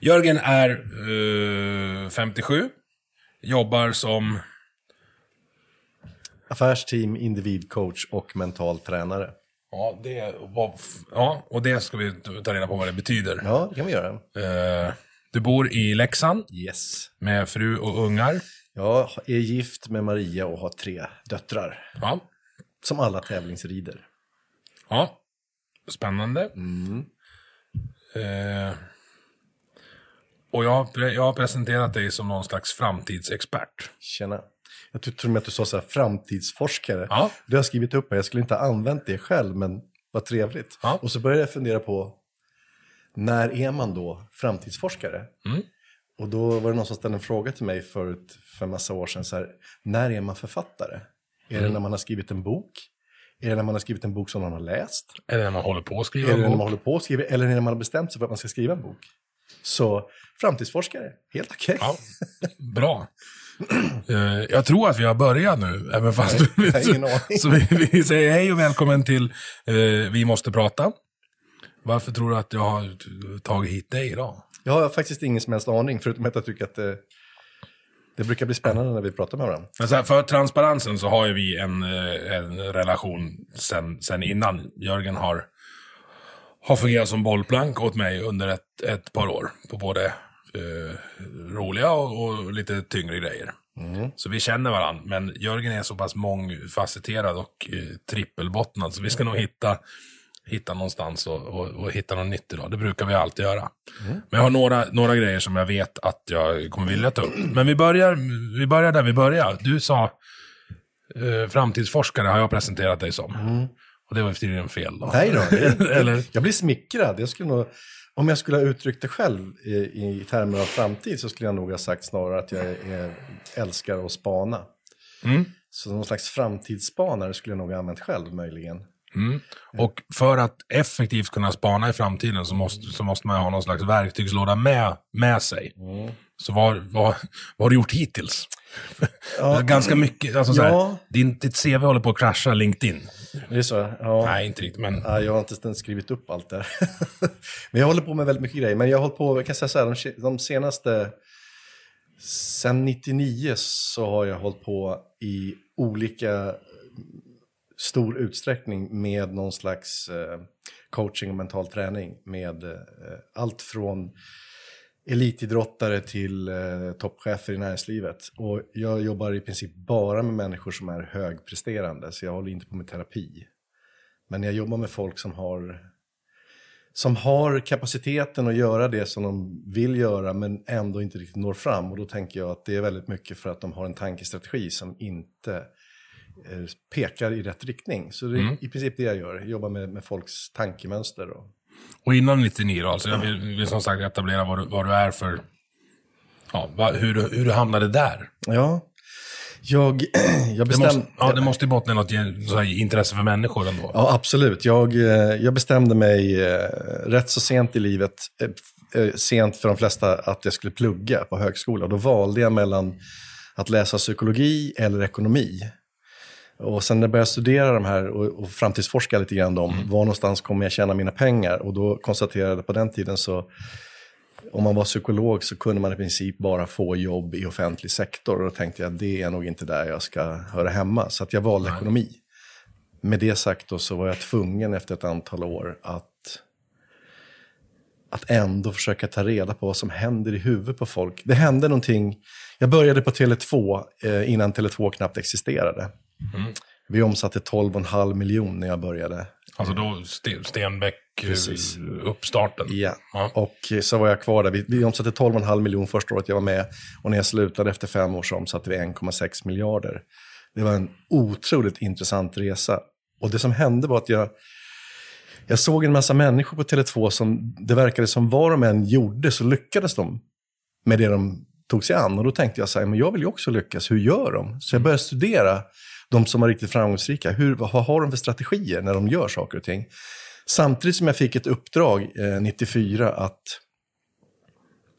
Jörgen är eh, 57. Jobbar som... Affärsteam, individcoach och mental tränare. Ja, det var, ja, och det ska vi ta reda på vad det betyder. Ja, det kan vi göra. Eh, du bor i Leksand Yes. med fru och ungar. Jag är gift med Maria och har tre döttrar. Ja, Som alla tävlingsrider. ja. spännande. Eh, och jag, har jag har presenterat dig som någon slags framtidsexpert. Tjena. Jag tror med att du sa så här framtidsforskare. Ja. Det har jag skrivit upp här. Jag skulle inte ha använt det själv, men vad trevligt. Ja. Och så började jag fundera på, när är man då framtidsforskare? Mm. Och då var det någon som ställde en fråga till mig förut, för en massa år sedan, så här, när är man författare? Är Mm. det när man har skrivit en bok? Är det när man har skrivit en bok som någon har läst? Eller när man håller på att skriva Är det en när man bok. håller på att skriva, eller när man har bestämt sig för att man ska skriva en bok? Så framtidsforskare, helt okej. Ja, bra. Eh, jag tror att vi har börjat nu, även fast du har ingen aning. Så vi, vi säger hej och välkommen till eh, Vi måste prata. Varför tror du att jag har tagit hit dig idag? Jag har faktiskt ingen som helst aning, förutom att jag tycker att det, det brukar bli spännande när vi pratar med varandra. Så här, för transparensen så har ju vi en, eh, en relation sen, sen innan. Jörgen har, har fungerat som bollplank åt mig under ett, ett par år. På både eh, roliga och, och lite tyngre grejer. Så vi känner varandra. Men Jörgen är så pass mångfacetterad och eh, trippelbottnad. Så vi ska nog hitta, hitta någonstans och, och, och hitta något nytt idag. Det brukar vi alltid göra. Men jag har några, några grejer som jag vet att jag kommer vilja ta upp. Men vi börjar, vi börjar där vi börjar. Du sa eh, framtidsforskare har jag presenterat dig som. Och det var tydligen fel då. Nej då, Eller? jag blir smickrad. Jag skulle nog, om jag skulle ha uttryckt det själv i, i termer av framtid så skulle jag nog ha sagt snarare att jag är, älskar att spana. Mm. Så någon slags framtidsspanare skulle jag nog ha använt själv möjligen. Och för att effektivt kunna spana i framtiden så måste, så måste man ha någon slags verktygslåda med, med sig. Så vad, vad, vad har du gjort hittills? Ganska mycket. Alltså så här, Ja. din, ditt CV håller på att krascha LinkedIn. Det är så? Ja. Nej, inte riktigt, men... Ja, jag har inte ens skrivit upp allt där. men jag håller på med väldigt mycket grejer. Men jag har hållit på, jag kan säga så här, de, de senaste... Sen 99 så har jag hållit på i olika stor utsträckning med någon slags eh, coaching och mental träning. Med eh, allt från elitidrottare till eh, toppchefer i näringslivet. Och jag jobbar i princip bara med människor som är högpresterande, så jag håller inte på med terapi. Men jag jobbar med folk som har, som har kapaciteten att göra det som de vill göra men ändå inte riktigt når fram. Och då tänker jag att det är väldigt mycket för att de har en tankestrategi som inte eh, pekar i rätt riktning. Så det är i princip det jag gör, jag jobbar med, med folks tankemönster. Och, Och innan 99 då, alltså jag vill, vill som sagt etablera vad du, vad du är för... Ja, vad, hur, du, hur du hamnade där. ja, jag, jag Det bestämde... måste, ja, det måste ju bottna i något här, intresse för människor ändå. Ja, absolut. Jag, eh, jag bestämde mig eh, rätt så sent i livet, eh, sent för de flesta, att jag skulle plugga på högskola. Då valde jag mellan att läsa psykologi eller ekonomi. Och sen när jag började studera de här och, och framtidsforska lite grann om var någonstans kommer jag tjäna mina pengar? Och då konstaterade jag på den tiden så, om man var psykolog så kunde man i princip bara få jobb i offentlig sektor. Och då tänkte jag, det är nog inte där jag ska höra hemma. Så att jag valde ekonomi. med det sagt då så var jag tvungen efter ett antal år att, att ändå försöka ta reda på vad som händer i huvudet på folk. Det hände någonting. Jag började på Tele2 eh, innan Tele2 knappt existerade. Vi omsatte 12,5 miljoner när jag började. Alltså då Sten- Stenbeck, eh, Precis. uppstarten. Ja. Ja. Och så var jag kvar där. Vi, vi omsatte 12,5 miljoner första året jag var med. Och när jag slutade efter fem år så omsatte vi 1,6 miljarder. Det var en otroligt intressant resa. Och det som hände var att jag, jag såg en massa människor på Tele2 som det verkade som var de än gjorde så lyckades de med det de tog sig an. Och då tänkte jag så här, men jag vill ju också lyckas, hur gör de? Så jag började studera de som var riktigt framgångsrika. Hur, vad har de för strategier när de gör saker och ting? Samtidigt som jag fick ett uppdrag eh, 94 att,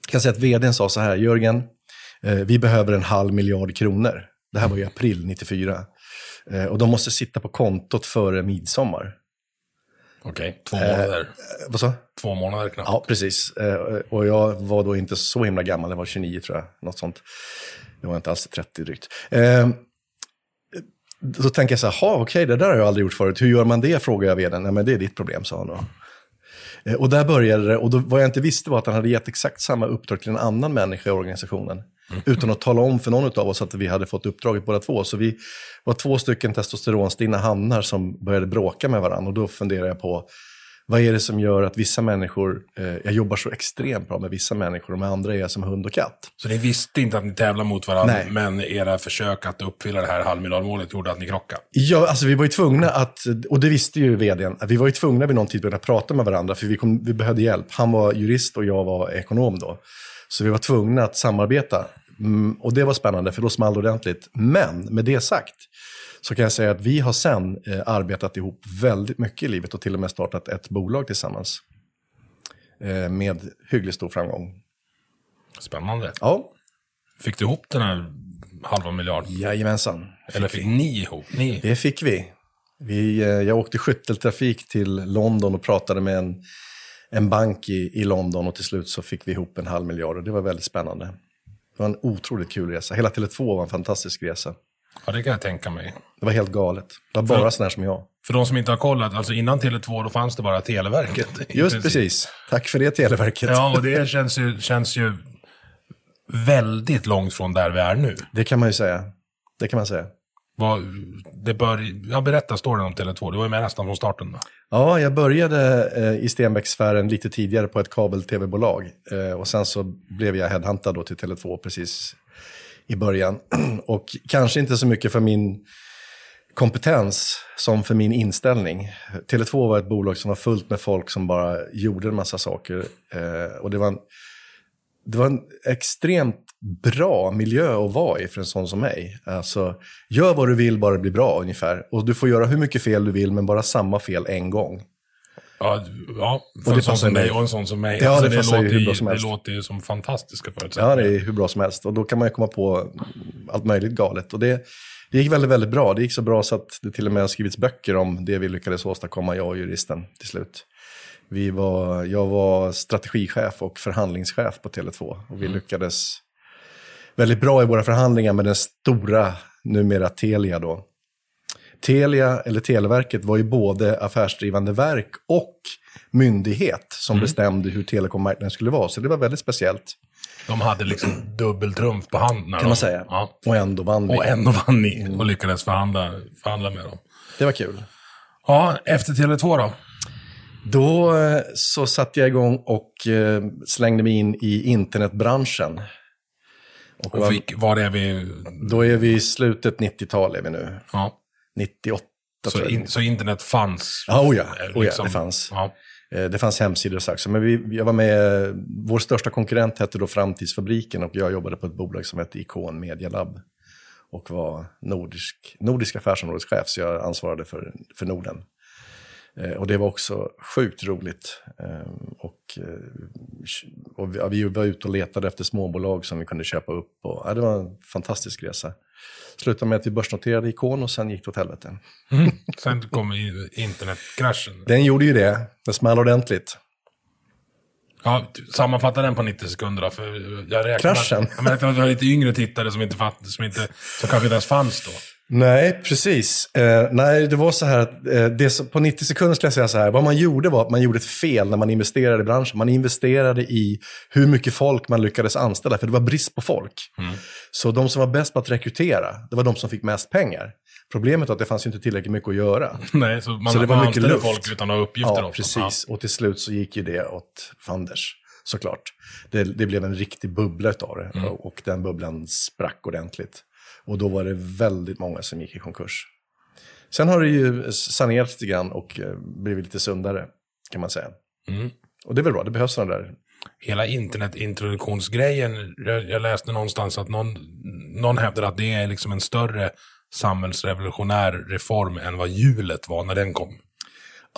jag kan säga att vdn sa så här, Jörgen, eh, vi behöver en halv miljard kronor. Det här var i april 94. Eh, och de måste sitta på kontot före midsommar. Okej, två månader. Eh, vad så? Två månader knappt. Ja, precis. Eh, Och jag var då inte så himla gammal, jag var 29 tror jag. Något sånt. Det var inte alls 30 drygt. Då tänker jag så här, "Ha, okej, det där har jag aldrig gjort förut. Hur gör man det? frågar jag vdn. Nej, men det är ditt problem, sa han då. Eh, Och där började det, och då, vad jag inte visste var att han hade gett exakt samma uppdrag till en annan människa i organisationen. Utan att tala om för någon av oss att vi hade fått uppdraget båda två. Så vi var två stycken testosteronstinna hannar som började bråka med varandra. Och då funderade jag på, vad är det som gör att vissa människor, eh, jag jobbar så extremt bra med vissa människor och med andra är jag som hund och katt. Så ni visste inte att ni tävlar mot varandra, Nej. men era försök att uppfylla det här halvmiljardmålet gjorde att ni krockade. Ja, alltså vi var ju tvungna att, och det visste ju vdn, vi var ju tvungna vid någon tidpunkt att prata med varandra för vi, kom, vi behövde hjälp. Han var jurist och jag var ekonom då. Så vi var tvungna att samarbeta. Mm, och det var spännande för då small det ordentligt. Men med det sagt så kan jag säga att vi har sen eh, arbetat ihop väldigt mycket i livet och till och med startat ett bolag tillsammans. Eh, med hyggligt stor framgång. Spännande. Ja, Fick du ihop den här halva miljard? jajamensan. Eller fick ni ihop? Ni? Det fick vi. vi eh, jag åkte skytteltrafik till London och pratade med en, en bank i, i London och till slut så fick vi ihop en halv miljard och det var väldigt spännande. Det var en otroligt kul resa. Hela Tele2 var en fantastisk resa. Ja, det kan jag tänka mig. Det var helt galet. Det var bara För- sådana här som jag. För de som inte har kollat, alltså innan Tele2 då fanns det bara Televerket. Just princip. precis. Tack för det Televerket. Ja, och det känns ju, känns ju väldigt långt från där vi är nu. Det kan man ju säga. Det kan man säga. Vad, det bör, jag berättar storyn om Tele2, du var ju med nästan från starten. Då. Ja, jag började eh, i Stenbecksfären lite tidigare på ett kabel-tv-bolag. Eh, och sen så blev jag headhuntad då till Tele2 precis i början. och kanske inte så mycket för min kompetens som för min inställning. Tele2 var ett bolag som var fullt med folk som bara gjorde en massa saker. Eh, och det var en, det var en extremt bra miljö att vara i för en sån som mig. Alltså, gör vad du vill, bara det blir bra ungefär. Och du får göra hur mycket fel du vill, men bara samma fel en gång. Ja, ja för det en sån som mig och en sån som mig. Ja, alltså, det ju låter hur bra som det helst. låter ju som fantastiska Ja, förutsättningar. det är hur bra som helst. Och då kan man ju komma på allt möjligt galet. Och det, det gick väldigt, väldigt bra. Det gick så bra så att det till och med har skrivits böcker om det vi lyckades åstadkomma, jag och juristen, till slut. Vi var, jag var strategichef och förhandlingschef på Tele2. Och vi lyckades väldigt bra i våra förhandlingar med den stora, numera Telia då. Telia, eller Televerket, var ju både affärsdrivande verk och myndighet som bestämde hur telekommarknaden skulle vara. Så det var väldigt speciellt, De hade liksom dubbeltrumf på hand. Kan de, man säga. Ja. Och ändå vann vi. Och ändå vann ni och lyckades förhandla, förhandla med dem. Det var kul. Ja, efter Tele2 då? Då eh, så satte jag igång och eh, slängde mig in i internetbranschen. Och Och var, fick, var är vi? då är vi i slutet 90-tal är vi nu. Ja. 98 Så, in, så internet fanns? Ja, oh ja, eh, oh ja, det fanns. Ja. Eh, Det fanns hemsidor och saker. Men vi, jag var med, vår största konkurrent hette då Framtidsfabriken och jag jobbade på ett bolag som hette Ikon Media Lab. Och var nordisk, nordisk affärsområdeschef, så jag ansvarade för, för Norden. Eh, Och det var också sjukt roligt. Och, och vi var ute och letade efter småbolag som vi kunde köpa upp. Och, ja, det var en fantastisk resa. Slutade med att vi börsnoterade Ikon och sen gick det åt helvete. Sen kom internetkraschen. Den gjorde ju det. Den small ordentligt. Ja, sammanfatta den på 90 sekunder då, för jag räknar Kraschen? Jag räknar att vi har lite yngre tittare som inte fatt, som, inte, som kanske inte ens fanns då. Nej, precis. Eh, nej, det var så här att eh, det som, på 90 sekunder skulle jag säga så här. Vad man gjorde var att man gjorde ett fel när man investerade i branschen. Man investerade i hur mycket folk man lyckades anställa, för det var brist på folk. Så de som var bäst på att rekrytera, det var de som fick mest pengar. Problemet var att det fanns inte tillräckligt mycket att göra. Nej, så man, Så det var man mycket luft. folk utan att ha uppgifter Ja, också. precis. Och till slut så gick ju det åt fanders, såklart. Det, det blev en riktig bubbla utav det. Mm. Och den bubblan sprack ordentligt. Och då var det väldigt många som gick i konkurs. Sen har det ju sanerats lite grann och eh, blivit lite sundare, kan man säga. Mm. Och det är väl bra, det behövs sådana där. Hela internetintroduktionsgrejen, jag, jag läste någonstans att någon, någon hävdar att det är liksom en större samhällsrevolutionär reform än vad hjulet var när den kom.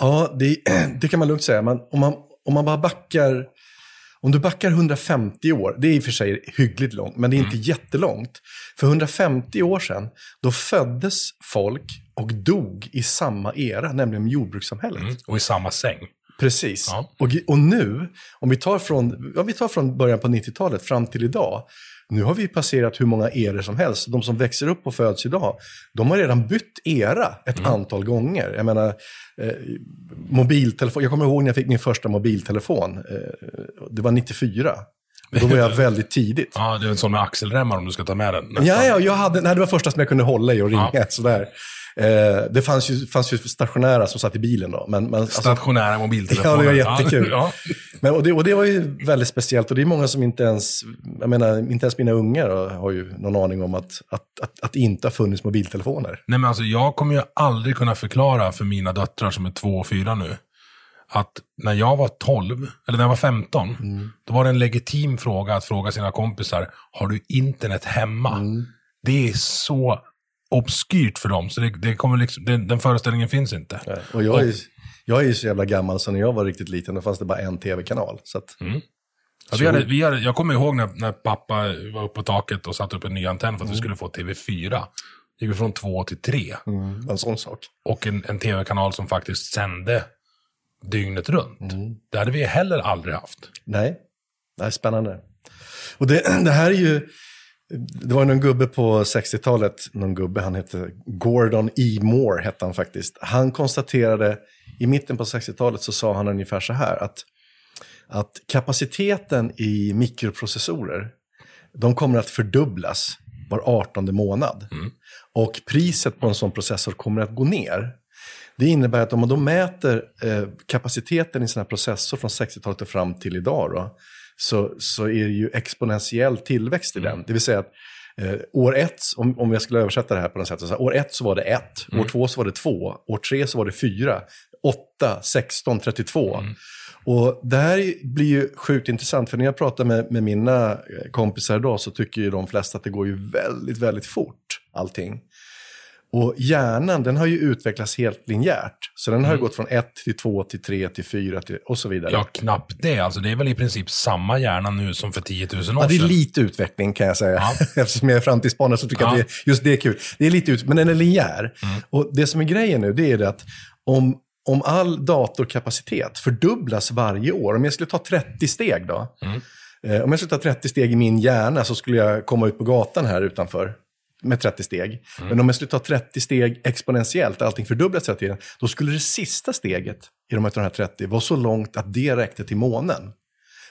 Ja, det, det kan man lugnt säga. Man, om, man, om man bara backar... Om du backar 150 år, det är i och för sig hyggligt långt, men det är inte jättelångt. För 150 år sedan, då föddes folk och dog i samma era, nämligen jordbrukssamhället. Mm. Och i samma säng. Precis. Ja. Och, och nu, om vi tar från, ja, vi tar från början på 90-talet fram till idag, nu har vi passerat hur många eror som helst. De som växer upp och föds idag, de har redan bytt era ett Mm. antal gånger. Jag menar, eh, mobiltelefon, jag kommer ihåg när jag fick min första mobiltelefon. Eh, det var 94. Och Då var jag väldigt tidigt. Ja, det är en sån med axelremmar om du ska ta med den. nästan. Ja, ja, jag hade, nej, det var första som jag kunde hålla i och ringa. Ja. Sådär. Eh, det fanns ju, fanns ju stationära som satt i bilen då. Men, men, alltså, Stationära mobiltelefoner. Ja, det var jättekul. Ja. Men, och, det, och det var ju väldigt speciellt och det är många som inte ens, jag menar, inte ens mina ungar har ju någon aning om att, att, att, att det inte har funnits mobiltelefoner. Nej, men alltså jag kommer ju aldrig kunna förklara för mina döttrar som är två och fyra nu, att när jag var 12, eller när jag var 15, Mm. då var det en legitim fråga att fråga sina kompisar, har du internet hemma? Mm. Det är så obskyrt för dem, så det, det kommer liksom, den, den föreställningen finns inte. Och jag är, ju- jag är ju så jävla gammal så när jag var riktigt liten då fanns det bara en tv-kanal. Så att, Ja, vi hade, vi hade, jag kommer ihåg när, när pappa var uppe på taket och satte upp en ny antenn för att vi skulle få TV4. gick vi från två till tre. en sån sak. Och en, en tv-kanal som faktiskt sände dygnet runt. Det hade vi heller aldrig haft. Nej, det är spännande. Och det, det här är ju, det var någon gubbe på 60-talet, någon gubbe, han hette Gordon E. Moore, hette han faktiskt. Han konstaterade, i mitten på 60-talet så sa han ungefär så här, att, att kapaciteten i mikroprocessorer, de kommer att fördubblas var 18 månad. Och priset på en sån processor kommer att gå ner. Det innebär att om man då mäter eh, kapaciteten i sin här processor från 60-talet och fram till idag, då, så, så är det ju exponentiell tillväxt i den. Det vill säga att eh, år ett, om, om jag skulle översätta det här på något sätt, så här, år ett så var det ett, år två så var det två, år tre så var det fyra, åtta, 16, 32. Och det här blir ju sjukt intressant, för när jag pratar med, med mina eh, kompisar idag så tycker ju de flesta att det går ju väldigt, väldigt fort, allting. Och hjärnan, den har ju utvecklats helt linjärt. Så den har ju gått från 1 till 2 till 3 till 4 till, och så vidare. Ja, knappt det. Alltså, det är väl i princip samma hjärna nu som för 10 000 år Ja, det är sedan. lite utveckling kan jag säga. Ja. Eftersom jag är framtidsspanare så tycker jag Ja. att det, just det är kul. Det är lite ut, men den är linjär. Och det som är grejen nu, det är det att om, om all datorkapacitet fördubblas varje år, om jag skulle ta 30 steg då. Eh, om jag skulle ta 30 steg i min hjärna så skulle jag komma ut på gatan här utanför med 30 steg. Men om jag skulle ta 30 steg exponentiellt, allting fördubblas hela tiden, då skulle det sista steget i de här 30 vara så långt att det räckte till månen.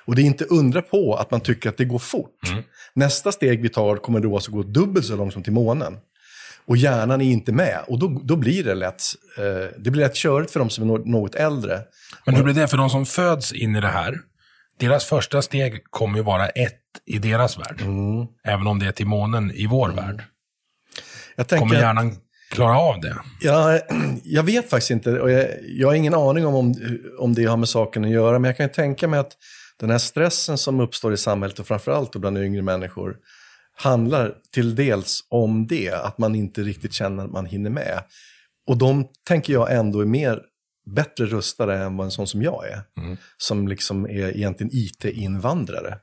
Och det är inte undra på att man tycker att det går fort. Nästa steg vi tar kommer då alltså gå dubbelt så långt som till månen. Och hjärnan är inte med. Och då, då blir det lätt, eh, det blir lätt körigt för de som är nå- något äldre. Men hur blir det för de som föds in i det här? Deras första steg kommer ju vara ett i deras värld. Mm. Även om det är till månen i vår värld. Jag tänker, Kommer hjärnan klara av det? Ja, jag vet faktiskt inte. Och jag, jag har ingen aning om, om om det har med saken att göra. Men jag kan ju tänka mig att den här stressen som uppstår i samhället och framförallt bland yngre människor handlar till dels om det. Att man inte riktigt känner att man hinner med. Och de tänker jag ändå är mer bättre rustade än vad en sån som jag är. Som liksom är egentligen IT-invandrare.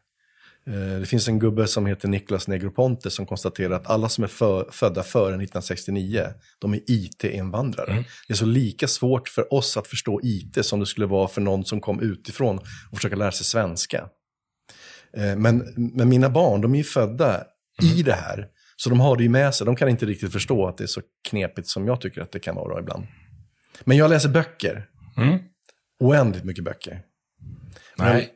Eh, Det finns en gubbe som heter Niklas Negroponte som konstaterar att alla som är för, födda före 1969, de är IT-invandrare. Det är så lika svårt för oss att förstå IT som det skulle vara för någon som kom utifrån och försöka lära sig svenska. Eh, Men, men mina barn, de är ju födda i det här. Så de har det ju med sig. De kan inte riktigt förstå att det är så knepigt som jag tycker att det kan vara ibland. Men jag läser böcker. Mm. Oändligt mycket böcker. Nej.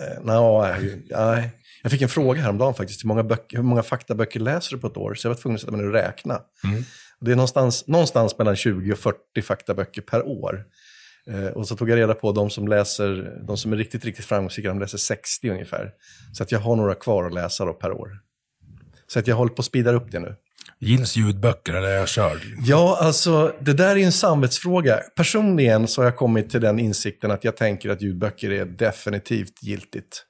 Eh, nej, nej. Jag fick en fråga häromdagen faktiskt. Hur många, böcker, hur många faktaböcker läser du på ett år? Så jag var tvungen att sätta mig ner och räkna. Mm. Det är någonstans, någonstans mellan 20 och 40 faktaböcker per år. Eh, och så tog jag reda på de som läser, de som är riktigt, riktigt framgångsrika, de läser 60 ungefär. Så att jag har några kvar att läsa då per år. Så att jag håller på att speeda upp det nu. Gills ljudböcker eller är jag körd? Ja, alltså det där är en samvetsfråga. Personligen så har jag kommit till den insikten att jag tänker att ljudböcker är definitivt giltigt.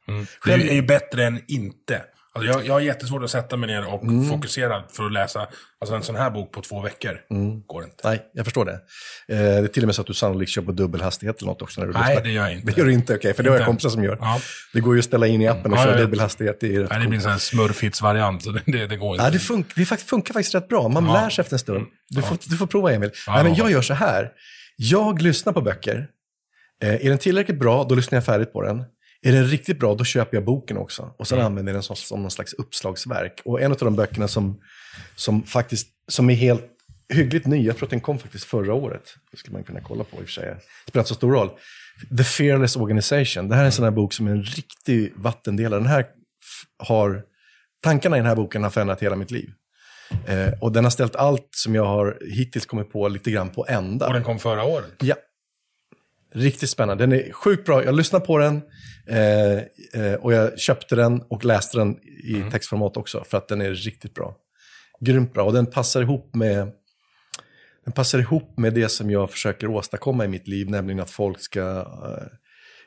Det är ju bätdet än inte. Alltså jag, jag har jättesvårt att sätta mig ner och Mm. fokusera för att läsa alltså en sån här bok på två veckor. Går inte. Nej, jag förstår det. Eh, det är till och med så att du sannolikt kör på dubbelhastighet eller något också när du Nej, lyssnar. det gör jag inte. Det gör du inte, okej. för det har jag kompisar som gör. Ja. Det går ju att ställa in i appen och Ja, köra dubbelhastighet. Det är Nej, det blir en sån här smurfhits-variant, så det, det, det går inte. Ja, det, fun- det funkar faktiskt rätt bra. Man Ja. lär sig efter en stund. Du får, du får prova, Emil. Nej, men ja. jag gör så här. Jag lyssnar på böcker. Eh, är den tillräckligt bra, då lyssnar jag färdigt på den. Är den riktigt bra, då köper jag boken också. Och sen använder jag den som, som någon slags uppslagsverk. Och en av de böckerna som, som faktiskt som är helt hyggligt ny, jag tror att den kom faktiskt förra året. Det skulle man kunna kolla på i och för sig. Det spelar inte så stor roll. The Fearless Organization. Det här är en sån här bok som är en riktig vattendelare. Den här har, tankarna i den här boken har förändrat hela mitt liv. Eh, och den har ställt allt som jag har hittills kommit på lite grann på ända. Och den kom förra året. Ja. Riktigt spännande. Den är sjukt bra. Jag lyssnade på den eh, eh, och jag köpte den och läste den i textformat också för att den är riktigt bra. Grymt bra och den passar ihop med den passar ihop med det som jag försöker åstadkomma i mitt liv, nämligen att folk ska eh,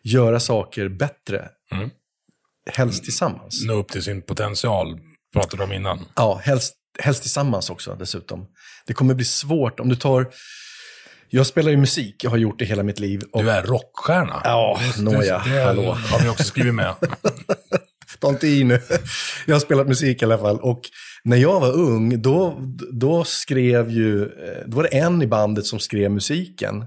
göra saker bättre. Mm. Helst tillsammans. Nå upp till sin potential, pratade du om innan. Ja, helst, helst tillsammans också dessutom. Det kommer bli svårt om du tar... Jag spelar ju musik, jag har gjort det hela mitt liv. Och, Du är rockstjärna. Ja, nåja, hallå. har vi också skrivit med. Ta inte i nu. Jag har spelat musik i alla fall. Och när jag var ung, då, då skrev ju, eh, då var det en i bandet som skrev musiken.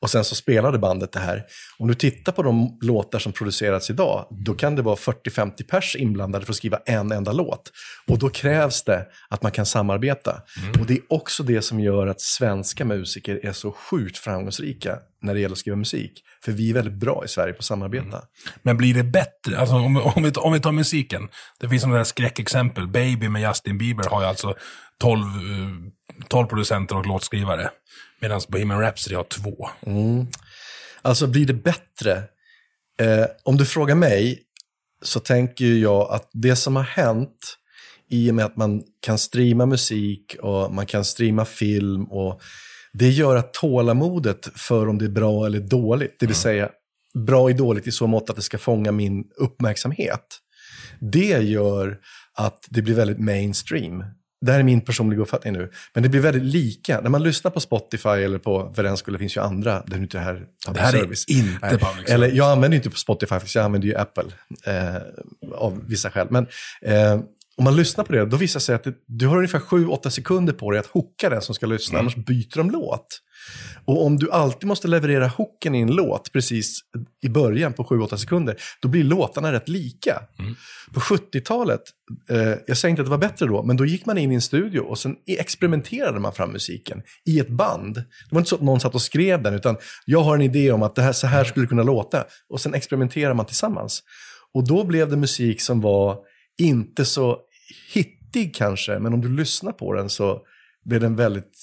Och sen så spelade bandet det här. Om du tittar på de låtar som producerats idag, då kan det vara 40-50 pers inblandade för att skriva en enda låt. Och då krävs det att man kan samarbeta. Och det är också det som gör att svenska musiker är så sjukt framgångsrika när det gäller att skriva musik. För vi är väldigt bra i Sverige på att samarbeta. Men blir det bättre? Alltså, om, om, vi, om vi tar musiken. Det finns sådana där skräckexempel. Baby med Justin Bieber har ju alltså 12, eh, 12 producenter och låtskrivare. Medan Bohemian Rhapsody har två. Alltså blir det bättre? Eh, om du frågar mig så tänker jag att det som har hänt i och med att man kan streama musik och man kan streama film och det gör att tålamodet för om det är bra eller dåligt, det vill säga bra och dåligt i så mått att det ska fånga min uppmärksamhet. Det gör att det blir väldigt mainstream. Det här är min personliga uppfattning nu. Men det blir väldigt lika. När man lyssnar på Spotify eller på, för den skulle finns ju andra, det är inte det här Det här är service. inte Nej. public service. Eller jag använder inte på Spotify, för jag använder ju Apple eh, av vissa skäl. Men eh, om man lyssnar på det, då visar det sig att det, du har ungefär 7-8 sekunder på dig att hooka den som ska lyssna, annars byter de låt. Och om du alltid måste leverera hooken i en låt precis i början på 7-8 sekunder, då blir låtarna rätt lika. På 70-talet, eh, jag säger inte att det var bättre då, men då gick man in i en studio och sen experimenterade man fram musiken i ett band. Det var inte så att någon satt och skrev den, utan jag har en idé om att det här, så här skulle kunna låta. Och sen experimenterar man tillsammans. Och då blev det musik som var inte så hittig kanske, men om du lyssnar på den så blev den väldigt,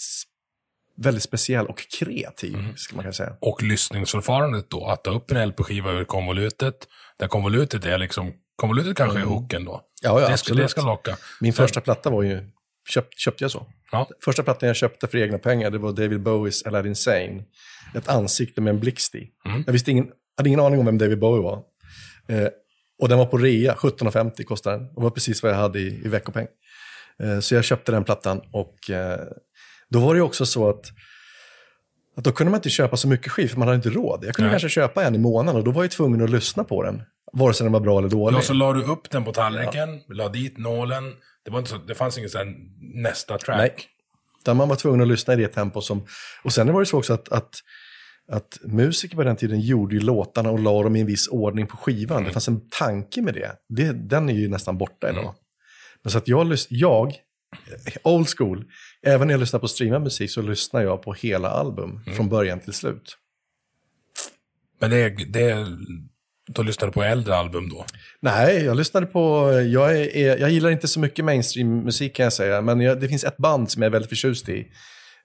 väldigt speciell och kreativ, ska man kunna säga. Och lyssningsförfarandet då, att ta upp en LP-skiva ur konvolutet, där konvolutet är liksom, konvolutet kanske är hooken då. Mm. Ja, ja, det, absolut. det ska locka. Min Sen- första platta var ju, köpt, köpte jag så. Ja. Första plattan jag köpte för egna pengar, det var David Bowies Aladdin Sane. Ett ansikte med en blixt i. Mm. Jag visste ingen, hade ingen aning om vem David Bowie var. Eh, och den var på rea, 17,50 kostade den. Det var precis vad jag hade i, i veckopeng. Eh, så jag köpte den plattan och eh, då var det också så att att då kunde man inte köpa så mycket skivor, för man hade inte råd. Jag kunde Nej. kanske köpa en i månaden och då var jag tvungen att lyssna på den. Vare sig den var bra eller dålig. Ja, så la du upp den på tallriken, la dit nålen. Det, var inte så, det fanns ingen sån nästa track. Nej. Utan man var tvungen att lyssna i det tempo som... Och sen var det så också att, att, att musiker på den tiden gjorde ju låtarna och la dem i en viss ordning på skivan. Det fanns en tanke med det. det den är ju nästan borta idag. Men så att jag, jag old school. Även när jag lyssnar på streamad musik så lyssnar jag på hela album från början till slut. Men det är, det då lyssnar du på äldre album då? Nej, jag lyssnade på, jag, är, är, jag gillar inte så mycket mainstream-musik kan jag säga, men jag, det finns ett band som jag är väldigt förtjust i.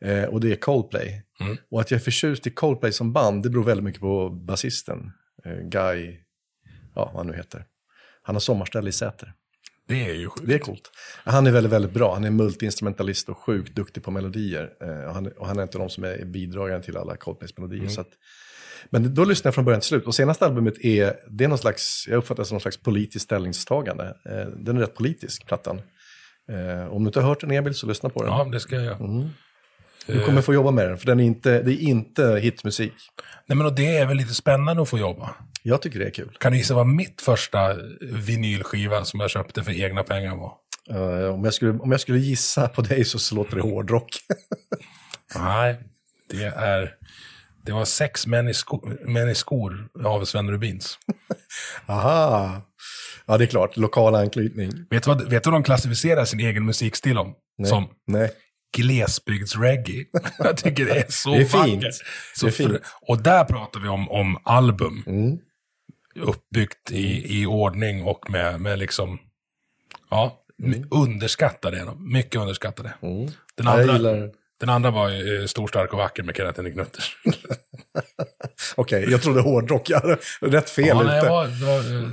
Eh, och det är Coldplay. Mm. Och att jag är förtjust i Coldplay som band, det beror väldigt mycket på basisten. Eh, Guy, ja vad han nu heter. Han har sommarställe i Säter. Det är ju sjukt. Det är coolt. Han är väldigt, väldigt bra. Han är multiinstrumentalist och sjukt duktig på melodier. Eh, och, han, och han är inte de som är bidragande till alla Coldplays melodier. Så att, men då lyssnar jag från början till slut. Och senaste albumet är, det är någon slags, jag uppfattar det som någon slags politiskt ställningstagande. Eh, den är rätt politisk, plattan. Eh, om du inte har hört den, Emil, så lyssna på den. Ja, det ska jag göra. Du kommer få jobba med den, för den är inte, det är inte hitmusik. Nej, men och det är väl lite spännande att få jobba. Jag tycker det är kul. Kan du gissa vad mitt första vinylskiva som jag köpte för egna pengar var? Eh, om, jag skulle, om jag skulle gissa på dig så, låter det hårdrock. Nej, det är... Det var sex män i, sko, män i skor av Sven Rubins. Aha! Ja, det är klart. Lokal anknytning. Vet du, vad, vet du vad de klassificerar sin egen musikstil om? Nej. Som Nej. glesbygdsreggae. jag tycker det är så Det är fint. vackert. Så Det är fint. och där pratar vi om, om album. Mm. Uppbyggt i, i ordning och med, med liksom... Ja, Mm. underskattade. Mycket underskattade. Den, Ja, jag andra, den andra var ju eh, Stor, stark och vacker med Kenneth Knutters. Okej, jag trodde hårdrock. Jag hade rätt fel Ja, nej, jag var, var, eh,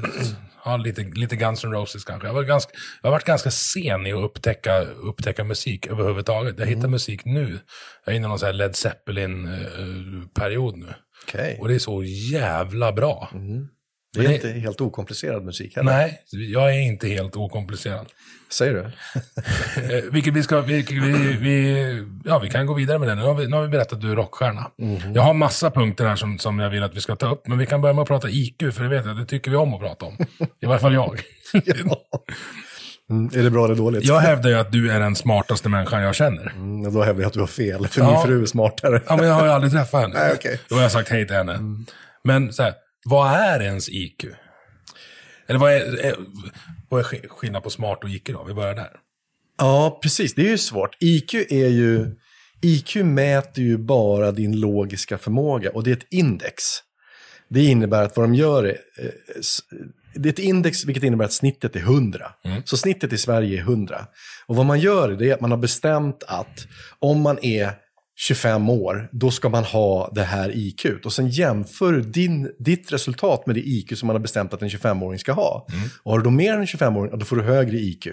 ja, lite, lite Guns N' Roses kanske. Jag, var ganska, jag har varit ganska sen i att upptäcka, upptäcka musik överhuvudtaget. Jag Mm. hittar musik nu. Jag är inne i någon sån här Led Zeppelin-period nu. Okej. Och det är så jävla bra. Det är det- inte helt okomplicerad musik heller. Nej, jag är inte helt okomplicerad. Säger du? Eh, vilket vi ska, vilket vi, vi, ja vi kan gå vidare med det. Nu har vi, nu har vi berättat att du är rockstjärna. Mhm. Jag har massa punkter här som, som jag vill att vi ska ta upp, men vi kan börja med att prata IQ, för det vet jag, det tycker vi om att prata om. I varje fall jag. Mm, är det bra eller dåligt? Jag hävdar ju att du är den smartaste människan jag känner. Mm, då hävdar jag att du har fel, för Ja. min fru är smartare. Ja, men jag har ju aldrig träffat henne. Nej, okej. Då har jag sagt hej till henne. Men så här, vad är ens IQ? Eller vad är, är, vad är sk- skillnad på smart och IQ då? Vi börjar där. Ja, precis. Det är ju svårt. IQ är ju... IQ mäter ju bara din logiska förmåga och det är ett index. Det innebär att vad de gör är... eh, Det är ett index vilket innebär att snittet är 100. Så snittet i Sverige är 100. Och vad man gör är att man har bestämt att om man är 25 år, då ska man ha det här IQ. Och sen jämför du din, ditt resultat med det IQ som man har bestämt att en 25-åring ska ha. Och har du då mer än en 25-åring, ja, då får du högre IQ.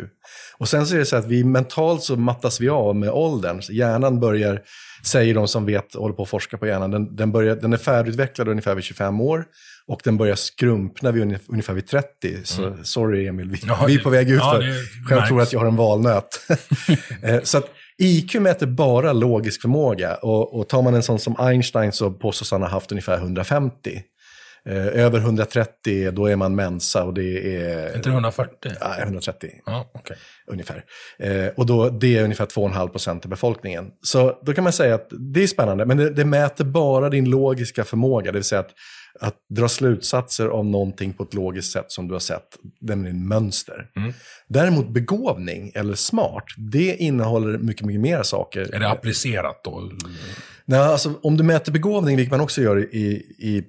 Och sen så är det så att vi mentalt så mattas vi av med åldern. Så hjärnan börjar, säger de som vet, håller på att forska på hjärnan, den, den, börjar, den är färdigutvecklad ungefär vid 25 år. Och den börjar skrumpna vid ungef- ungefär vid 30. Så sorry Emil, vi, Ja, vi är på väg ut ja, för. Själv tror att jag har en valnöt. Eh, så att IQ mäter bara logisk förmåga. Och, och tar man en sån som Einstein så påstås han ha haft ungefär 150. Eh, över 130, då är man mensa och det är... Inte 140? Nej, 130 Ja, okej. ungefär. Eh, och då, det är ungefär 2,5 procent av befolkningen. Så då kan man säga att det är spännande, men det, det mäter bara din logiska förmåga. Det vill säga att, att dra slutsatser av någonting på ett logiskt sätt som du har sett, nämligen mönster. Däremot begåvning, eller smart, det innehåller mycket, mycket mer saker. Är det applicerat då? Nej, alltså, om du mäter begåvning, vilket man också gör i, i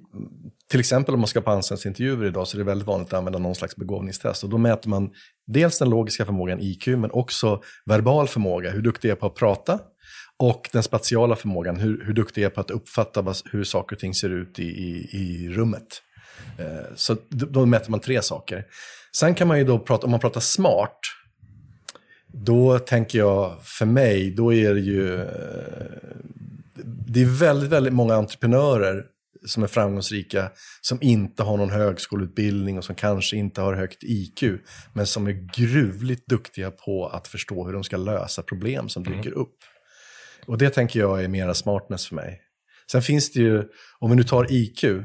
till exempel om man ska på anställningsintervjuer idag, så är det väldigt vanligt att använda någon slags begåvningstest. Och då mäter man dels den logiska förmågan, IQ, men också verbal förmåga, hur duktig jag är på att prata, och den spatiala förmågan, hur, hur duktig jag är på att uppfatta vad, hur saker och ting ser ut i, i, i rummet. Eh, så då, mäter man tre saker. Sen kan man ju då prata, om man pratar smart, då tänker jag, för mig, då är det ju eh, det är väldigt, väldigt många entreprenörer som är framgångsrika som inte har någon högskoleutbildning och som kanske inte har högt IQ, men som är gruvligt duktiga på att förstå hur de ska lösa problem som dyker upp. Och det tänker jag är mera smartness för mig. Sen finns det ju, om vi nu tar IQ, eh,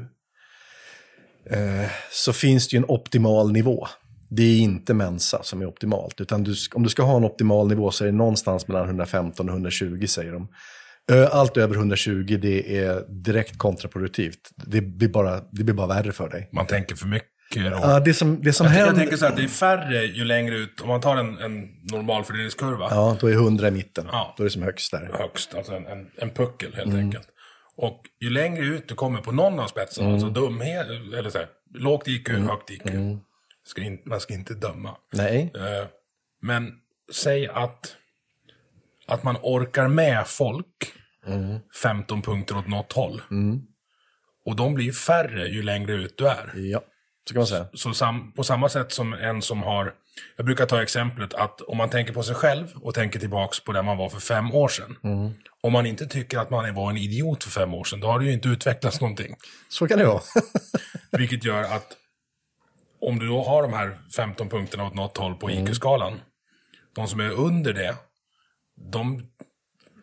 så finns det ju en optimal nivå. Det är inte Mensa som är optimalt, utan du, om du ska ha en optimal nivå så är det någonstans mellan 115 och 120 säger de. Allt över 120 det är direkt kontraproduktivt. Det blir bara, det blir bara värre för dig. Man tänker för mycket. Ja, det som, det som jag, jag händer... tänker så här, det är färre ju längre ut, om man tar en, en normal fördelningskurva, Ja, då är 100 i mitten. Ja. Då är det som högst där. högst, alltså en, en, en puckel helt Mm. enkelt. Och ju längre ut du kommer på någon av alltså Mm. dumhet, eller så här, lågt IQ, högt IQ, ska in, man ska inte döma. Nej. Eh, Men säg att, att man orkar med folk Mm. 15 punkter åt något håll. Och de blir färre ju längre ut du är. Ja, så kan man säga. Så sam, på samma sätt som en som har, jag brukar ta exemplet att om man tänker på sig själv och tänker tillbaks på där man var för fem år sedan. Om man inte tycker att man var en idiot för fem år sedan, då har det ju inte utvecklats någonting. Så kan det vara. Vilket gör att om du då har de här 15 punkterna åt något håll på IQ-skalan, de som är under det, de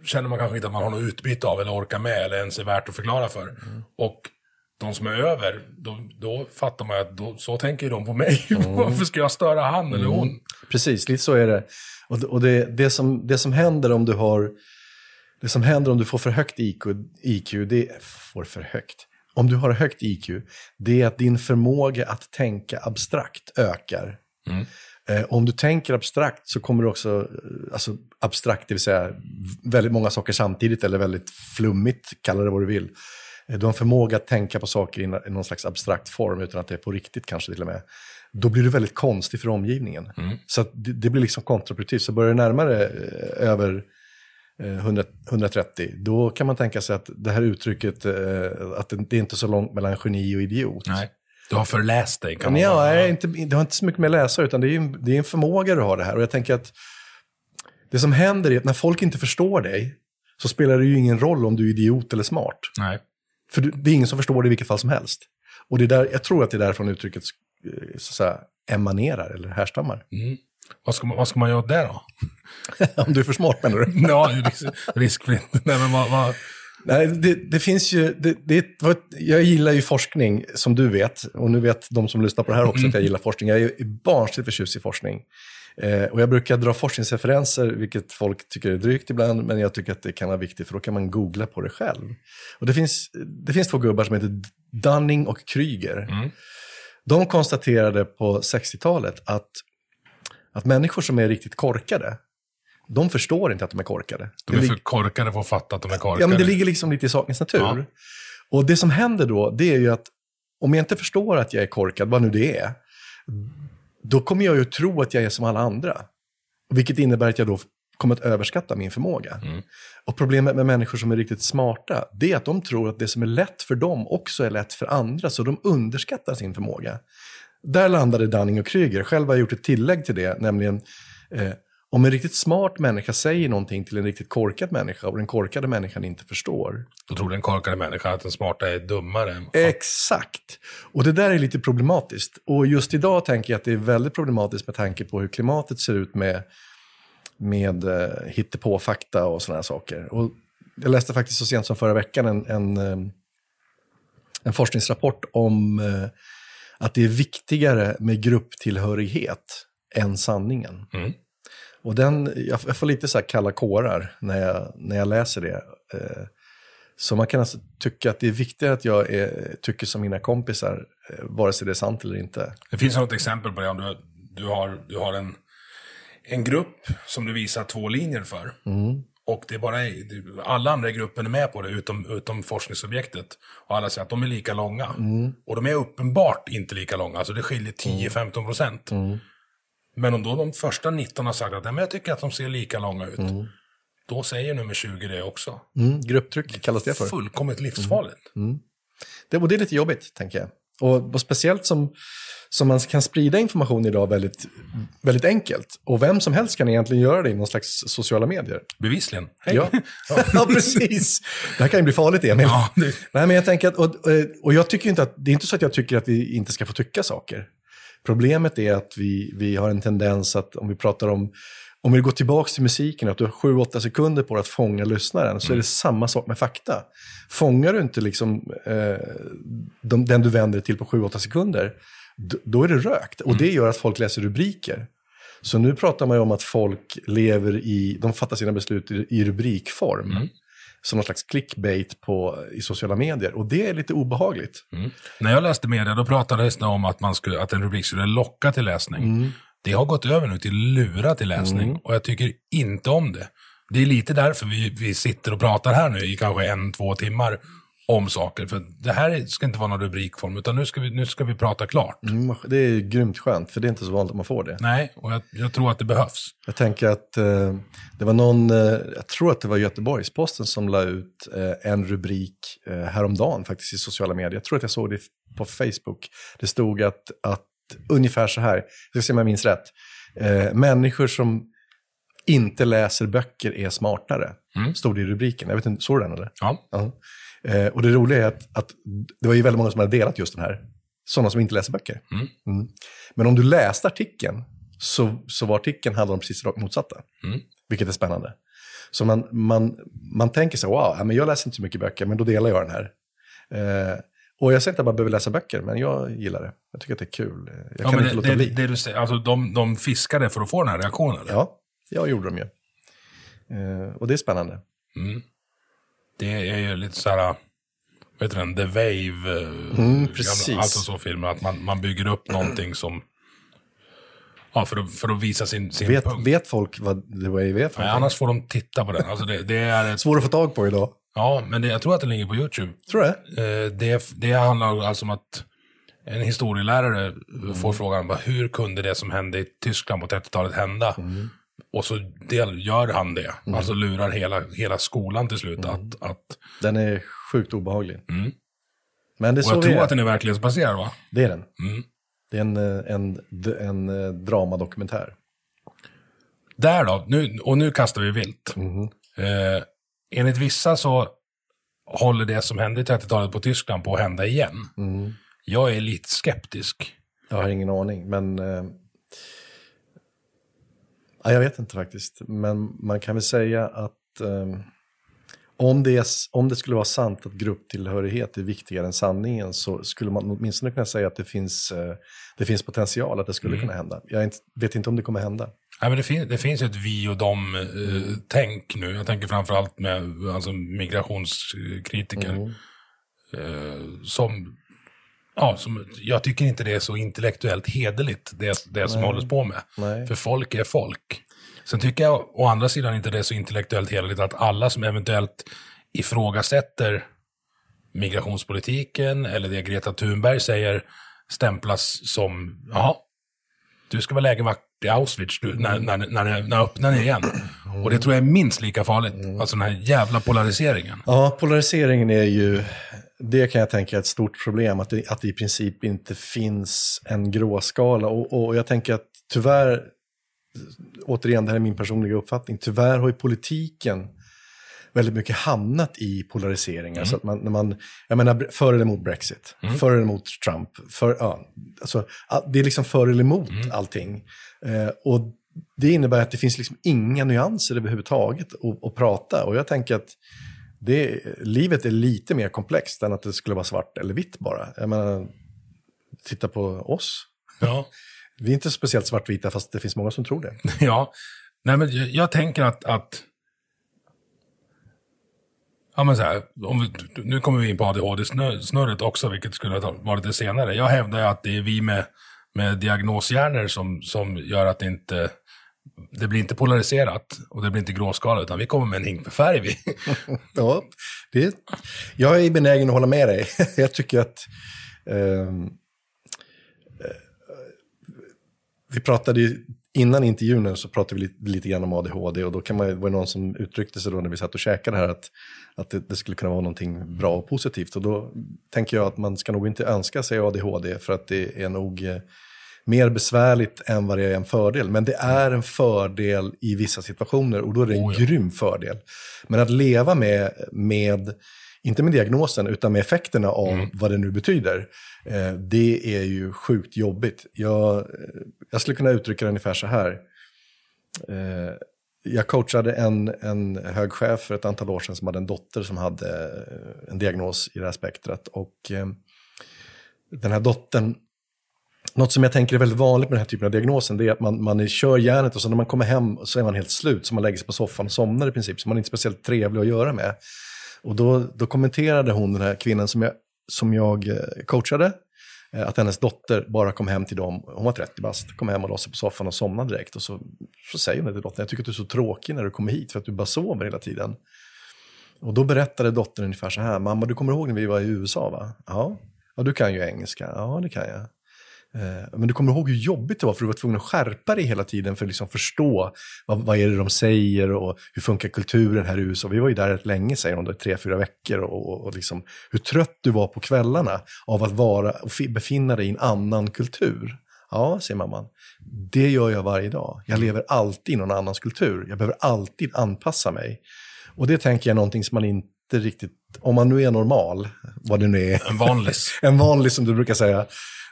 känner man kanske inte att man har något utbyte av eller orkar med eller ens är värt att förklara för. Och de som är över, då, då fattar man att då, så tänker de på mig. Varför ska jag störa han eller hon? Precis, lite så är det. Och, det- och det, det, som, det som händer om du har... Det som händer om du får för högt IQ, IQ det får för högt. Om du har högt IQ, det är att din förmåga att tänka abstrakt ökar. Eh, om du tänker abstrakt så kommer du också, eh, alltså abstrakt, det vill säga väldigt många saker samtidigt eller väldigt flummigt, kalla det vad du vill. Eh, Du har en förmåga att tänka på saker i någon slags abstrakt form utan att det är på riktigt kanske till och med. Då blir du väldigt konstig för omgivningen. Så att det, det blir liksom kontraproduktivt. Så börjar du närmare eh, över eh, 100, 130, då kan man tänka sig att det här uttrycket, eh, att det, det är inte så långt mellan geni och idiot. Nej. Du har förläst dig kan man ja, säga. nej, inte, det har inte så mycket med att läsa, utan det är, en, det är en förmåga du har det här. Och jag tänker att det som händer är att när folk inte förstår dig, så spelar det ju ingen roll om du är idiot eller smart. Nej. För det är ingen som förstår det i vilket fall som helst. Och det är där, jag tror att det är därifrån uttrycket eh, så att säga, emanerar eller härstammar. Vad ska, man, vad ska man göra åt det då? om du är för smart menar du? ja, risk, riskfritt. Nej, men vad, vad, Nej, det, det finns ju, det, det, jag gillar ju forskning som du vet, och nu vet de som lyssnar på det här också att jag gillar forskning. Jag är barnsligt förtjust i forskning. Eh, och jag brukar dra forskningsreferenser, vilket folk tycker är drygt ibland, men jag tycker att det kan vara viktigt för då kan man googla på det själv. Och det finns, det finns två gubbar som heter Dunning och Kryger. De konstaterade på 60-talet att, att människor som är riktigt korkade, de förstår inte att de är korkade. de är för korkade för att fatta att de är korkade. Ja, men det ligger liksom lite i sakens natur. Ja. Och det som händer då, det är ju att om jag inte förstår att jag är korkad, vad nu det är, då kommer jag ju tro att jag är som alla andra. Vilket innebär att jag då kommer att överskatta min förmåga. Och problemet med människor som är riktigt smarta, det är att de tror att det som är lätt för dem också är lätt för andra, så de underskattar sin förmåga. Där landade Dunning och Kryger. Själv har jag gjort ett tillägg till det, nämligen eh, om en riktigt smart människa säger någonting till en riktigt korkad människa och den korkade människan inte förstår. Då tror den korkade människan att den smarta är dummare. Exakt! Och det där är lite problematiskt. Och just idag tänker jag att det är väldigt problematiskt med tanke på hur klimatet ser ut med, med eh, hittepå-fakta och sådana saker. Och jag läste faktiskt så sent som förra veckan en, en, eh, en forskningsrapport om eh, att det är viktigare med grupptillhörighet än sanningen. Mm. Och den, jag, får lite så här kalla kårar när jag, när jag läser det. Eh, så man kan alltså tycka att det är viktigare att jag är, tycker som mina kompisar, eh, vare sig det är sant eller inte. Det finns något exempel på det. Om du, du har, du har en, en grupp som du visar två linjer för. Och det är bara, alla andra i gruppen är med på det, utom, utom forskningsobjektet. Och alla säger att de är lika långa. Och de är uppenbart inte lika långa, alltså det skiljer 10-15 procent. Men om då de första 19 har sagt att "Nej, men jag tycker att de ser lika långa ut. Då säger nummer 20 det också. Mm, grupptryck kallas det för. Fullkomligt livsfarligt. Det, och det är lite jobbigt, tänker jag. Och, och speciellt som, som man kan sprida information idag väldigt, väldigt enkelt. Och vem som helst kan egentligen göra det i någon slags sociala medier. Bevisligen. Hej. Ja, ja precis. Det här kan ju bli farligt, Emil. Ja, det- Nej, men jag tänker att, och, och jag tycker inte att, det är inte så att jag tycker att vi inte ska få tycka saker. Problemet är att vi, vi har en tendens att, om vi pratar om, om vi går tillbaka till musiken, att du har 7-8 sekunder på dig att fånga lyssnaren, så är det samma sak med fakta. Fångar du inte liksom, eh, de, den du vänder dig till på 7-8 sekunder, då är det rökt. Och det gör att folk läser rubriker. Så nu pratar man ju om att folk lever i, de fattar sina beslut i, i rubrikform. Som någon slags clickbait på, i sociala medier. Och det är lite obehagligt. Mm. När jag läste media då pratades det om att, man skulle, att en rubrik skulle locka till läsning. Mm. Det har gått över nu till lura till läsning och jag tycker inte om det. Det är lite därför vi, vi sitter och pratar här nu i kanske en, två timmar om saker. För det här ska inte vara någon rubrikform, utan nu ska vi, nu ska vi prata klart. Mm, Det är grymt skönt, för det är inte så vanligt att man får det. Nej, och jag, jag tror att det behövs. Jag tänker att eh, det var någon, eh, jag tror att det var Göteborgs-Posten som la ut eh, en rubrik eh, häromdagen faktiskt i sociala medier. Jag tror att jag såg det på Facebook. Det stod att, att ungefär så här, jag ska se om jag minns rätt. Eh, människor som inte läser böcker är smartare. Mm. Stod det i rubriken. Jag vet inte, såg du den eller? Ja. Ja. Eh, och det roliga är att, att det var ju väldigt många som hade delat just den här. Sådana som inte läser böcker. Mm. Mm. Men om du läste artikeln så, så var artikeln handlade om precis rakt motsatta. Mm. Vilket är spännande. Så man, man, man tänker sig, wow, men jag läser inte så mycket böcker, men då delar jag den här. Eh, och jag säger inte att man behöver läsa böcker, men jag gillar det. Jag tycker att det är kul. Jag Ja, kan men inte det, låta det, bli. det du säger, alltså de, de fiskade för att få den här reaktionen? eller? Ja, jag gjorde dem ju. Eh, och det är spännande. Mm. Det är ju lite så här, vet du den, The Wave, eh, Mm, gamla- alltså så filmer, att man, man bygger upp någonting som, ja, för att, för att visa sin, sin Vet, punkt. vet folk vad The Wave är för Nej, annars får de titta på den. Alltså det, det är ett, Svår att få tag på idag. ja, men det, jag tror att den ligger på YouTube. Tror du det? Eh, det, det handlar alltså om att en historielärare får frågan, vad, hur kunde det som hände i Tyskland på 30-talet hända? Och så del, gör han det, alltså lurar hela, hela skolan till slut att, att Den är sjukt obehaglig. Mm. Men det är och jag tror är. att den är verklighetsbaserad va? Det är den. Mm. Det är en, eh, en, en, en eh, dramadokumentär. Där då, nu, och nu kastar vi vilt. Mhm. Eh, enligt vissa så håller det som hände i 30-talet på Tyskland på att hända igen. Mm. Jag är lite skeptisk. Jag har ingen aning, men... Eh, ja, jag vet inte faktiskt. Men man kan väl säga att eh, om, det är, om det skulle vara sant att grupptillhörighet är viktigare än sanningen så skulle man åtminstone kunna säga att det finns, eh, det finns potential att det skulle kunna hända. Jag inte, vet inte om det kommer hända. Nej, men det, fin- det finns ett vi och dem-tänk nu. Jag tänker framförallt med alltså, migrationskritiker. Eh, som, ja, som, jag tycker inte det är så intellektuellt hederligt, det, det som hålls på med. Nej. För folk är folk. Sen tycker jag å andra sidan inte det är så intellektuellt hederligt att alla som eventuellt ifrågasätter migrationspolitiken eller det Greta Thunberg säger stämplas som, jaha, du ska vara lägervakt i Auschwitz du, när, när, när, när öppnar ni igen. Och det tror jag är minst lika farligt. Alltså den här jävla polariseringen. Ja, polariseringen är ju, det kan jag tänka är ett stort problem, att det, att det i princip inte finns en gråskala. Och, och jag tänker att tyvärr, återigen, det här är min personliga uppfattning, tyvärr har ju politiken väldigt mycket hamnat i polariseringar. Så att man, när man, jag menar, för eller emot Brexit, för eller emot Trump, för, ja, alltså, all- det är liksom för eller emot allting. Eh, och det innebär att det finns liksom inga nyanser överhuvudtaget att, att prata. Och jag tänker att det, livet är lite mer komplext än att det skulle vara svart eller vitt bara. Jag menar, titta på oss. Ja. Vi är inte speciellt svartvita fast det finns många som tror det. Ja, nej men jag, jag tänker att, att Ja men så här, om vi, nu kommer vi in på ADHD-snurret också, vilket skulle ha varit det senare. Jag hävdar att det är vi med, med diagnoshjärnor som, som gör att det inte, det blir inte polariserat och det blir inte gråskala, utan vi kommer med en hink med färg. Vi. Ja, det, jag är benägen att hålla med dig. Jag tycker att... Ehm, eh, vi pratade ju, innan intervjun så pratade vi lite, lite grann om ADHD och då kan man, var det någon som uttryckte sig då när vi satt och käkade här att, att det, det skulle kunna vara någonting bra och positivt. Och då tänker jag att man ska nog inte önska sig ADHD för att det är nog eh, mer besvärligt än vad det är en fördel. Men det är en fördel i vissa situationer och då är det en Oh ja. grym fördel. Men att leva med, med, inte med diagnosen, utan med effekterna av vad det nu betyder, eh, det är ju sjukt jobbigt. Jag, jag skulle kunna uttrycka det ungefär så här. Eh, jag coachade en, en hög chef för ett antal år sedan som hade en dotter som hade eh, en diagnos i det här spektrat. Och eh, den här dottern något som jag tänker är väldigt vanligt med den här typen av diagnosen, det är att man, man kör järnet och så när man kommer hem så är man helt slut, så man lägger sig på soffan och somnar i princip, så man är inte speciellt trevlig att göra med. Och då, då kommenterade hon, den här kvinnan som jag, som jag eh, coachade, eh, att hennes dotter bara kom hem till dem, hon var 30 bast, kom hem och la sig på soffan och somnade direkt. Och så, så säger hon till dottern, jag tycker att du är så tråkig när du kommer hit för att du bara sover hela tiden. Och då berättade dottern ungefär så här, mamma du kommer ihåg när vi var i USA va? Ja. Ja, du kan ju engelska. Ja, det kan jag. Eh, Men du kommer ihåg hur jobbigt det var för du var tvungen att skärpa dig hela tiden för att liksom förstå vad, vad är det de säger och hur funkar kulturen här i USA. Vi var ju där rätt länge, säger då, tre, fyra veckor och, och, och liksom, hur trött du var på kvällarna av att vara och fi- befinna dig i en annan kultur. Ja, säger mamman. Det gör jag varje dag. Jag lever alltid i någon annans kultur. Jag behöver alltid anpassa mig. Och det tänker jag är någonting som man inte riktigt, om man nu är normal, vad det nu är, En vanlig. en vanlig som du brukar säga,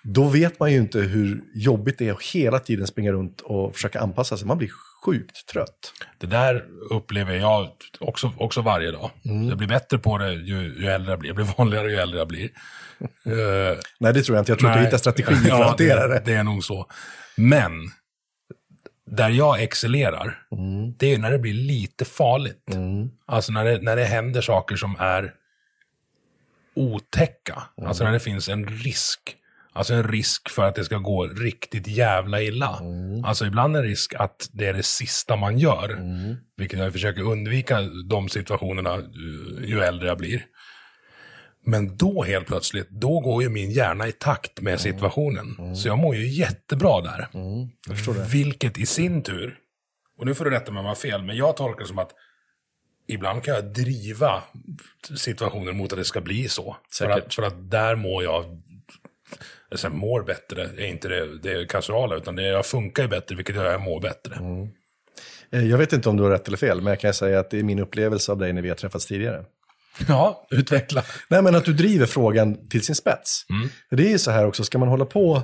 då vet man ju inte hur jobbigt det är att hela tiden springa runt och försöka anpassa sig. Man blir sjukt trött. Det där upplever jag också, också varje dag. Mm. Jag blir bättre på det ju, ju äldre jag blir. Jag blir vanligare ju äldre jag blir. Eh, Nej, det tror jag inte. Jag tror att du Nej. hittar strategier för att hantera det. det. Är nog så. Men, där jag excellerar, Mm. det är när det blir lite farligt. Alltså när det, när det händer saker som är otäcka. Mm. Alltså när det finns en risk. Alltså en risk för att det ska gå riktigt jävla illa. Mm. Alltså ibland en risk att det är det sista man gör. Mm. Vilket jag försöker undvika de situationerna ju- ju äldre jag blir. Men då helt plötsligt, då går ju min hjärna i takt med situationen. Så jag mår ju jättebra där. Det. Vilket i sin tur, och nu får du rätta mig om jag har fel, men jag tolkar det som att ibland kan jag driva situationer mot att det ska bli så. För att, för att där mår jag, alltså mår bättre, är inte det, det är kausala, utan det, jag funkar ju bättre, vilket gör att jag mår bättre. Eh, Jag vet inte om du har rätt eller fel, men jag kan säga att det är min upplevelse av dig när vi har träffats tidigare. Ja, utveckla. Nej, men att du driver frågan till sin spets. För Det är ju så här också, ska man hålla på...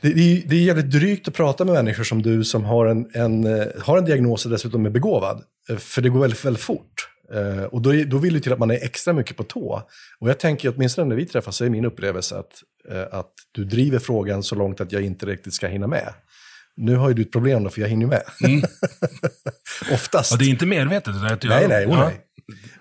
Det, det, är, det är jävligt drygt att prata med människor som du som har en, en, eh, har en diagnos och dessutom är begåvad. Eh, För det går väldigt, väldigt fort. Eh, Och då, är- då vill det till att man är extra mycket på tå. Och jag tänker, åtminstone när vi träffas, så är min upplevelse att, eh, att du driver frågan så långt att jag inte riktigt ska hinna med. Nu har ju du ett problem då, för jag hinner med. Oftast. Och det är inte medvetet. att jag- Nej, nej, ja. nej.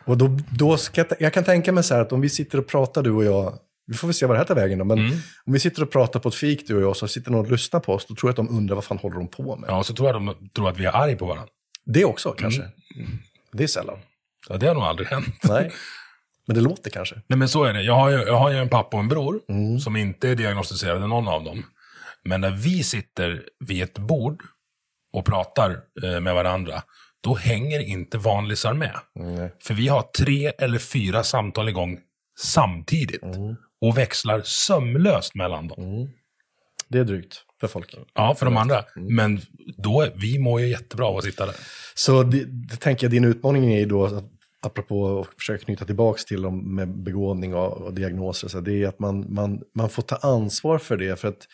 Och då, då ska jag, jag kan tänka mig så här att om vi sitter och pratar du och jag, vi får väl se vad det här tar vägen då, men Mm. om vi sitter och pratar på ett fik du och jag, så sitter någon och lyssnar på oss, då tror jag att de undrar vad fan håller de på med. Ja, så tror jag de tror att vi är arg på varandra. Det också kanske. Mm. Det är sällan. Ja, det har nog aldrig hänt. Nej. Men det låter kanske. Nej men så är det. Jag har ju, jag har ju en pappa och en bror Mm. som inte är diagnostiserade, någon av dem. Men när vi sitter vid ett bord och pratar eh, med varandra, då hänger inte vanlisar med. För vi har tre eller fyra samtal igång samtidigt. Mm. Och växlar sömlöst mellan dem. Det är drygt för folk. Ja, för de andra. Mm. Men då, vi mår ju jättebra av att sitta där. Så det, det tänker jag, din utmaning är ju då, att, apropå att försöka knyta tillbaka till dem med begåvning och, och diagnoser, så det är att man, man, man får ta ansvar för det. För att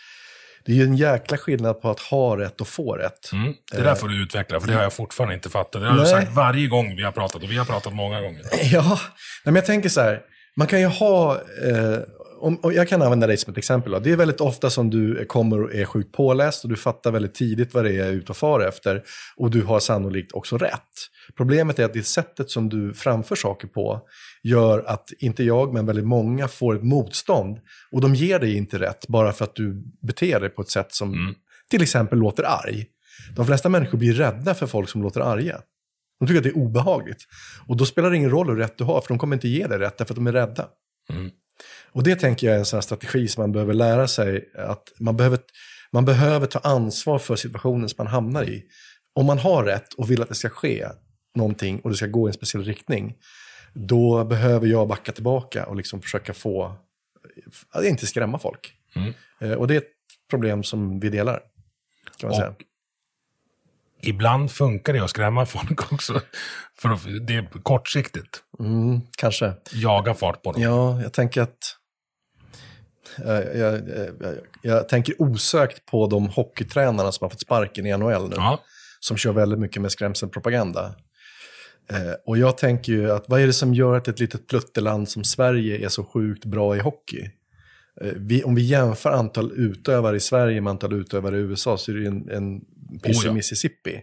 det är ju en jäkla skillnad på att ha rätt och få rätt. Mm. Det där får du utveckla, för det har jag fortfarande inte fattat. Det har du Nej. sagt varje gång vi har pratat, och vi har pratat många gånger. Ja, nej, men jag tänker så här. Man kan ju ha, eh, om, jag kan använda dig som ett exempel. Då. Det är väldigt ofta som du kommer och är sjukt påläst och du fattar väldigt tidigt vad det är jag är ute och far efter. Och du har sannolikt också rätt. Problemet är att det sättet som du framför saker på gör att, inte jag, men väldigt många får ett motstånd. Och de ger dig inte rätt bara för att du beter dig på ett sätt som till exempel låter arg. De flesta människor blir rädda för folk som låter arga. De tycker att det är obehagligt. Och då spelar det ingen roll hur rätt du har, för de kommer inte ge dig rätt därför att de är rädda. Och det tänker jag är en sån här strategi som man behöver lära sig. Att man behöver, man behöver ta ansvar för situationen som man hamnar i. Om man har rätt och vill att det ska ske någonting och det ska gå i en speciell riktning, då behöver jag backa tillbaka och liksom försöka få, inte skrämma folk. Eh, Och det är ett problem som vi delar, kan man Och säga. Ibland funkar det att skrämma folk också. För att, det är kortsiktigt. Mm, kanske. Jaga fart på dem. Ja, jag tänker att... Jag, jag, jag, jag tänker osökt på de hockeytränarna som har fått sparken i NHL nu. Ja. Som kör väldigt mycket med skrämselpropaganda. Eh, och jag tänker ju att vad är det som gör att ett litet plutteland som Sverige är så sjukt bra i hockey? Eh, vi, om vi jämför antal utövare i Sverige med antal utövare i USA så är det en, en piss i Oh ja. Mississippi.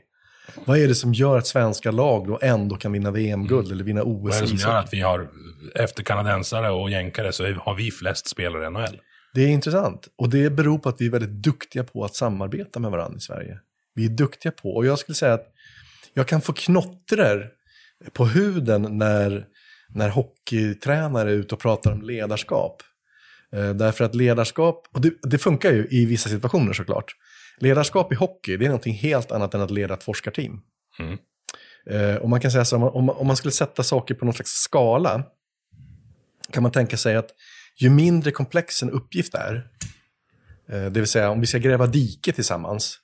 Vad är det som gör att svenska lag då ändå kan vinna VM-guld eller vinna OS? Vad är det som i gör att vi har, efter kanadensare och jänkare, så har vi flest spelare i NHL? Det är intressant. Och det beror på att vi är väldigt duktiga på att samarbeta med varandra i Sverige. Vi är duktiga på, och jag skulle säga att jag kan få knottror på huden när, när hockeytränare är ute och pratar om ledarskap. Eh, därför att ledarskap, och det, det, funkar ju i vissa situationer såklart. Ledarskap i hockey, det är någonting helt annat än att leda ett forskarteam. Mm. Eh, och man kan säga så, om man, om man skulle sätta saker på någon slags skala, kan man tänka sig att ju mindre komplex en uppgift är, eh, det vill säga om vi ska gräva dike tillsammans,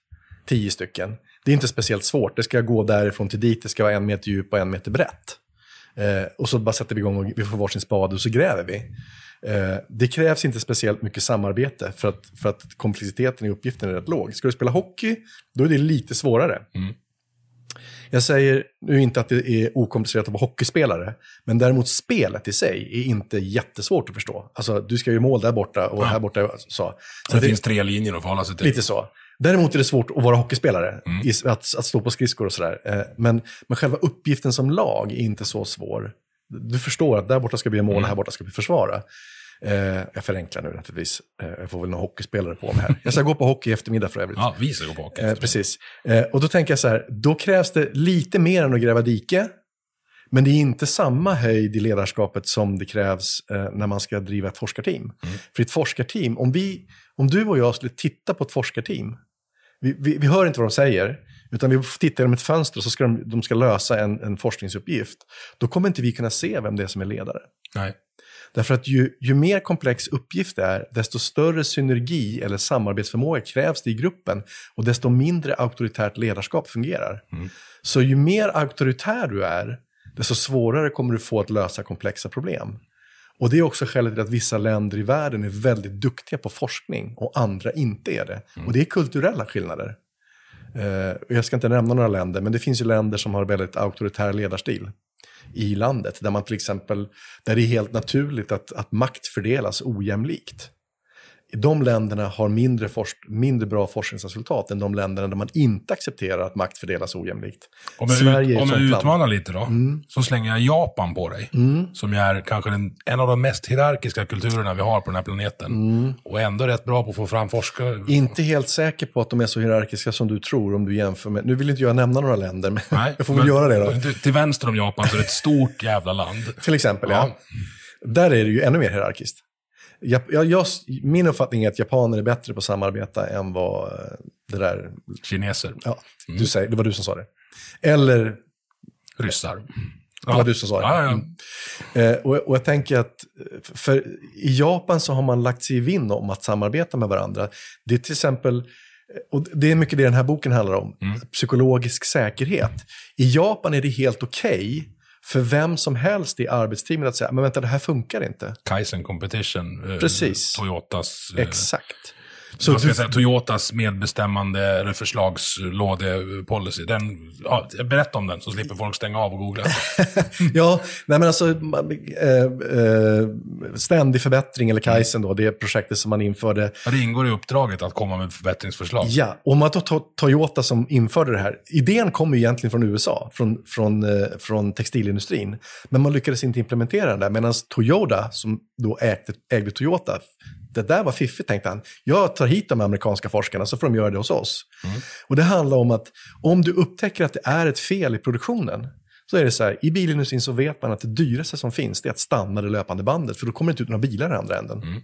tio stycken, det är inte speciellt svårt. Det ska gå därifrån till dit, det ska vara en meter djup och en meter brett. Eh, och så bara sätter vi igång och vi får varsin spade och så gräver vi. Eh, det krävs inte speciellt mycket samarbete för att, för att komplexiteten i uppgiften är rätt låg. Ska du spela hockey, då är det lite svårare. Mm. Jag säger nu inte att det är okomplicerat att vara hockeyspelare, men däremot spelet i sig är inte jättesvårt att förstå. Alltså, du ska ju mål där borta och ja. här borta. Så. så det, det finns tre linjer att förhålla sig till. Lite så. Däremot är det svårt att vara hockeyspelare, mm. att, att stå på skridskor och sådär. Eh, men, men själva uppgiften som lag är inte så svår. Du förstår att där borta ska bli mål, mm. här borta ska vi försvara. Eh, jag förenklar nu naturligtvis. Eh, jag får väl någon hockeyspelare på mig här. Jag ska gå på hockey i eftermiddag för övrigt. Ja, vi ska gå på hockey. Eh, precis. Eh, och då tänker jag så här, då krävs det lite mer än att gräva dike. Men det är inte samma höjd i ledarskapet som det krävs eh, när man ska driva ett forskarteam. Mm. För ett forskarteam, om, vi, om du och jag skulle titta på ett forskarteam, vi, vi, vi hör inte vad de säger, utan vi får titta genom ett fönster och så ska de, de ska lösa en, en forskningsuppgift. Då kommer inte vi kunna se vem det är som är ledare. Nej. Därför att ju, ju mer komplex uppgift det är, desto större synergi eller samarbetsförmåga krävs det i gruppen och desto mindre auktoritärt ledarskap fungerar. Mm. Så ju mer auktoritär du är, desto svårare kommer du få att lösa komplexa problem. Och det är också skälet till att vissa länder i världen är väldigt duktiga på forskning och andra inte är det. Mm. Och det är kulturella skillnader. Eh, jag ska inte nämna några länder, men det finns ju länder som har väldigt auktoritär ledarstil i landet. Där man till exempel, där det är helt naturligt att, att makt fördelas ojämlikt de länderna har mindre, mindre bra forskningsresultat än de länderna där man inte accepterar att makt fördelas ojämlikt. Om jag, Sverige ut, om jag utmanar lite då, mm. så slänger jag Japan på dig. Mm. Som är kanske den, en av de mest hierarkiska kulturerna vi har på den här planeten. Mm. Och ändå rätt bra på att få fram forskare. Inte helt säker på att de är så hierarkiska som du tror om du jämför med... Nu vill inte jag nämna några länder, men Nej, jag får väl göra det då. Till vänster om Japan så är det ett stort jävla land. till exempel, ja. ja. Där är det ju ännu mer hierarkiskt. Jag, jag, min uppfattning är att japaner är bättre på att samarbeta än vad eh, det där... Kineser. Ja, mm. du säger, det var du som sa det. Eller... Ryssar. Det var du som sa det. Ja, ja. Mm. Eh, och, och, jag tänker att för i Japan så har man lagt sig i vind om att samarbeta med varandra. Det är till exempel, och det är mycket det den här boken handlar om, mm. psykologisk säkerhet. I Japan är det helt okej okay för vem som helst i arbetsteamet att säga, men vänta, det här funkar inte. Kaizen Competition, eh, Precis. Toyotas... Eh, Exakt. Så du... säga, Toyotas medbestämmande eller förslagslådepolicy. Den, ja, berätta om den så slipper folk stänga av och googla. ja, nej men alltså äh, äh, ständig förbättring eller Kaizen då, det projektet som man införde. Det ingår i uppdraget att komma med förbättringsförslag. Ja, och om man tar Toyota som införde det här. Idén kommer ju egentligen från USA, från, från, äh, från textilindustrin. Men man lyckades inte implementera den där, medan Toyota, som då ägde, ägde Toyota, det där var fiffigt, tänkte han. Jag tar hit de amerikanska forskarna så får de göra det hos oss. Mm. Och det handlar om att om du upptäcker att det är ett fel i produktionen, så är det så här, i bilindustrin så vet man att det dyraste som finns det är att stanna det löpande bandet, för då kommer det inte ut några bilar i andra änden. Mm.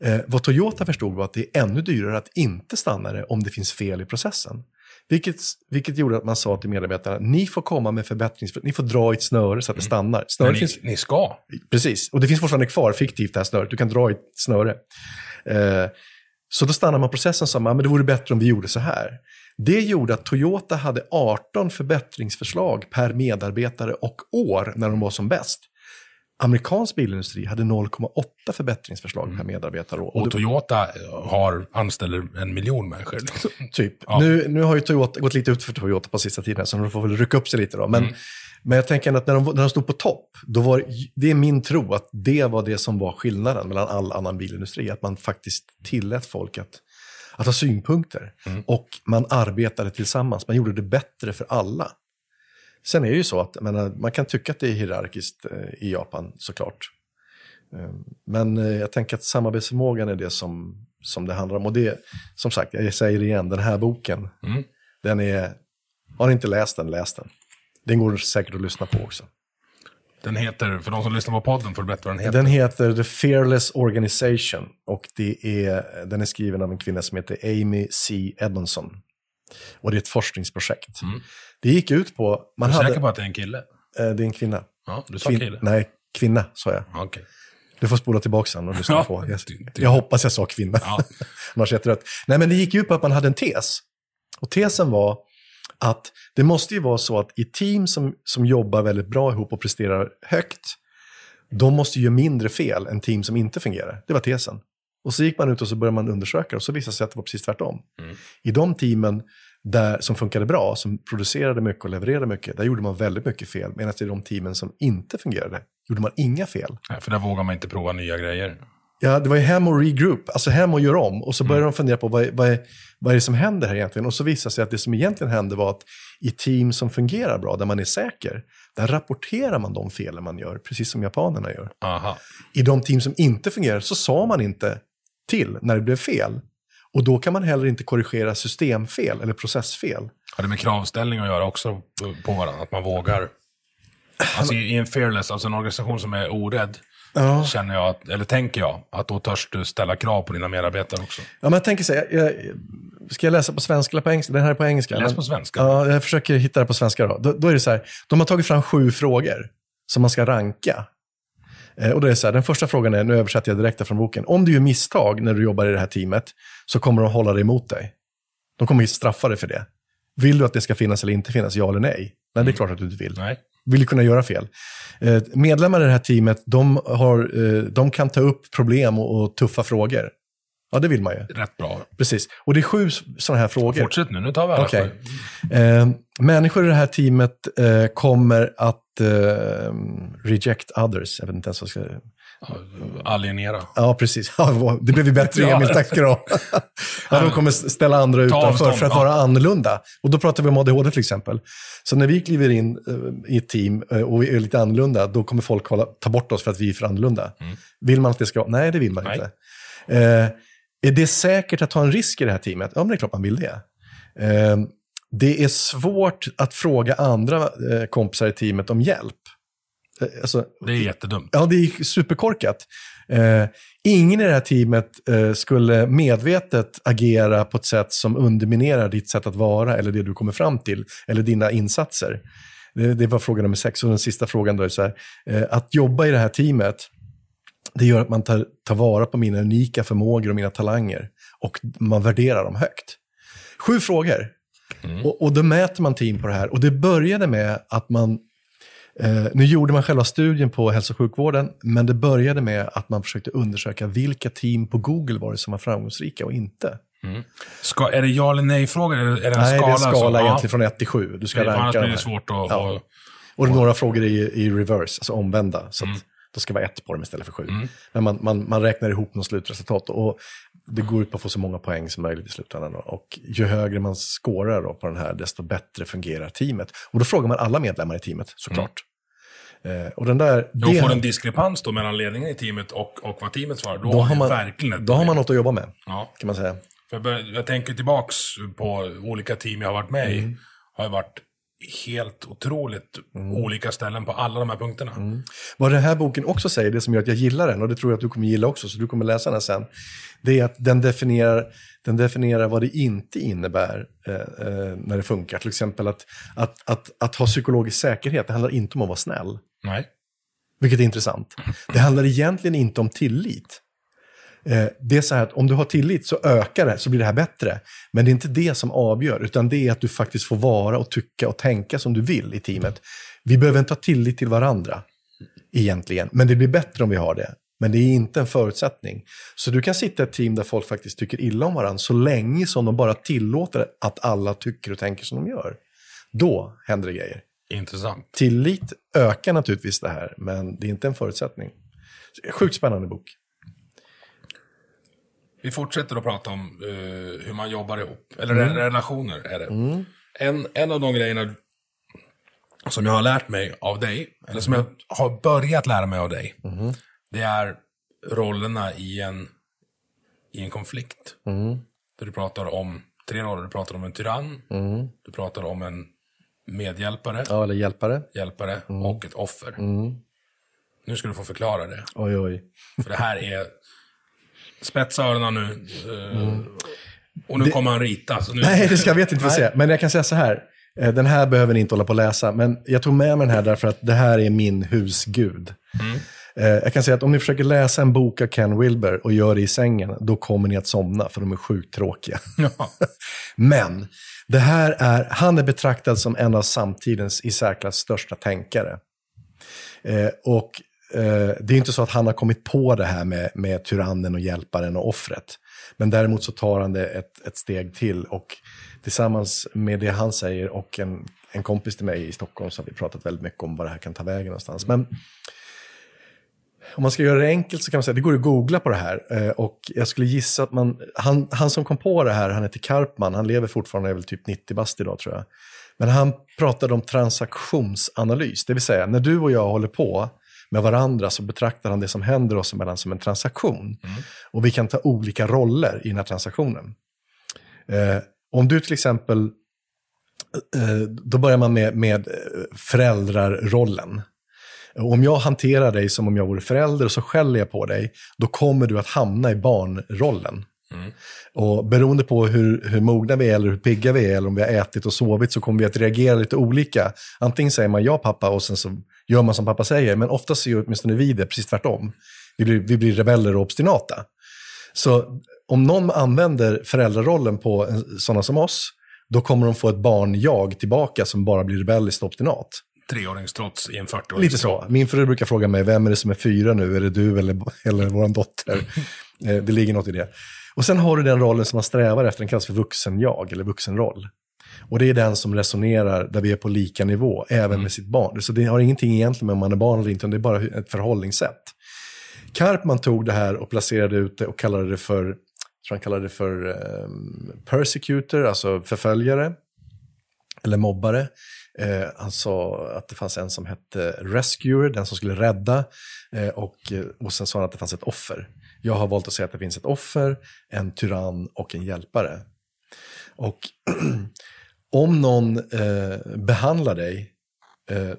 Eh, vad Toyota förstod var att det är ännu dyrare att inte stanna det om det finns fel i processen. Vilket, vilket gjorde att man sa till medarbetarna, ni får komma med förbättringsförslag, ni får dra i ett snöre så att det mm. stannar. Snöre ni, finns, ni ska. Precis, och det finns fortfarande kvar fiktivt det här snöret, du kan dra i ett snöre. Eh, så då stannar man processen och sa, men det vore bättre om vi gjorde så här. Det gjorde att Toyota hade 18 förbättringsförslag per medarbetare och år när de var som bäst amerikansk bilindustri hade 0,8 förbättringsförslag mm. per medarbetare. Och, och Toyota har, anställer en miljon människor. Liksom. Typ. Ja. Nu, nu har ju Toyota gått lite ut för Toyota på sista tiden, så de får väl rycka upp sig lite då. Men, mm. men jag tänker att när de, när de stod på topp, då var det är min tro att det var det som var skillnaden mellan all annan bilindustri. Att man faktiskt tillät folk att, att ha synpunkter. Och man arbetade tillsammans, man gjorde det bättre för alla. Sen är det ju så att menar, man kan tycka att det är hierarkiskt eh, i Japan såklart. Eh, Men eh, jag tänker att samarbetsförmågan är det som, som det handlar om. Och det, som sagt, jag säger det igen, den här boken, Mm. den är, har ni inte läst den, läs den. Den går säkert att lyssna på också. Den heter, för de som lyssnar på podden får du berätta vad den heter. Den heter The Fearless Organization och det är, den är skriven av en kvinna som heter Amy C. Edmondson. Och det är ett forskningsprojekt. Det gick ut på... Man Mm. Är du hade, säker på att det är en kille? eh, det är en kvinna. Ja, du sa Kvin- kille. Nej, kvinna sa jag. Ja, Okej. Du får spola tillbaka sen och lyssna på. Jag, jag hoppas jag sa kvinna. Ja. Annars är rätt. Nej, men det gick ut på att man hade en tes. Och tesen var att det måste ju vara så att i team som, som jobbar väldigt bra ihop och presterar högt, de måste göra mindre fel än team som inte fungerar. Det var tesen. Och så gick man ut och så började man undersöka och så visade det sig att det var precis tvärtom. I de teamen där, som funkade bra, som producerade mycket och levererade mycket, där gjorde man väldigt mycket fel. Medan i de teamen som inte fungerade, gjorde man inga fel. Nej, för där vågar man inte prova nya grejer. Ja, det var ju hem och regroup, alltså hem och göra om. Och så började de fundera på vad, vad, är, vad är det som händer här egentligen? Och så visade det sig att det som egentligen hände var att i team som fungerar bra, där man är säker, där rapporterar man de felen man gör, precis som japanerna gör. Aha. I de team som inte fungerar så sa man inte till när det blev fel. Och då kan man heller inte korrigera systemfel eller processfel. Har det med kravställning att göra också på- varandra? Att man vågar? Alltså i en fearless, alltså en organisation som är orädd, Ja. känner jag, att, eller tänker jag, att då törs du ställa krav på dina medarbetare också. Ja, men jag tänker så här, jag, ska jag läsa på svenska eller på engelska? Den här är på engelska. Läs men- på svenska. Ja, jag försöker hitta det på svenska då. Då, då är det så här, de har tagit fram sju frågor som man ska ranka. Eh, och då är så här, den första frågan är, nu översätter jag direkt från boken. Om du gör misstag när du jobbar i det här teamet så kommer de hålla dig emot dig. De kommer ju straffa dig för det. Vill du att det ska finnas eller inte finnas, ja eller nej? Nej, det är klart att du inte vill. Nej. Vill du kunna göra fel. Eh, medlemmar i det här teamet, de, har, eh, de kan ta upp problem och, och tuffa frågor. Ja, det vill man ju. Rätt bra. Precis. Och det är sju sådana här frågor. Fortsätt nu, nu tar vi alla Okej. sju. Eh, människor i det här teamet eh, kommer att eh, reject others. Jag vet inte ens vad jag ska... Alienera. Ja, precis. Det blev ju bättre. Emil. Tack ska du ha. de kommer ställa andra utanför för att vara annorlunda. Och då pratar vi om ADHD till exempel. Så när vi kliver in eh, i ett team eh, och är lite annorlunda, då kommer folk ta bort oss för att vi är för annorlunda. Vill man att det ska vara? Nej, det vill man Nej. inte. Eh, är det säkert att ta en risk i det här teamet? Ja, men det är klart man vill det. Eh, det är svårt att fråga andra eh, kompisar i teamet om hjälp. Eh, Alltså, Det är jättedumt. Ja, det är superkorkat. Eh, ingen i det här teamet eh, skulle medvetet agera på ett sätt som underminerar ditt sätt att vara eller det du kommer fram till, eller dina insatser. Det, det var fråga nummer sex. Och den sista frågan då är så här, eh, att jobba i det här teamet, det gör att man tar, tar vara på mina unika förmågor och mina talanger och man värderar dem högt. Sju frågor. Och, och då mäter man team på det här. Och det började med att man Eh, nu gjorde man själva studien på hälso och sjukvården, men det började med att man försökte undersöka vilka team på Google var det som var framgångsrika och inte. Ska, är det ja eller nej-frågor? Är det, är det en Nej, skala? det är en skala så- egentligen från 1 till 7. Du ska annars ranka blir dem det svårt att... Ja. att- Och några frågor är i, i reverse, alltså omvända. Så Mm. att då ska vara ett på dem istället för sju. Men man, man, man räknar ihop något slutresultat. Och det går ut på att få så många poäng som möjligt i slutändan. Och ju högre man scorar då på den här, desto bättre fungerar teamet. Och då frågar man alla medlemmar i teamet, såklart. Eh, och den där... Då det- får en diskrepans då mellan ledningen i teamet och, och vad teamet svarar. Då, då har man verkligen då har man något att jobba med, Ja. kan man säga. För jag, bör- jag tänker tillbaks på olika team jag har varit med Mm. i. Har ju varit helt otroligt Mm. olika ställen på alla de här punkterna. Vad den här boken också säger, det som gör att jag gillar den, och det tror jag att du kommer gilla också, så du kommer läsa den sen, det är att den definierar, den definierar vad det inte innebär eh, eh, när det funkar. Till exempel att, att, att, att ha psykologisk säkerhet, det handlar inte om att vara snäll. Nej. Vilket är intressant. Det handlar egentligen inte om tillit. Eh, Det är så här att om du har tillit så ökar det, så blir det här bättre. Men det är inte det som avgör, utan det är att du faktiskt får vara och tycka och tänka som du vill i teamet. Vi behöver inte ha tillit till varandra, egentligen. Men det blir bättre om vi har det. Men det är inte en förutsättning. Så du kan sitta i ett team där folk faktiskt tycker illa om varandra så länge som de bara tillåter att alla tycker och tänker som de gör. Då händer det grejer. Intressant. Tillit ökar naturligtvis det här, men det är inte en förutsättning. Sjukt spännande bok. Vi fortsätter att prata om eh, hur man jobbar ihop. Eller re- relationer är det. En, en av de grejerna som jag har lärt mig av dig, eller som jag har börjat lära mig av dig, det är rollerna i en, i en konflikt. Där du pratar om tre roller. Du pratar om en tyrann, du pratar om en medhjälpare, Ja, eller hjälpare. hjälpare och ett offer. Nu ska du få förklara det. Oj, oj. För det här är... Spetsa öronen nu. eh, Och nu kommer han rita. Så nu... Nej, det ska jag vet inte få se. Men jag kan säga så här. eh, Den här behöver ni inte hålla på att läsa. Men jag tog med mig den här därför att det här är min husgud. Eh, Jag kan säga att om ni försöker läsa en bok av Ken Wilber och gör det i sängen, då kommer ni att somna, för de är sjukt tråkiga. Ja. Men det här är, han är betraktad som en av samtidens i särklass största tänkare. Eh, och Eh, det är inte så att han har kommit på det här med, med tyrannen och hjälparen och offret. Men däremot så tar han det ett, ett steg till och tillsammans med det han säger och en, en kompis till mig i Stockholm så har vi pratat väldigt mycket om vad det här kan ta vägen någonstans. Men om man ska göra det enkelt så kan man säga att det går att googla på det här. Eh, och jag skulle gissa att man, han, han som kom på det här, han heter Karpman, han lever fortfarande, är väl typ 90 bast idag tror jag. Men han pratade om transaktionsanalys, det vill säga när du och jag håller på med varandra så betraktar han det som händer oss emellan som en transaktion. Och vi kan ta olika roller i den här transaktionen. Eh, om du till exempel, eh, då börjar man med, med eh, föräldrarrollen. Om jag hanterar dig som om jag vore förälder och så skäller jag på dig, då kommer du att hamna i barnrollen. Och beroende på hur, hur mogna vi är eller hur pigga vi är eller om vi har ätit och sovit så kommer vi att reagera lite olika. Antingen säger man ja pappa och sen så gör man som pappa säger, men oftast gör åtminstone vi det precis tvärtom. Vi blir, vi blir rebeller och obstinata. Så om någon använder föräldrarollen på sådana som oss, då kommer de få ett barn-jag tillbaka som bara blir rebelliskt och obstinat. Treåringstrots i en 40-åring. Lite så. Min fru brukar fråga mig, vem är det som är fyra nu? Är det du eller, eller vår dotter? Eh, det ligger något i det. Och sen har du den rollen som man strävar efter, den kallas för vuxen-jag, eller vuxenroll. Och det är den som resonerar där vi är på lika nivå, även med sitt barn. Så det har ingenting egentligen med om man är barn eller inte, det är bara ett förhållningssätt. Karpman tog det här och placerade ut det och kallade det för, tror han kallade det för um, persecutor, alltså förföljare, eller mobbare. Eh, han sa att det fanns en som hette rescuer, den som skulle rädda. Eh, och, eh, och sen sa han att det fanns ett offer. Jag har valt att säga att det finns ett offer, en tyrann och en hjälpare. Och om någon eh, behandlar dig, eh,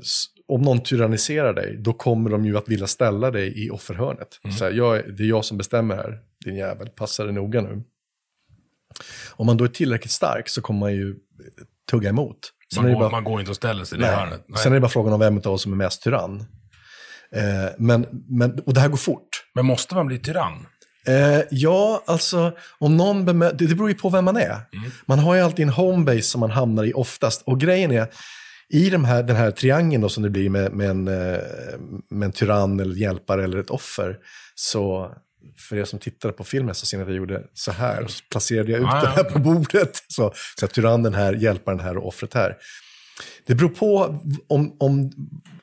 om någon tyranniserar dig, då kommer de ju att vilja ställa dig i offerhörnet. Så här, jag, det är jag som bestämmer här, din jävel, passa dig noga nu. Om man då är tillräckligt stark så kommer man ju eh, tugga emot. Sen Man, går, bara- man går inte och ställer sig i det hörnet. Nej. Sen är det bara frågan om vem av oss som är mest tyrann. Eh, men, men, och det här går fort. Men måste man bli tyrann? Eh, ja, alltså om någon bemö- det, det beror ju på vem man är. Man har ju alltid en homebase som man hamnar i oftast. Och grejen är, i de här, den här triangeln då som det blir med, med, en, eh, med en tyrann eller hjälpare eller ett offer, så för er som tittade på filmen så ser ni att jag gjorde så här. Och så placerade jag ut Ja, det här på bordet. Så, så att tyrannen här, hjälparen här och offret här. Det beror på om, om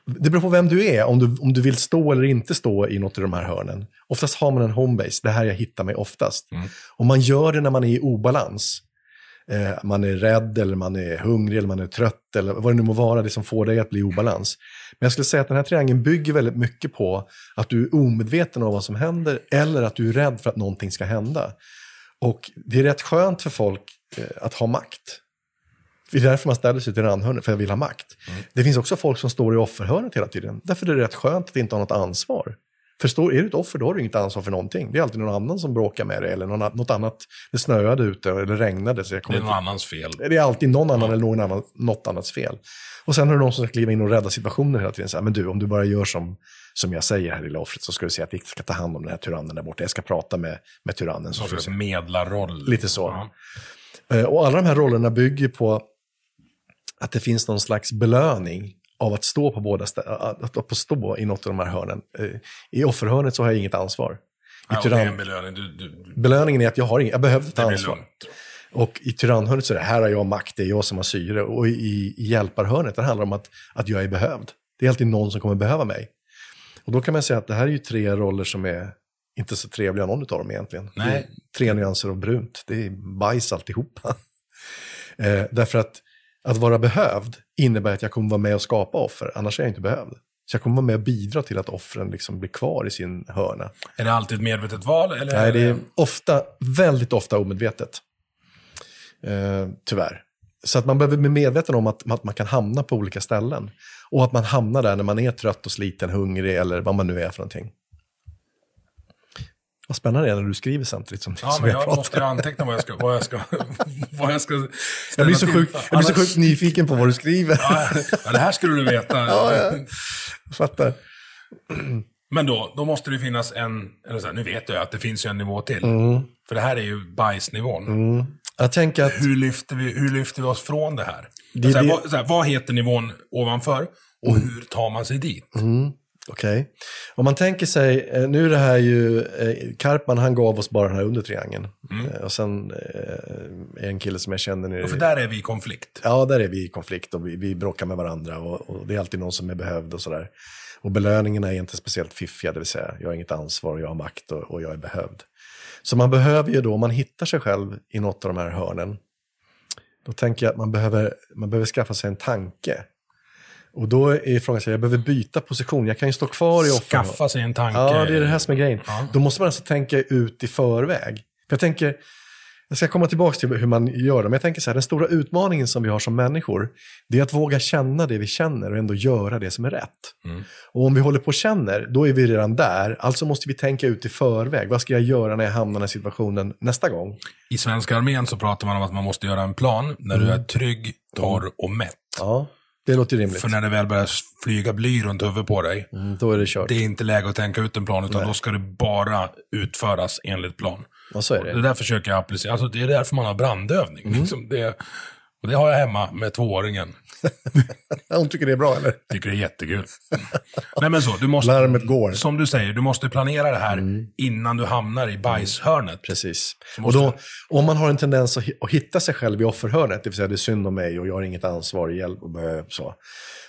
det beror på vem du är, om du, om du vill stå eller inte stå i något av de här hörnen. Oftast har man en homebase, det är här jag hittar mig oftast. Och man gör det när man är i obalans. Eh, man är rädd eller man är hungrig eller man är trött eller vad det nu må vara, det som får dig att bli i obalans. Men jag skulle säga att den här triangeln bygger väldigt mycket på att du är omedveten om vad som händer eller att du är rädd för att någonting ska hända. Och det är rätt skönt för folk eh, att ha makt. Det är därför man ställer sig till randhörnet, för jag vill ha makt. Det finns också folk som står i offerhörnet hela tiden. Därför är det rätt skönt att inte ha något ansvar. För står, är du ett offer, då har du inget ansvar för någonting. Det är alltid någon annan som bråkar med dig, eller någon, något annat. Det snöade ute, eller regnade, så jag Det är någon annans fel. det är alltid någon annan eller någon annan, något annats fel. Och sen har du någon som ska kliva in och rädda situationen hela tiden. Så här, men du, om du bara gör som, som jag säger här lilla offret så ska du se att vi ska ta hand om den här tyrannen där borta. Jag ska prata med, med tyrannen. Så se. medlarroll. Lite så. Eh, Och alla de här rollerna bygger på att det finns någon slags belöning av att stå på båda att, att stå i något av de här hörnen. Eh, I offerhörnet så har jag inget ansvar. Ja, det är en belöning. Du, du, belöningen är att jag, har inget, jag behöver ta det ansvar. lugnt. Och i tyrannhörnet så är det här har jag makt, det är jag som har syre. Och i, i hjälparhörnet, det handlar om att, att jag är behövd. Det är alltid någon som kommer behöva mig. Och då kan man säga att det här är ju tre roller som är inte så trevliga någon av dem egentligen. Nej, tre nyanser av brunt. Det är bajs alltihopa. Eh, därför att att vara behövd innebär att jag kommer vara med och skapa offer, annars är jag inte behövd. Så jag kommer vara med och bidra till att offren liksom blir kvar i sin hörna. Är det alltid ett medvetet val? Eller Nej, det är ofta, väldigt ofta omedvetet. Eh, tyvärr. Så att man behöver bli medveten om att, att man kan hamna på olika ställen. Och att man hamnar där när man är trött och sliten, hungrig eller vad man nu är för någonting. Vad spännande det är när du skriver samtidigt som, Ja, som men jag jag pratar. måste anteckna vad jag ska, vad jag ska, vad jag ska Jag blir, så sjuk, jag blir så sjukt nyfiken på vad du skriver. Ja, ja, det här skulle du veta. Ja, ja. Jag fattar. Men då, då måste det finnas en, eller så här, nu vet jag att det finns ju en nivå till. Mm. För det här är ju bajsnivån. Jag tänker att Hur, lyfter vi, hur lyfter vi oss från det här? Det är så här, det- Vad, här, vad heter nivån ovanför? Och hur tar man sig dit? Okej. Om man tänker sig, eh, nu är det här ju, eh, Karpman han gav oss bara den här undertriangeln. Eh, Och sen är en kille som jag känner nere Och för där är vi i konflikt. Ja, där är vi i konflikt och vi, vi bråkar med varandra och, och det är alltid någon som är behövd och sådär. Och belöningarna är inte speciellt fiffiga, det vill säga jag har inget ansvar, jag har makt och, och jag är behövd. Så man behöver ju då, om man hittar sig själv i något av de här hörnen, då tänker jag att man behöver, man behöver skaffa sig en tanke. Och då är frågan, så jag behöver byta position, jag kan ju stå kvar i offer. Skaffa sig en tanke. Ja, det är det här som är grejen. Ja. Då måste man alltså tänka ut i förväg. För jag tänker, jag ska komma tillbaka till hur man gör det, men jag tänker så här, den stora utmaningen som vi har som människor, det är att våga känna det vi känner och ändå göra det som är rätt. Mm. Och om vi håller på och känner, då är vi redan där, alltså måste vi tänka ut i förväg. Vad ska jag göra när jag hamnar i den här situationen nästa gång? I svenska armén så pratar man om att man måste göra en plan när Mm. du är trygg, torr och mätt. Ja, det låter rimligt. För när det väl börjar flyga bly runt huvudet på dig, Mm, då är det kört. det är inte läge att tänka ut en plan, utan då ska det bara utföras enligt plan. Ja, så är Det det. där försöker jag applicera. Alltså, det är därför man har brandövning. Mm. Liksom det, och det har jag hemma med tvååringen. Hon tycker det är bra, eller? Tycker det är jättekul. Nej men så, du måste, Larmet går. Mm. som du säger, du måste planera det här innan du hamnar i bajshörnet. Precis. Och då, om man har en tendens att, hi- att hitta sig själv i offerhörnet, det vill säga det är synd om mig och jag har inget ansvar, hjälp och bö- så.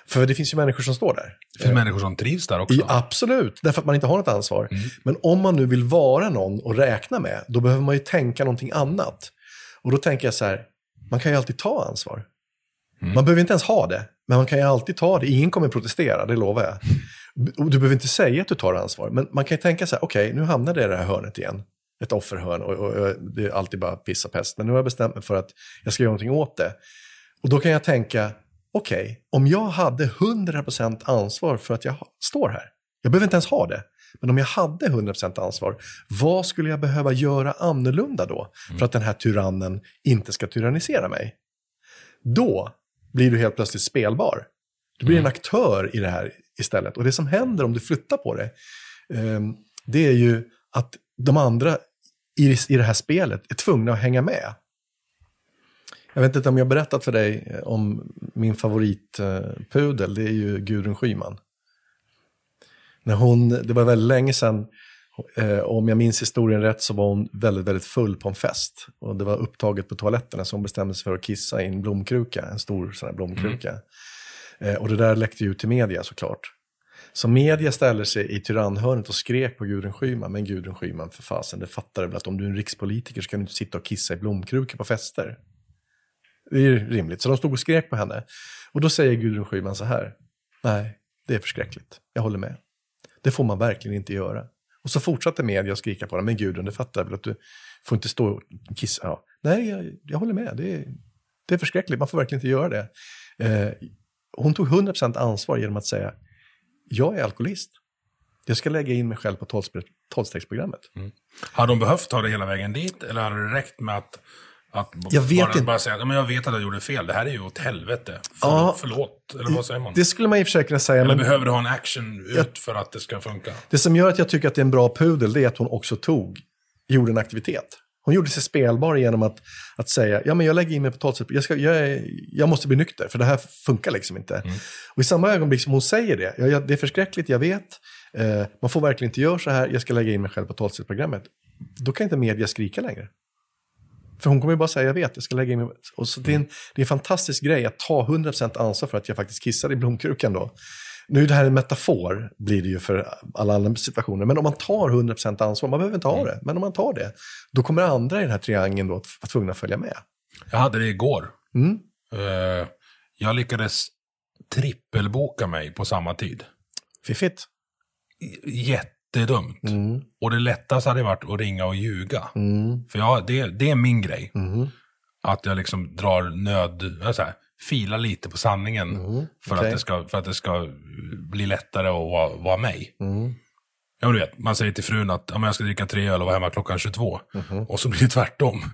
För det finns ju människor som står där. Det finns människor som trivs där också. I, absolut, därför att man inte har något ansvar. Men om man nu vill vara någon och räkna med, då behöver man ju tänka någonting annat. Och då tänker jag så här, man kan ju alltid ta ansvar. Man behöver inte ens ha det, men man kan ju alltid ta det. Ingen kommer protestera, det lovar jag. Och du behöver inte säga att du tar ansvar, men man kan ju tänka så här, okej, nu hamnade jag i det här hörnet igen. Ett offerhörn och, och, och det är alltid bara piss och pest. Men nu har jag bestämt mig för att jag ska göra någonting åt det. Och då kan jag tänka, okej, om jag hade 100% ansvar för att jag står här. Jag behöver inte ens ha det. Men om jag hade 100% ansvar, vad skulle jag behöva göra annorlunda då? För att den här tyrannen inte ska tyrannisera mig. Då blir du helt plötsligt spelbar. Du blir en aktör i det här istället. Och det som händer om du flyttar på det, ehm, det är ju att de andra i, det här spelet är tvungna att hänga med. Jag vet inte om jag berättat för dig eh, om min favoritpudel, det är ju Gudrun Schyman. När hon, det var väldigt länge sedan, eh, om jag minns historien rätt så var hon väldigt, väldigt full på en fest. Och det var upptaget på toaletterna så hon bestämde sig för att kissa i en blomkruka, en stor sån här blomkruka. Eh, och det där läckte ju ut till media såklart. Så media ställer sig i tyrannhörnet och skrek på Gudrun Schyman. Men Gudrun Schyman, för fasen, det fattar du väl att om du är en rikspolitiker så kan du inte sitta och kissa i blomkrukor på fester. Det är ju rimligt. Så de stod och skrek på henne. Och då säger Gudrun Schyman så här. Nej, det är förskräckligt. Jag håller med. Det får man verkligen inte göra. Och så fortsatte media att skrika på henne. Men Gudrun, det fattar väl att du får inte stå och kissa. Ja. Nej, jag, jag håller med. Det är, det är förskräckligt. Man får verkligen inte göra det. Eh, hon tog 100% ansvar genom att säga jag är alkoholist. Jag ska lägga in mig själv på tolvstegsprogrammet. Mm. Hade de behövt ta det hela vägen dit, eller hade det räckt med att, att Jag vet bara, inte. bara säga att men jag vet att jag gjorde fel, det här är ju åt helvete. Förlåt, Ja. förlåt. eller vad säger man? Det skulle man i och för sig kunna säga, eller men behöver du ha en action ut för att det ska funka? det som gör att jag tycker att det är en bra pudel, det är att hon också tog, gjorde en aktivitet. Hon gjorde sig spelbar genom att, att säga, ja men jag lägger in mig på tolvstegsprogrammet, jag, ska- jag, jag måste bli nykter, för det här funkar liksom inte. Och i samma ögonblick som hon säger det, ja, det är förskräckligt, jag vet, eh, man får verkligen inte göra så här, jag ska lägga in mig själv på tolvstegsprogrammet. Då kan inte media skrika längre. För hon kommer ju bara säga, jag vet, jag ska lägga in mig. Och så det, är en, det är en fantastisk grej att ta 100% ansvar för att jag faktiskt kissade i blomkrukan då. Nu är det här en metafor, blir det ju för alla andra situationer. Men om man tar 100% ansvar, man behöver inte ha det, men om man tar det, då kommer andra i den här triangeln då att vara tvungna att följa med. Jag hade det igår. Mm. Eh, jag lyckades trippelboka mig på samma tid. Fiffigt. Jättedumt. Mm. Och det lättaste hade varit att ringa och ljuga. Mm. För jag, det, det är min grej. Mm. Att jag liksom drar nöd, så här, filar lite på sanningen. Mm. För, Okej. att det ska, för att det ska bli lättare att vara, vara mig. Mm. Ja, du vet, man säger till frun att ja, jag ska dricka tre öl och vara hemma klockan 22. Mhm. Och så blir det tvärtom.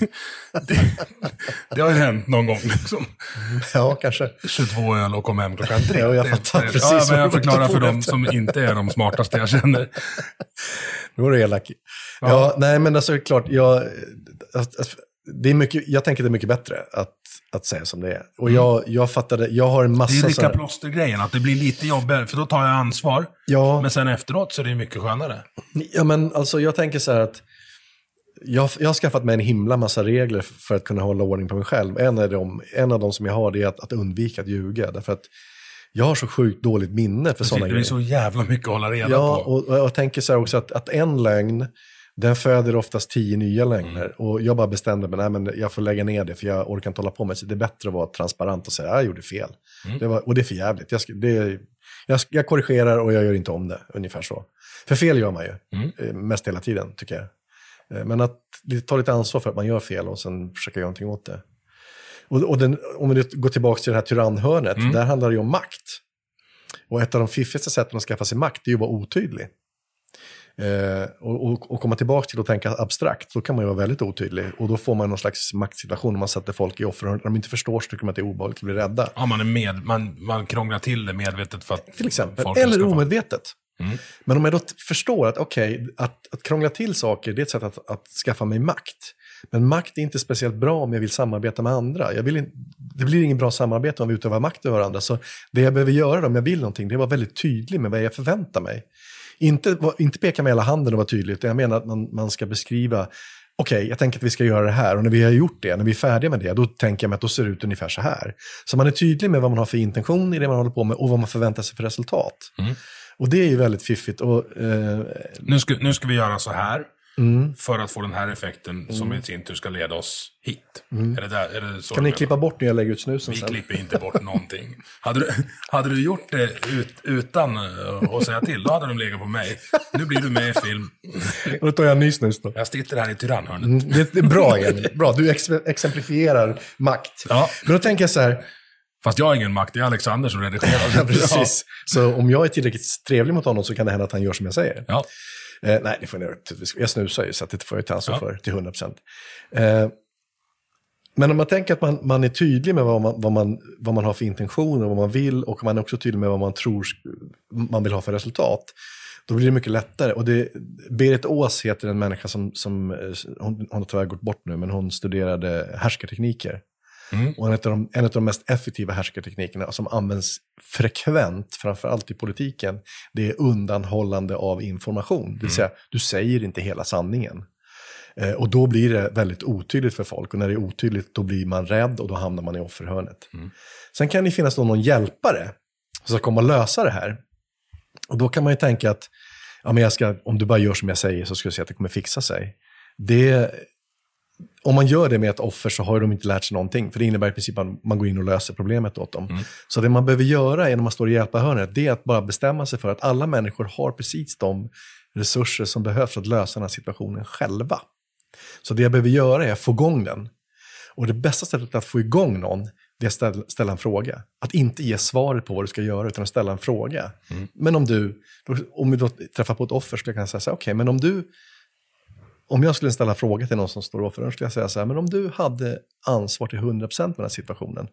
Mm. det, det har ju hänt någon gång. Liksom. Ja, kanske. 22 öl och kom hem klockan tre. Ja, jag fattar det- precis Ja, men jag förklarar för dem som inte är de smartaste jag känner. Nu var du elak. Ja. nej men alltså klart, jag, det är mycket, jag tänker det är mycket bättre att, att säga som det är. Och jag, jag fattade, jag har en Det är massa... lika plåster-grejen, att det blir lite jobbigare, för då tar jag ansvar. ja, Men sen efteråt så är det mycket skönare. ja, men alltså jag tänker så här att jag, jag har skaffat mig en himla massa regler för att kunna hålla ordning på mig själv. En av dem, en av dem som jag har är att, att undvika att ljuga. Därför att jag har så sjukt dåligt minne för sådana Det är grejer. så jävla mycket att hålla reda Ja, på. och, och jag tänker så här också att, att en lögn, den föder oftast tio nya lögner. Mm. Och jag bara bestämde mig, nej men jag får lägga ner det för jag orkar inte hålla på med det. Det är bättre att vara transparent och säga, jag gjorde fel. Mm. Det var, och det är för jävligt. Jag, det, jag, jag korrigerar och jag gör inte om det, ungefär så. För fel gör man ju, Mm. eh, mest hela tiden tycker jag. Eh, Men att ta lite ansvar för att man gör fel och sen försöka göra någonting åt det. Och, och den, om vi går tillbaka till det här tyrannhörnet, Mm. där handlar det ju om makt. Och ett av de fiffigaste sätten att skaffa sig makt är ju att vara otydlig. Eh, och, och, och komma tillbaka till att tänka abstrakt, då kan man ju vara väldigt otydlig. Och då får man någon slags maktsituation om man sätter folk i offer. När de inte förstår så tycker man att det är obehagligt att bli rädda. Ja, man, är med, man, man krånglar till det medvetet för att Till exempel. Eller omedvetet. Mm. Men om jag då förstår att okej, att, att krångla till saker, det är ett sätt att, att skaffa mig makt. Men makt är inte speciellt bra om jag vill samarbeta med andra. Jag vill in, det blir ingen bra samarbete om vi utövar makt över varandra. Så det jag behöver göra om jag vill någonting, det är att vara väldigt tydlig med vad jag förväntar mig. Inte, inte peka med hela handen och vara tydlig, utan jag menar att man, man ska beskriva Okej, jag tänker att vi ska göra det här och när vi har gjort det, när vi är färdiga med det, då tänker jag mig att då ser det ut ungefär så här. Så man är tydlig med vad man har för intention i det man håller på med och vad man förväntar sig för resultat. Mm. Och det är ju väldigt fiffigt. Och, eh, Nu ska, nu ska vi göra så här. Mm. För att få den här effekten som i sin tur ska leda oss hit. Är det där, är det så kan ni menar? klippa bort när jag lägger ut snusen Vi sen? klipper inte bort någonting. Hade du, hade du gjort det ut, utan eh, att säga till, då hade de legat på mig. Nu blir du med i film. Då tar jag en ny snus då. Jag sitter här i tyrannhörnet. Mm, Det, är bra, Emil. Bra, du ex exemplifierar makt. Ja. Men då tänker jag så här, Fast jag har ingen makt, det är Alexander som redigerar. precis. Så om jag är tillräckligt trevlig mot honom så kan det hända att han gör som jag säger. Ja. Eh, nej, det får göra. Jag snusar ju, så det får jag ta ansvar Ja. för till 100 procent. Eh, men om man tänker att man, man är tydlig med vad man, vad, man, vad man har för intentioner, vad man vill och man är också tydlig med vad man tror man vill ha för resultat, då blir det mycket lättare. Och det, Berit Ås heter en människa som, som eh, hon, hon har tyvärr gått bort nu, men hon studerade härskartekniker. Mm. Och en av, de, en av de mest effektiva härskarteknikerna som används frekvent, framförallt i politiken, det är undanhållande av information. Det vill säga, du säger inte hela sanningen. Eh, och då blir det väldigt otydligt för folk. Och när det är otydligt, då blir man rädd och då hamnar man i offerhörnet. Sen kan det finnas någon hjälpare som ska komma och lösa det här. Och då kan man ju tänka att ja, men jag ska, om du bara gör som jag säger så ska du se att det kommer fixa sig. Det, om man gör det med ett offer så har de inte lärt sig någonting. För det innebär i princip att man går in och löser problemet åt dem. Så det man behöver göra är när man står i hjälparhörnet, det är att bara bestämma sig för att alla människor har precis de resurser som behövs för att lösa den här situationen själva. Så det jag behöver göra är att få igång den. Och det bästa sättet att få igång någon, det är att ställa, en fråga. Att inte ge svaret på vad du ska göra, utan att ställa en fråga. Men om du, om vi då träffar på ett offer, skulle jag kunna säga så här, okej, men om du, om jag skulle ställa fråga till någon som står då skulle jag säga så här, men om du hade ansvar till 100% med den här situationen,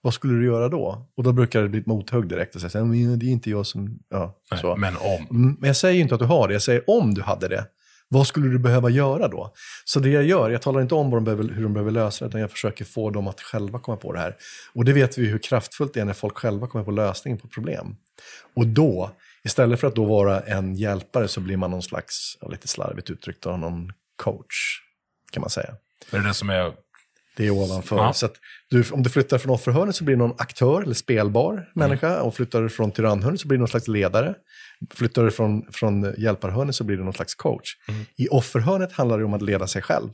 vad skulle du göra då? Och då brukar det bli ett mothugg direkt och säga men det är inte jag som, ja, så. Men om. Mm, Men jag säger ju inte att du har det, jag säger om du hade det. Vad skulle du behöva göra då? Så det jag gör, jag talar inte om de behöver, hur de behöver lösa det, utan jag försöker få dem att själva komma på det här. Och det vet vi hur kraftfullt det är när folk själva kommer på lösningen på problem. Och då, istället för att då vara en hjälpare så blir man någon slags, lite slarvigt uttryckt, någon coach, kan man säga. Det är det som är Det är ovanför. Ja. Så du, om du flyttar från offerhörnet så blir det någon aktör eller spelbar människa. Och flyttar du från tyrannhörnet så blir det någon slags ledare. Flyttar du från, från hjälparhörnet så blir det någon slags coach. I offerhörnet handlar det om att leda sig själv.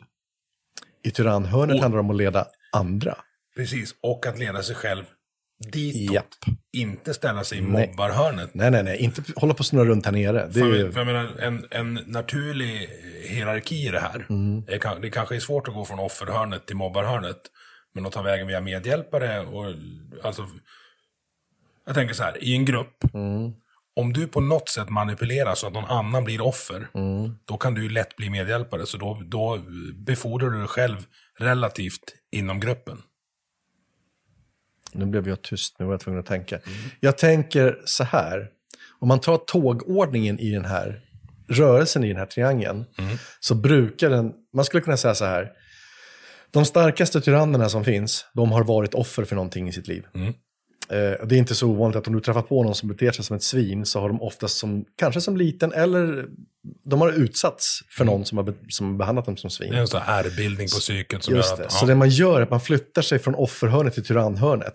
I tyrannhörnet handlar det om att leda andra. Precis, och att leda sig själv ditåt. Japp. Inte ställa sig i Nej. mobbarhörnet. Nej, nej, nej. Inte hålla på och snurra runt här nere. Det är För, ju... för jag menar, en, en naturlig hierarki i det här. Mm. Det, kan, det kanske är svårt att gå från offerhörnet till mobbarhörnet. Men att ta vägen via medhjälpare och alltså... Jag tänker så här, i en grupp. Mm. Om du på något sätt manipulerar så att någon annan blir offer. Mm. Då kan du lätt bli medhjälpare. Så då, då befordrar du dig själv relativt inom gruppen. Nu blev jag tyst, nu var jag tvungen att tänka. Jag tänker så här, om man tar tågordningen i den här rörelsen i den här triangeln, så brukar den, man skulle kunna säga så här, de starkaste tyrannerna som finns, de har varit offer för någonting i sitt liv. Eh, det är inte så ovanligt att om du träffar på någon som beter sig som ett svin så har de oftast som, kanske som liten eller de har utsatts för någon som har, som behandlat dem som svin. Det är en sån här ärrbildning på psyket som Just gör det. att... Så det man gör är att man flyttar sig från offerhörnet till tyrannhörnet.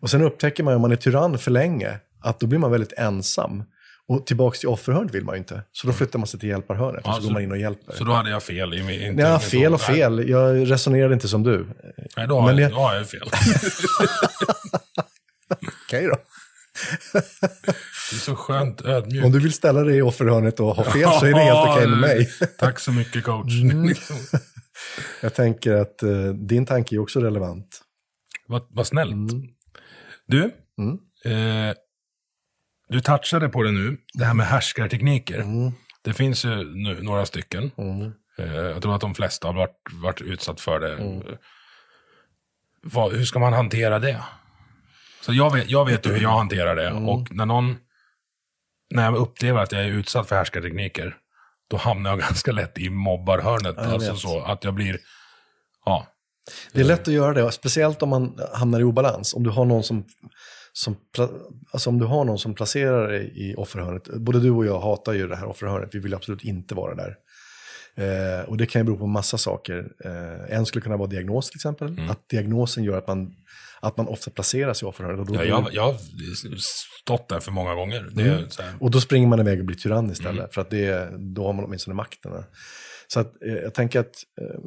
Och sen upptäcker man om man är tyrann för länge att då blir man väldigt ensam. Och tillbaka till offerhörnet vill man ju inte. Så då flyttar man sig till hjälparhörnet och så, så- går man in och hjälper. Så då hade jag fel i min... Ja, fel och fel. Jag resonerade inte som du. Nej, då har, Men jag, det- då har jag fel. Okej då. Det är så skönt ödmjuk. Om du vill ställa dig i offerhörnet och ha fel så är det helt okej med mig. Mm. Tack så mycket coach. Jag tänker att eh, din tanke är också relevant. vad, vad snällt. Mm. Du, eh, du touchade på det nu, det här med härskartekniker. Mm. Det finns ju nu några stycken. Eh, jag tror att de flesta har varit, varit utsatt för det. Mm. Vad, hur ska man hantera det? Så jag vet, jag vet hur jag hanterar det. Mm. Och när någon, när jag upplever att jag är utsatt för härskartekniker, då hamnar jag ganska lätt i mobbarhörnet. jag alltså så att jag blir, ja, Det är lätt att göra det, speciellt om man hamnar i obalans. Om du har någon som, som, alltså om du har någon som placerar dig i offerhörnet. Både du och jag hatar ju det här offerhörnet, vi vill absolut inte vara där. Eh, och det kan ju bero på massa saker. Eh, en skulle kunna vara diagnos till exempel. Att diagnosen gör att man, att man ofta placeras i då, ja jag, jag har stått där för många gånger. Här, och då springer man iväg och blir tyrann istället. För att det, då har man åtminstone makten. Så att, eh, jag tänker att eh,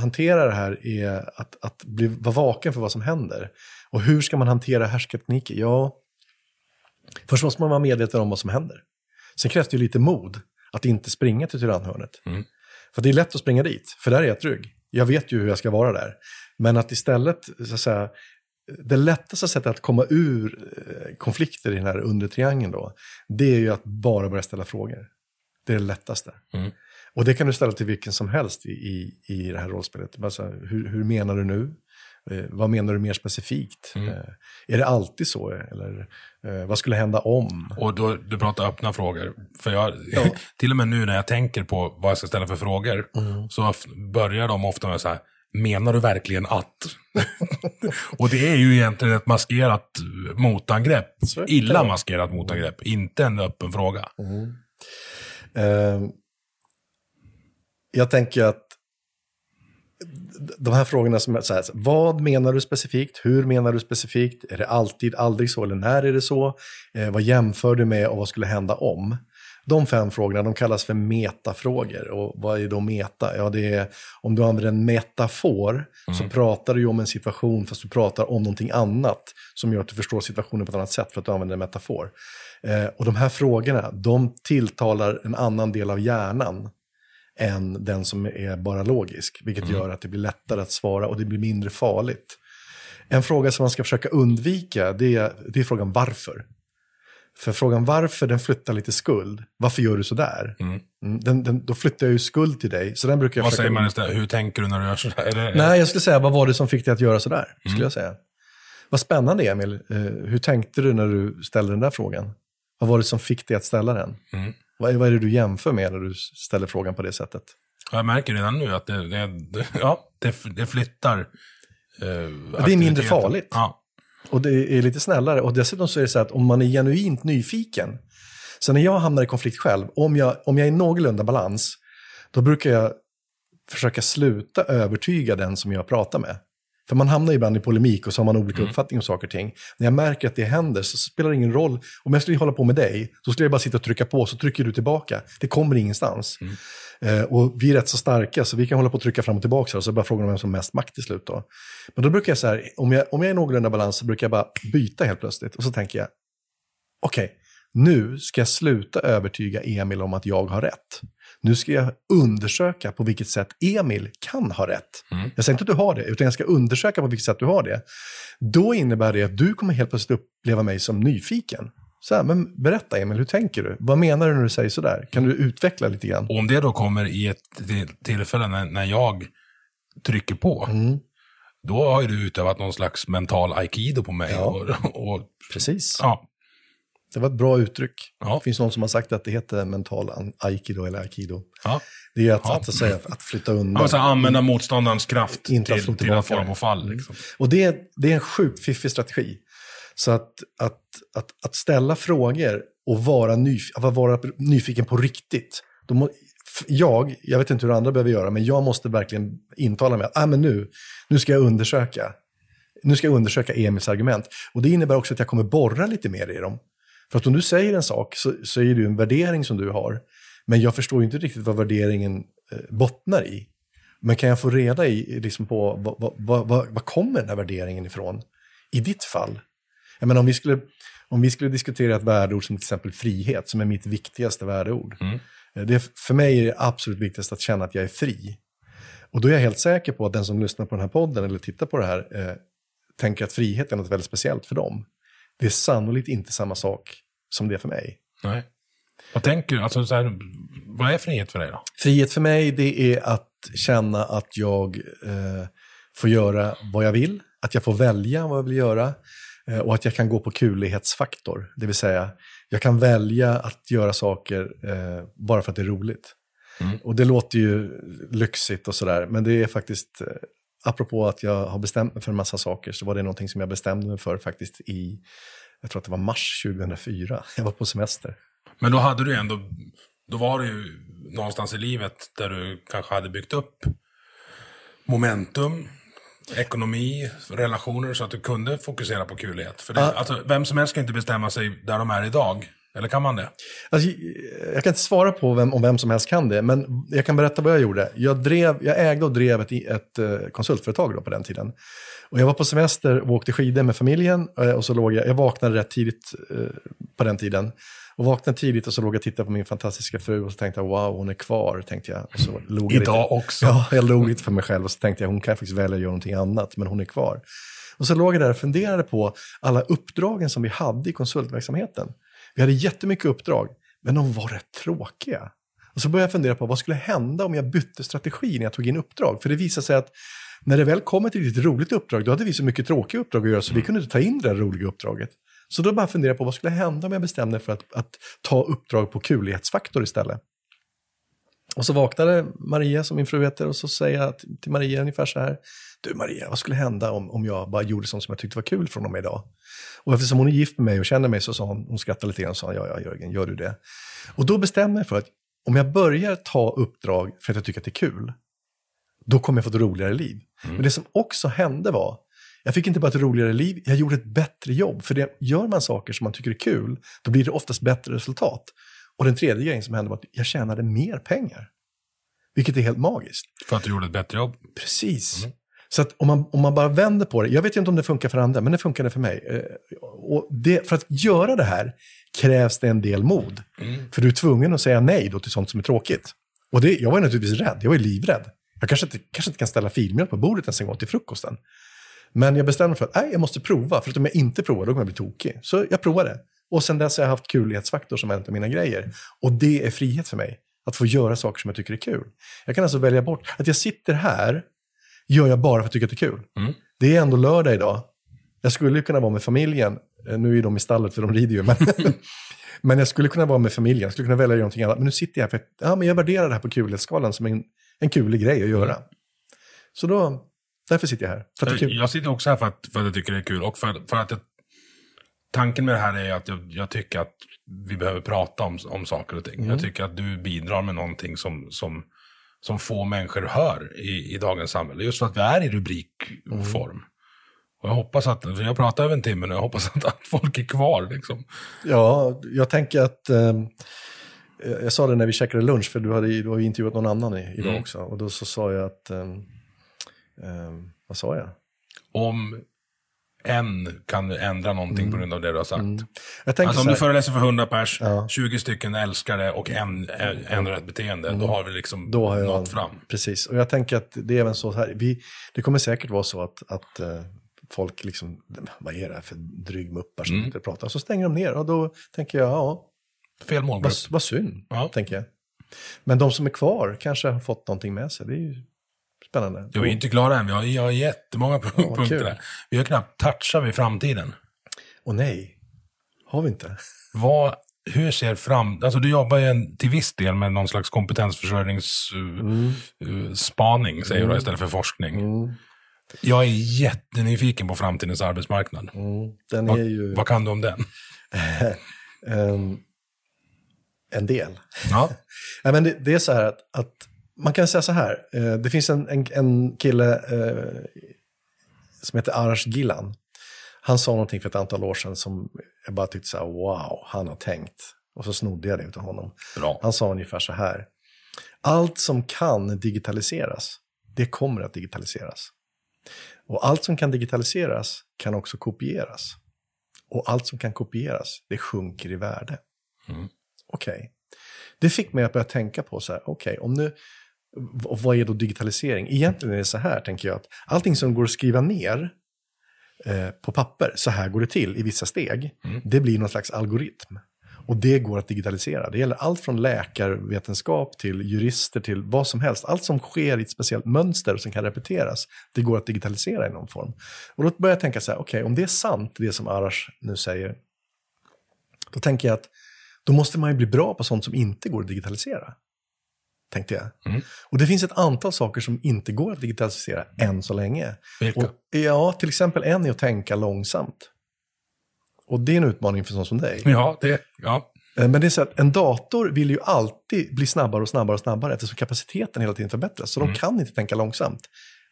hantera det här är att, att bli, vara vaken för vad som händer. Och hur ska man hantera härskartekniker? Ja, först måste man vara medveten om vad som händer. Sen krävs det ju lite mod att inte springa till tyrannhörnet. För det är lätt att springa dit, för där är jag trygg. Jag vet ju hur jag ska vara där. Men att istället, så att säga, det lättaste sättet att komma ur eh, konflikter i den här undre triangeln då, det är ju att bara börja ställa frågor. Det är det lättaste. Och det kan du ställa till vilken som helst i, i, i det här rollspelet. Alltså, hur, hur menar du nu? Eh, vad menar du mer specifikt? Eh, är det alltid så? Eller eh, vad skulle hända om? Och då, du pratar öppna frågor. För jag, till och med nu när jag tänker på vad jag ska ställa för frågor, Mm. så börjar de ofta med så här, menar du verkligen att? och det är ju egentligen ett maskerat motangrepp. Illa maskerat motangrepp, inte en öppen fråga. Eh, jag tänker att de här frågorna som är så här, vad menar du specifikt? Hur menar du specifikt? Är det alltid, aldrig så eller när är det så? Eh, vad jämför du med och vad skulle hända om? De fem frågorna de kallas för metafrågor. Och vad är då meta? Ja, det är om du använder en metafor så pratar du ju om en situation fast du pratar om någonting annat som gör att du förstår situationen på ett annat sätt för att du använder en metafor. Eh, och de här frågorna, de tilltalar en annan del av hjärnan än den som är bara logisk, vilket gör att det blir lättare att svara och det blir mindre farligt. En fråga som man ska försöka undvika, det är, det är frågan varför. För frågan varför, den flyttar lite skuld. Varför gör du sådär? Mm, den, den, då flyttar jag ju skuld till dig, så den brukar jag Vad säger man istället? Hur tänker du när du gör sådär? Är det, Nej, jag skulle säga, vad var det som fick dig att göra sådär? Skulle jag säga. Vad spännande, Emil. Eh, hur tänkte du när du ställde den där frågan? Vad var det som fick dig att ställa den? Vad, är, vad är det du jämför med när du ställer frågan på det sättet? Jag märker redan nu att det, det, det, ja, det, det flyttar. Eh, det är mindre farligt. Ja. Och det är lite snällare. Och dessutom så är det så att om man är genuint nyfiken. Så när jag hamnar i konflikt själv, om jag, om jag är i någorlunda balans, då brukar jag försöka sluta övertyga den som jag pratar med. För man hamnar ibland i polemik och så har man olika uppfattning om saker och ting. När jag märker att det händer så spelar det ingen roll. Om jag skulle hålla på med dig, då skulle jag bara sitta och trycka på, så trycker du tillbaka. Det kommer ingenstans. Eh, och vi är rätt så starka, så vi kan hålla på och trycka fram och tillbaka. Så det är bara frågan om vem som har mest makt till slut. Då. Men då brukar jag så här, om jag, om jag är någorlunda balans så brukar jag bara byta helt plötsligt. Och så tänker jag, okej, nu ska jag sluta övertyga Emil om att jag har rätt. Nu ska jag undersöka på vilket sätt Emil kan ha rätt. Jag säger inte att du har det, utan jag ska undersöka på vilket sätt du har det. Då innebär det att du kommer helt plötsligt uppleva mig som nyfiken. Så här, men berätta Emil, hur tänker du? Vad menar du när du säger sådär? Kan du utveckla lite grann? Och om det då kommer i ett till- tillfälle när, när jag trycker på, då har ju du utövat någon slags mental aikido på mig. Ja. Och, och, Precis. ja, Det var ett bra uttryck. Ja. Det finns någon som har sagt att det heter mental aikido eller aikido. ja. Det är att, Ja. att, säga, att flytta undan. men så här, använda motståndarens kraft Inte att till, slå till att få dem att falla. Liksom. Och det är, det är en sjukt fiffig strategi. Så att, att, att, att ställa frågor och vara, nyf att vara nyfiken på riktigt. Må, jag, jag vet inte hur andra behöver göra, men jag måste verkligen intala mig att ah, men nu, nu ska jag undersöka. Nu ska jag undersöka Emils argument. Och det innebär också att jag kommer borra lite mer i dem. För att om du säger en sak så, så är det en värdering som du har. Men jag förstår ju inte riktigt vad värderingen eh, bottnar i. Men kan jag få reda i, liksom på vad, vad, vad, vad, kommer den här värderingen ifrån? I ditt fall? Jag menar, om, vi skulle, om vi skulle diskutera ett värdeord som till exempel frihet, som är mitt viktigaste värdeord. Eh, Det, för mig är det absolut viktigast att känna att jag är fri. Och då är jag helt säker på att den som lyssnar på den här podden eller tittar på det här eh, tänker att frihet är något väldigt speciellt för dem. Det är sannolikt inte samma sak som det är för mig. Nej. Vad tänker du? Alltså, så här, vad är frihet för dig då? Frihet för mig det är att känna att jag eh, får göra vad jag vill, att jag får välja vad jag vill göra eh, och att jag kan gå på kulighetsfaktor. Det vill säga, jag kan välja att göra saker eh, bara för att det är roligt. Och det låter ju lyxigt och sådär, men det är faktiskt, eh, apropå att jag har bestämt mig för en massa saker, så var det någonting som jag bestämde mig för faktiskt i, jag tror att det var mars 2004. Jag var på semester. Men då hade du ändå, då var du ju någonstans i livet där du kanske hade byggt upp momentum, ekonomi, relationer så att du kunde fokusera på kulhet. För det, Ja. alltså, vem som helst kan inte bestämma sig där de är idag. Eller kan man det? Alltså, jag kan inte svara på vem, om vem som helst kan det, men jag kan berätta vad jag gjorde. Jag, drev, jag ägde och drev ett, ett eh, konsultföretag då på den tiden. Och jag var på semester och åkte skidor med familjen. eh, Och så låg jag, jag vaknade rätt tidigt eh, på den tiden. Och vaknade tidigt och så låg jag och tittade på min fantastiska fru och så tänkte jag wow, hon är kvar, tänkte jag. Och så log Idag lite. också. Ja, jag log lite för mig själv och så tänkte jag hon kan faktiskt välja att göra någonting annat, men hon är kvar. Och så låg jag där och funderade på alla uppdragen som vi hade i konsultverksamheten. Vi hade jättemycket uppdrag, men de var rätt tråkiga. Och så började jag fundera på vad skulle hända om jag bytte strategi när jag tog in uppdrag? För det visade sig att när det väl kom ett riktigt roligt uppdrag, då hade vi så mycket tråkiga uppdrag att göra så vi kunde inte ta in det där roliga uppdraget. Så då bara jag fundera på vad skulle hända om jag bestämde mig för att, att ta uppdrag på kulighetsfaktor istället. Och så vaknade Maria, som min fru heter, och så säger jag till Maria ungefär så här. Du Maria, vad skulle hända om, om jag bara gjorde sånt som jag tyckte var kul från och med idag? Och eftersom hon är gift med mig och känner mig så sa hon, hon skrattade lite grann och sa, ja, ja Jörgen, gör du det? Och då bestämde jag för att om jag börjar ta uppdrag för att jag tycker att det är kul, då kommer jag få ett roligare liv. Men det som också hände var, jag fick inte bara ett roligare liv, jag gjorde ett bättre jobb. För det, gör man saker som man tycker är kul, då blir det oftast bättre resultat. Och den tredje grejen som hände var att jag tjänade mer pengar. Vilket är helt magiskt. För att du gjorde ett bättre jobb. Precis. Så att om man, om man bara vänder på det, jag vet inte om det funkar för andra, men det funkade för mig. Eh, Och det, för att göra det här krävs det en del mod. För du är tvungen att säga nej då till sånt som är tråkigt. Och det, jag var naturligtvis rädd, jag var livrädd. Jag kanske inte, kanske inte kan ställa filmjölk på bordet ens en gång till frukosten. Men jag bestämde mig för att nej, jag måste prova, för att om jag inte provar då kommer jag bli tokig. Så jag provade. Och sen dess har jag haft kulighetsfaktor som en av mina grejer. Och det är frihet för mig. Att få göra saker som jag tycker är kul. Jag kan alltså välja bort, att jag sitter här gör jag bara för att jag tycker att det är kul. Mm. Det är ändå lördag idag. Jag skulle kunna vara med familjen. Eh, Nu är de i stallet för de rider ju. Men, men jag skulle kunna vara med familjen. Jag skulle kunna välja att göra någonting annat. Men nu sitter jag här för att ja, men jag värderar det här på kulighetsskalan som en, en kulig grej att göra. Så då, därför sitter jag här. För att det är kul. Jag sitter också här för att, för att jag tycker det är kul. Och för, för att jag, tanken med det här är att jag, jag tycker att vi behöver prata om, om saker och ting. Mm. Jag tycker att du bidrar med någonting som, som, som få människor hör i, i dagens samhälle. Just för att vi är i rubrik, mm. Och jag hoppas att, för jag pratar över en timme nu, jag hoppas att, att folk är kvar. Liksom. Ja, jag tänker att, eh, jag sa det när vi käkade lunch, för du hade du har intervjuat någon annan i, idag mm. också. Och då så sa jag att, eh, eh, vad sa jag? Om en kan ändra någonting mm. på grund av det du har sagt. Mm. alltså om du föreläser för 100 pers, ja. 20 stycken älskar det och en ändrar ett beteende, mm. då har vi liksom då har jag, nått fram. Precis, och jag tänker att det är även så här, vi, det kommer säkert vara så att, att uh, folk liksom, vad är det här för drygmuppar som mm. inte pratar, så stänger de ner och då tänker jag, ja, fel målgrupp. Vad, vad synd, ja. tänker jag. Men de som är kvar kanske har fått någonting med sig, det är ju Spännande. Ja, vi är inte klara än. Vi har, jag har jättemånga ja, punkter där. Vi har knappt touchat vid framtiden. Och nej, har vi inte. Vad, hur ser fram... Alltså du jobbar ju till viss del med någon slags kompetensförsörjningsspaning, mm. säger mm. du, istället för forskning. Mm. Jag är jättenyfiken på framtidens arbetsmarknad. Mm. Den vad, är ju... vad kan du om den? um, en del. Ja. ja, men det, det, är så här att, att man kan säga så här, eh, det finns en, en, en kille eh, som heter Arash Gillan. Han sa någonting för ett antal år sedan som jag bara tyckte så här, wow, han har tänkt. Och så snodde jag det av honom. Bra. Han sa ungefär så här, allt som kan digitaliseras, det kommer att digitaliseras. Och allt som kan digitaliseras kan också kopieras. Och allt som kan kopieras, det sjunker i värde. Mm. Okej. Okay. Det fick mig att börja tänka på så här, okej, okay, om nu vad är då digitalisering? Egentligen är det så här, tänker jag, att allting som går att skriva ner eh, på papper, så här går det till i vissa steg, mm. det blir någon slags algoritm. Och det går att digitalisera. Det gäller allt från läkarvetenskap till jurister till vad som helst. Allt som sker i ett speciellt mönster som kan repeteras, det går att digitalisera i någon form. Och då börjar jag tänka så här, okej, okay, om det är sant, det som Arash nu säger, då tänker jag att då måste man ju bli bra på sånt som inte går att digitalisera tänkte jag. Mm. Och det finns ett antal saker som inte går att digitalisera än så länge. Vilka? Och, ja, till exempel en är att tänka långsamt. Och det är en utmaning för sån som dig. Ja, det, ja. Eh, men det är så att en dator vill ju alltid bli snabbare och snabbare och snabbare eftersom kapaciteten hela tiden förbättras. Så mm. de kan inte tänka långsamt.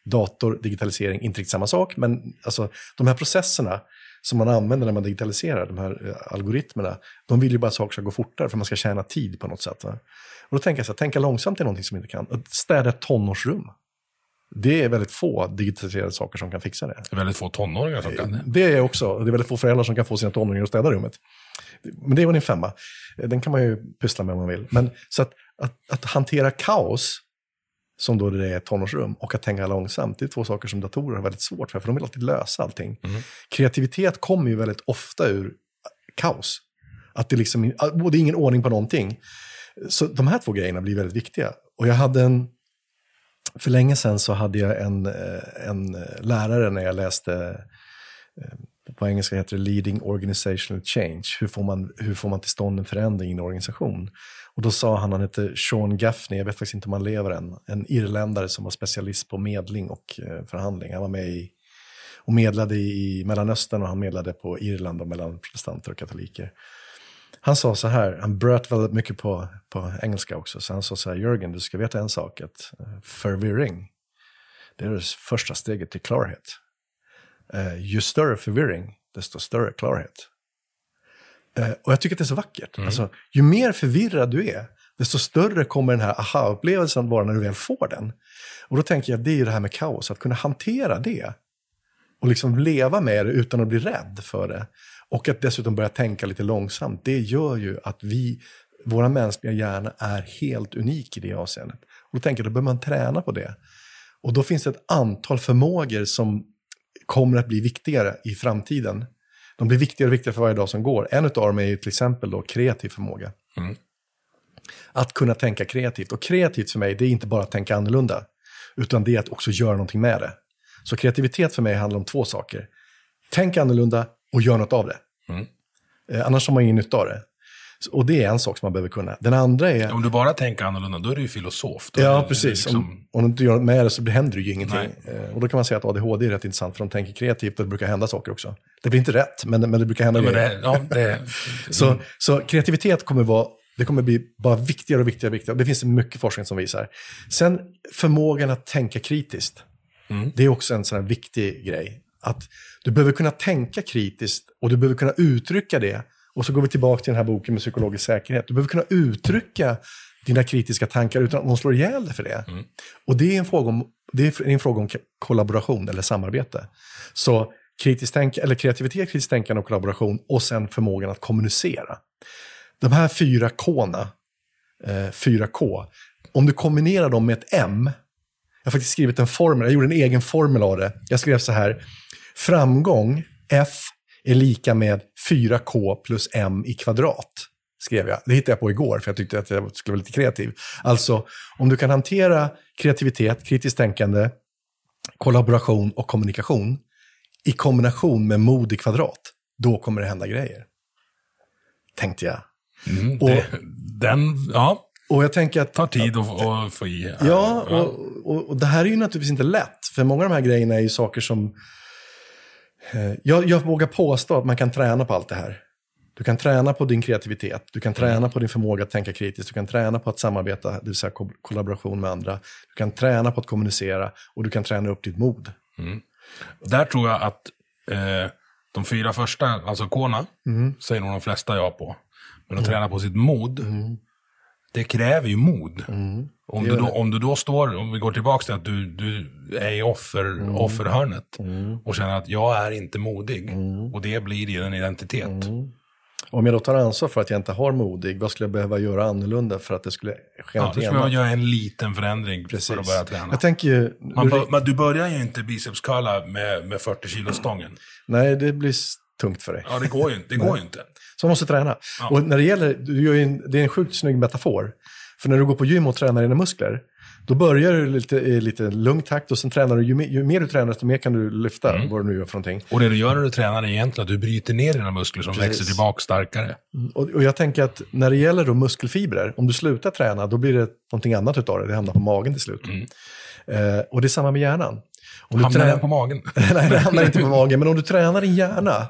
Dator, digitalisering, inte riktigt samma sak, men alltså, de här processerna som man använder när man digitaliserar, de här eh, algoritmerna, de vill ju bara att saker ska gå fortare för man ska tjäna tid på något sätt. Va? Och då tänker jag så här, tänka långsamt är någonting som inte kan. Städa ett tonårsrum. Det är väldigt få digitaliserade saker som kan fixa det. Det är väldigt få tonåringar som kan det. Det är också. Det är väldigt få föräldrar som kan få sina tonåringar att städa rummet. Men det är väl en femma. Den kan man ju pyssla med om man vill. Men så att, att, att hantera kaos, som då det är tonårsrum, och att tänka långsamt, det är två saker som datorer har väldigt svårt för, för de vill alltid lösa allting. Mm. Kreativitet kommer ju väldigt ofta ur kaos. Att det, liksom, det är ingen ordning på någonting. Så de här två grejerna blir väldigt viktiga. Och jag hade en, för länge sedan så hade jag en, eh, en lärare när jag läste, på engelska heter det leading organizational change, hur får, man, hur får man till stånd en förändring i en organisation? Och då sa han, han hette Sean Gaffney, jag vet faktiskt inte om han lever än, en irländare som var specialist på medling och eh, förhandling. Han var med i, och medlade i Mellanöstern och han medlade på Irland och mellan protestanter och katoliker. Han sa så här, han bröt väldigt mycket på, på engelska också, så han sa så här, Jörgen, du ska veta en sak, att eh, förvirring, det är det första steget till klarhet. Eh, ju större förvirring, desto större klarhet. Uh, och jag tycker att det är så vackert. Mm. Alltså, ju mer förvirrad du är, desto större kommer den här aha-upplevelsen vara när du väl får den. Och då tänker jag, det är ju det här med kaos, att kunna hantera det. Och liksom leva med det utan att bli rädd för det. Och att dessutom börja tänka lite långsamt, det gör ju att vi, våra mänskliga hjärna är helt unik i det avseendet. Och då tänker jag, då behöver man träna på det. Och då finns det ett antal förmågor som kommer att bli viktigare i framtiden. De blir viktigare och viktigare för varje dag som går. En av dem är ju till exempel då kreativ förmåga. Mm. Att kunna tänka kreativt. Och kreativt för mig, det är inte bara att tänka annorlunda. Utan det är att också göra någonting med det. Så kreativitet för mig handlar om två saker. Tänk annorlunda och gör något av det. Mm. Eh, annars har man ingen nytta av det. Och det är en sak som man behöver kunna. Den andra är... Om du bara tänker annorlunda, då är du ju filosof. Då ja, precis. Liksom... Om, om, du inte gör med det så händer det ju ingenting. Eh, och då kan man säga att ADHD är rätt intressant, för de tänker kreativt och det brukar hända saker också. Det blir inte rätt, men, men det brukar hända ja, grejer. Det, ja, det... så, så kreativitet kommer vara det kommer bli bara viktigare och viktigare och viktigare. Det finns mycket forskning som visar. Sen förmågan att tänka kritiskt. Det är också en sån här viktig grej. Att du behöver kunna tänka kritiskt och du behöver kunna uttrycka det. Och så går vi tillbaka till den här boken med psykologisk säkerhet. Du behöver kunna uttrycka dina kritiska tankar utan att någon slår ihjäl dig för det. Och det är, en fråga om, det är en fråga om kollaboration eller samarbete. Så kritiskt tänk, eller kreativitet, kritiskt tänkande och kollaboration och sen förmågan att kommunicera. De här fyra K'na, eh, 4K, om du kombinerar dem med ett M, jag har faktiskt skrivit en formel, jag gjorde en egen formel av det. Jag skrev så här, framgång, F, är lika med 4K plus M i kvadrat. Skrev jag. Det hittade jag på igår för jag tyckte att jag skulle vara lite kreativ. Alltså, om du kan hantera kreativitet, kritiskt tänkande, kollaboration och kommunikation i kombination med mod i kvadrat, då kommer det hända grejer. Tänkte jag. Mm, Och- det, den, ja, Och jag tänker att... tar tid att att få i. Ja, och, och, och det här är ju naturligtvis inte lätt. För många av de här grejerna är ju saker som... Eh, jag, jag vågar påstå att man kan träna på allt det här. Du kan träna på din kreativitet, du kan träna på din förmåga att tänka kritiskt, du kan träna på att samarbeta, det vill säga ko- kollaboration med andra. Du kan träna på att kommunicera och du kan träna upp ditt mod. Där tror jag att eh, de fyra första, alltså Kona, Mm. säger nog de flesta ja på. Men att träna på sitt mod, det kräver ju mod. Om, Mm. Det du då, om du då står, om vi går tillbaka till att du, du är i offer, Mm. offerhörnet och känner att jag är inte modig. Mm. Och det blir din identitet. Om jag då tar ansvar för att jag inte har modig, vad skulle jag behöva göra annorlunda för att det skulle ske Ja, jag annat? göra en liten förändring för att Precis. börja träna. Jag tänker ju... Man bör, men du börjar ju inte bicepscurla med, med 40 kilo stången. Nej, det blir tungt för dig. Ja, det går ju inte. Det går ju inte. Så man måste träna. Ja. Och när det gäller, du en, det är en sjukt snygg metafor. För när du går på gym och tränar dina muskler, då börjar du lite, i lite lugn takt och sen tränar du, ju, mer- ju mer du tränar, desto mer kan du lyfta, Mm. vad du nu gör för någonting. Och det du gör när du tränar är egentligen att du bryter ner dina muskler som Precis. växer tillbaka starkare. Och, och jag tänker att när det gäller då muskelfibrer, om du slutar träna, då blir det någonting annat utav det. Det hamnar på magen till slut. Eh, och det är samma med hjärnan. Om du Hamnar den på magen? Nej, det hamnar inte på magen. Men om du tränar din hjärna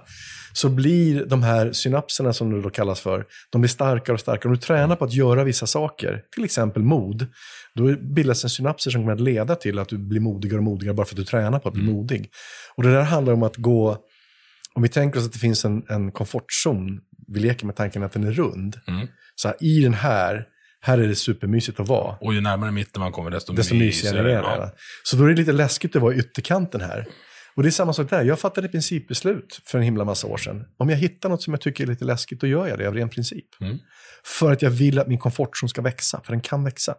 så blir de här synapserna som det då kallas för, de blir starkare och starkare. Om du tränar på att göra vissa saker, till exempel mod, då bildas en synapser som kommer att leda till att du blir modigare och modigare bara för att du tränar på att bli modig. Och det där handlar om att gå, om vi tänker oss att det finns en, en komfortzon, vi leker med tanken att den är rund. Mm. Så här, i den här, här är det supermysigt att vara Och ju närmare mitten man kommer, desto, desto mysigare är det. Ja. Så då är det lite läskigt att vara i ytterkanten här. Och det är samma sak där. Jag fattade principbeslut för en himla massa år sedan. Om jag hittar något som jag tycker är lite läskigt, då gör jag det av ren princip. Mm. För att jag vill att min komfortzon ska växa, för den kan växa.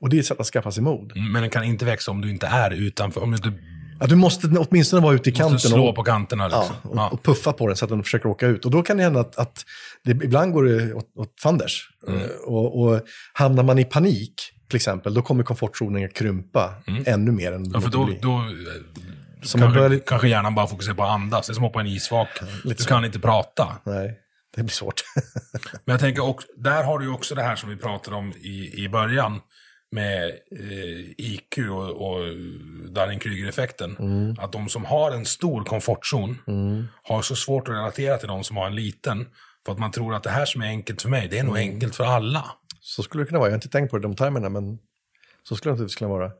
Och det är ett sätt att skaffa sig mod. Mm, Men den kan inte växa om du inte är utanför. Om du Att du måste åtminstone vara ute i kanten måste slå och, på kanterna. Liksom. ja, och, Ja. och puffa på den så att den försöker åka ut. Och då kan det hända att, att det, ibland går det åt, åt fanders. Mm. Eh, Och, och hamnar man i panik, till exempel, då kommer komfortzonen att krympa ännu mer än Mm. Ja, för då, då man kanske, börjar, kanske hjärnan bara fokuserar på att andas. Det är som att hoppa i en isvak. Du lite så. kan inte prata. Nej, det blir svårt. Men jag tänker också, där har du också det här som vi pratade om i, i början. Med eh, IQ och, och Dunning-Kruger-effekten. Mm. Att de som har en stor komfortzon har så svårt att relatera till de som har en liten. För att man tror att det här som är enkelt för mig, det är nog Mm. enkelt för alla. så skulle det kunna vara. Jag har inte tänkt på det de termerna, men så skulle det naturligtvis kunna vara.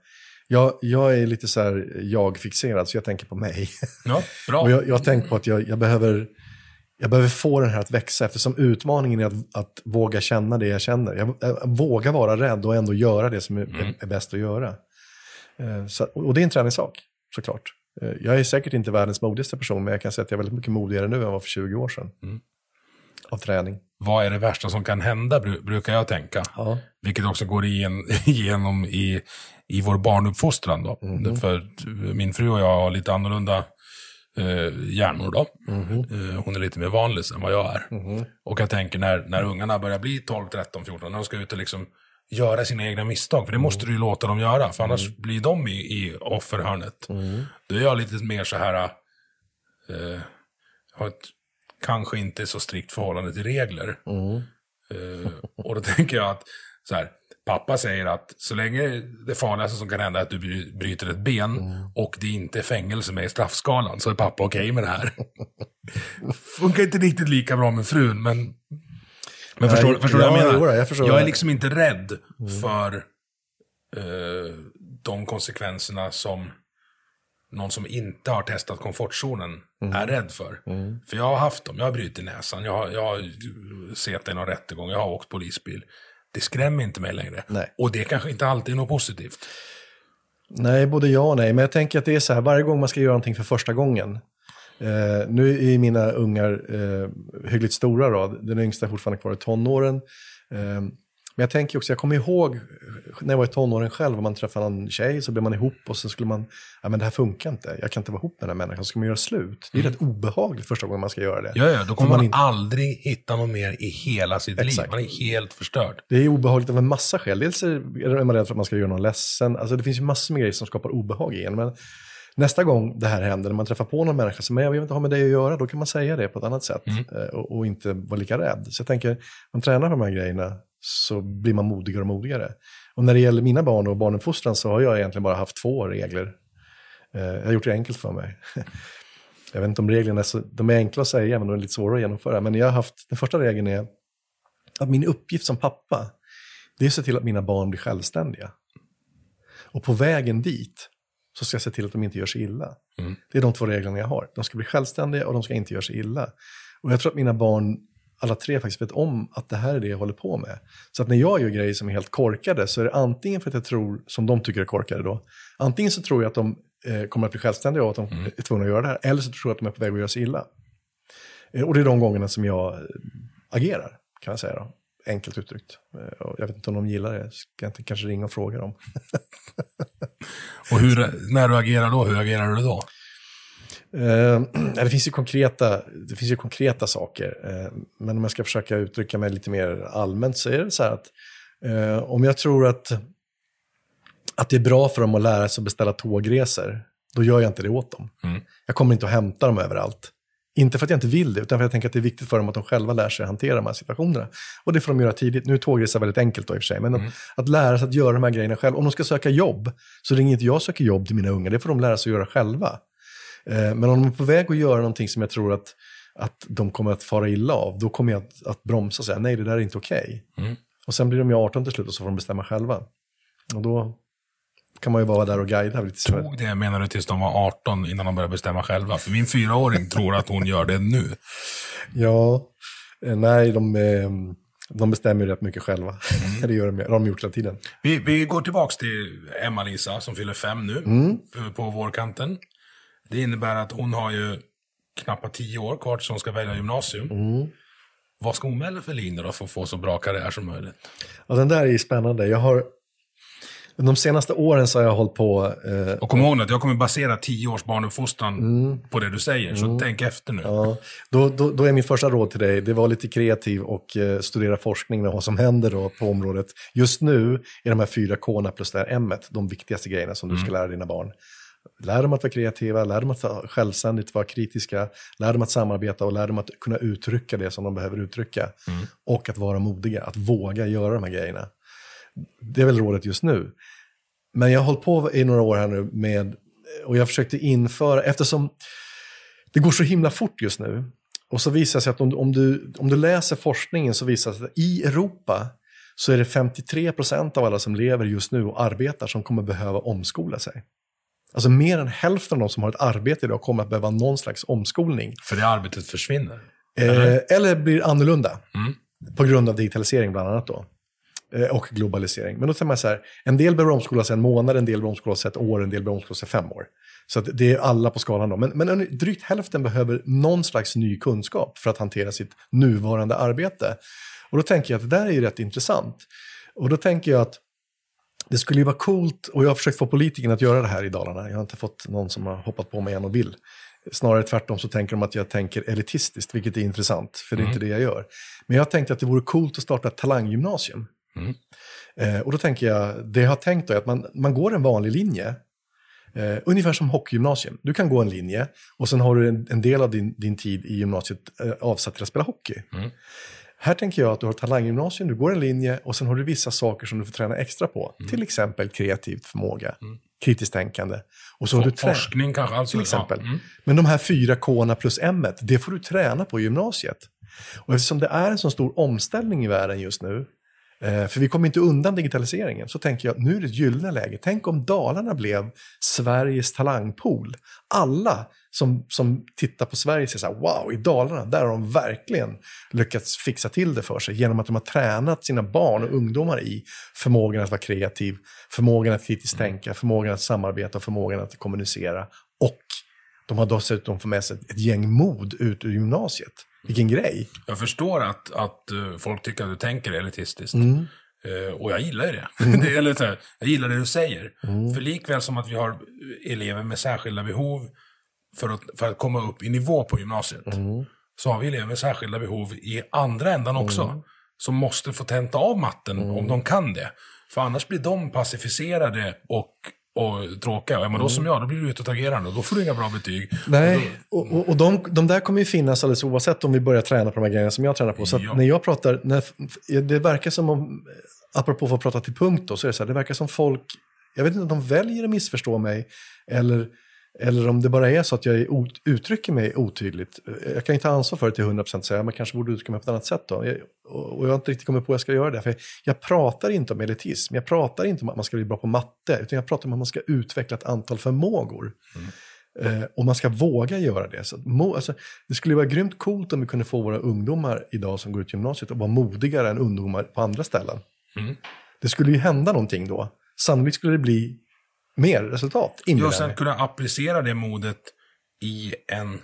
Jag, jag är lite så här jag-fixerad, så jag tänker på mig. Ja, bra. Och jag, jag tänkt på att jag, jag, behöver, jag behöver få den här att växa, eftersom utmaningen är att, att våga känna det jag känner. Jag, jag vågar vara rädd och ändå göra det som är, är, är bäst att göra. Eh, Så, och det är en träningssak, såklart. Eh, Jag är säkert inte världens modigaste person, men jag kan säga att jag är väldigt mycket modigare nu än jag var för 20 år sedan. Av träning. Vad är det värsta som kan hända, bru- brukar jag tänka. Ja. Vilket också går igen, igenom i, i vår barnuppfostran. Då. Mhm. För min fru och jag har lite annorlunda eh, hjärnor. Då. Mhm. Eh, hon är lite mer vanlig än vad jag är. Och jag tänker när, när ungarna börjar bli 12, 13, 14, när de ska ut och liksom göra sina egna misstag. För det måste Mm. du ju låta dem göra, för annars blir de i, i offerhörnet. Mm. Då är jag lite mer så här, eh, jag har ett kanske inte så strikt förhållande till regler. Mm. Eh, och då tänker jag att så här, pappa säger att så länge det farligaste som kan hända är att du bry- bryter ett ben Mm. och det inte är fängelse med i straffskalan så är pappa okej med det här. Funkar inte riktigt lika bra med frun, men... Men Nej, förstår, förstår du ja, vad jag menar? jag förstår jag är liksom inte rädd för eh, de konsekvenserna som någon som inte har testat komfortzonen är rädd för. För jag har haft dem, jag har brutit näsan, jag har, jag har sett i någon rättegång, jag har åkt polisbil. Det skrämmer inte mig längre. Nej. Och det kanske inte alltid är något positivt. Nej, både ja och nej. Men jag tänker att det är så här, varje gång man ska göra någonting för första gången. Eh, nu är mina ungar eh, hyggligt stora då. Den yngsta är fortfarande kvar i tonåren. Eh, men jag tänker också, jag kommer ihåg när jag var i tonåren själv, om man träffade en tjej så blev man ihop och så skulle man, ja men det här funkar inte, jag kan inte vara ihop med den här människan, så ska man göra slut. Det är rätt obehagligt första gången man ska göra det. Ja, ja, då kommer man, inte- aldrig hitta något mer i hela sitt liv. Exakt. Man är helt förstörd. Det är obehagligt av en massa skäl. Dels är man rädd för att man ska göra någon ledsen. Alltså det finns ju massor med grejer som skapar obehag i en. Men nästa gång det här händer, när man träffar på någon människa som jag vill inte ha med dig att göra, då kan man säga det på ett annat sätt. eh, Och, och inte vara lika rädd. Så jag tänker, man tränar på de här grejerna så blir man modigare och modigare. Och när det gäller mina barn och barnuppfostran så har jag egentligen bara haft två regler. Eh, Jag har gjort det enkelt för mig. Jag vet inte om reglerna är så, de är enkla att säga, men de är lite svåra att genomföra. Men jag har haft, den första regeln är att min uppgift som pappa, det är att se till att mina barn blir självständiga. Och på vägen dit så ska jag se till att de inte gör sig illa. Det är de två reglerna jag har. De ska bli självständiga och de ska inte göra sig illa. Och jag tror att mina barn, alla tre faktiskt vet om att det här är det jag håller på med. Så att när jag gör grejer som är helt korkade så är det antingen för att jag tror, som de tycker är korkade då, antingen så tror jag att de eh, kommer att bli självständiga och att de är tvungna att göra det här, eller så tror jag att de är på väg att göra sig illa. Eh, och det är de gångerna som jag eh, agerar, kan jag säga då. Enkelt uttryckt. Eh, jag vet inte om de gillar det, ska jag inte kanske ringa och fråga dem. Och hur, när du agerar då, hur agerar du då? Eh, det, finns ju konkreta, det finns ju konkreta saker, eh, men om jag ska försöka uttrycka mig lite mer allmänt så är det så här att eh, om jag tror att, att det är bra för dem att lära sig att beställa tågresor, då gör jag inte det åt dem. Jag kommer inte att hämta dem överallt. Inte för att jag inte vill det, utan för att jag tänker att det är viktigt för dem att de själva lär sig att hantera de här situationerna. Och det får de göra tidigt. Nu är tågresa väldigt enkelt då i och för sig, men att, att lära sig att göra de här grejerna själv. Om de ska söka jobb, så ringer inte jag och söker jobb till mina unga, det får de lära sig att göra själva. Eh, Men om de är på väg att göra någonting som jag tror att, att de kommer att fara illa av, då kommer jag att, att bromsa och säga nej, det där är inte okej. Och sen blir de ju 18 till slut och så får de bestämma själva. Och då kan man ju vara där och guida lite. Tog det, menar du, tills de var 18 innan de började bestämma själva? För min fyraåring tror att hon gör det nu. Ja, eh, nej, de, eh, de bestämmer ju rätt mycket själva. det gör de, har de gjort hela tiden. Vi, vi går tillbaka till Emma-Lisa som fyller fem nu Mm. på- på vårkanten. Det innebär att hon har ju knappt tio år kvar tills hon ska välja gymnasium. Mm. Vad ska hon välja för linje då för att få så bra karriär som möjligt? Ja, den där är ju spännande. Jag har, de senaste åren så har jag hållit på, eh, Och kom ihåg att jag kommer basera tio års barnuppfostran på det du säger, så tänk efter nu. Mm. Ja, då, då, då är min första råd till dig, det var lite kreativ och eh, studera forskning och vad som händer då på området. Just nu är de här fyra K plus det här M de viktigaste grejerna som du ska lära dina barn. Lär dem att vara kreativa, lär dem att vara självständigt vara kritiska, lär dem att samarbeta och lär dem att kunna uttrycka det som de behöver uttrycka. Och att vara modiga, att våga göra de här grejerna. Det är väl rådet just nu. Men jag har hållit på i några år här nu med, och jag försökte införa, eftersom det går så himla fort just nu. Och så visar det sig att om, om, du, om du läser forskningen så visar det sig att i Europa så är det 53 procent av alla som lever just nu och arbetar som kommer behöva omskola sig. Alltså mer än hälften av de som har ett arbete idag kommer att behöva någon slags omskolning. För det arbetet försvinner. Eh, eller blir annorlunda. På grund av digitalisering bland annat då. Eh, och globalisering. Men då tänker man så här, en del behöver omskola sig en månad, en del behöver omskola sig ett år, en del behöver omskola sig fem år. Så det är alla på skalan då. Men, men en- drygt hälften behöver någon slags ny kunskap för att hantera sitt nuvarande arbete. Och då tänker jag att det där är rätt intressant. Och då tänker jag att det skulle ju vara coolt, och jag har försökt få politikerna att göra det här i Dalarna. Jag har inte fått någon som har hoppat på mig än och vill. Snarare tvärtom så tänker de att jag tänker elitistiskt, vilket är intressant, för det är inte det jag gör. Men jag tänkte att det vore coolt att starta ett talanggymnasium. Eh, och då tänker jag, det jag har tänkt då är att man, man går en vanlig linje, eh, ungefär som hockeygymnasium. Du kan gå en linje och sen har du en, en del av din, din tid i gymnasiet eh, avsatt till att spela hockey. Här tänker jag att du har talanggymnasium, du går en linje och sen har du vissa saker som du får träna extra på. Till exempel kreativt förmåga, kritiskt tänkande. Och så har du Forskning kanske, alltså. till exempel. Ja. Mm. Men de här fyra k plus m det får du träna på i gymnasiet. Och eftersom det är en så stor omställning i världen just nu, för vi kommer inte undan digitaliseringen. Så tänker jag, nu är det ett gyllene läge. Tänk om Dalarna blev Sveriges talangpool. Alla som, som tittar på Sverige säger så här, wow, i Dalarna, där har de verkligen lyckats fixa till det för sig genom att de har tränat sina barn och ungdomar i förmågan att vara kreativ, förmågan att kritiskt tänka, förmågan att samarbeta förmågan att kommunicera. Och de har dessutom fått med sig ett gäng mod ut ur gymnasiet. Vilken grej! Jag förstår att, att eh, folk tycker att du tänker elitistiskt. Mm. Eh, och jag gillar det. det eller, så här, jag gillar det du säger. Mm. För likväl som att vi har elever med särskilda behov för att, för att komma upp i nivå på gymnasiet. Mm. Så har vi elever med särskilda behov i andra ändan också. Mm. Som måste få tenta av matten om de kan det. För annars blir de pacificerade och, och tråkiga. Är man då som jag, då blir du utåtagerande. Och då får du inga bra betyg. Nej, och, och, och de, de där kommer ju finnas alldeles oavsett om vi börjar träna på de här grejerna som jag tränar på. Så Ja. när jag pratar, när, det verkar som om, apropå att prata till punkt då, så är det så här, det verkar som folk, jag vet inte om de väljer att missförstå mig, eller, eller om det bara är så att jag uttrycker mig otydligt. Jag kan inte ta ansvar för det till 100% säga, men kanske borde uttrycka mig på ett annat sätt då. Jag, och och jag har inte riktigt kommit på hur jag ska göra det. För jag pratar inte om elitism, jag pratar inte om att man ska bli bra på matte, utan jag pratar om att man ska utveckla ett antal förmågor. Eh, och man ska våga göra det. Så mo, alltså, det skulle vara grymt coolt om vi kunde få våra ungdomar idag som går ut gymnasiet att vara modigare än ungdomar på andra ställen. Mm. Det skulle ju hända någonting då. Sannolikt skulle det bli mer resultat. Ja, och jag sen kunna applicera det modet i en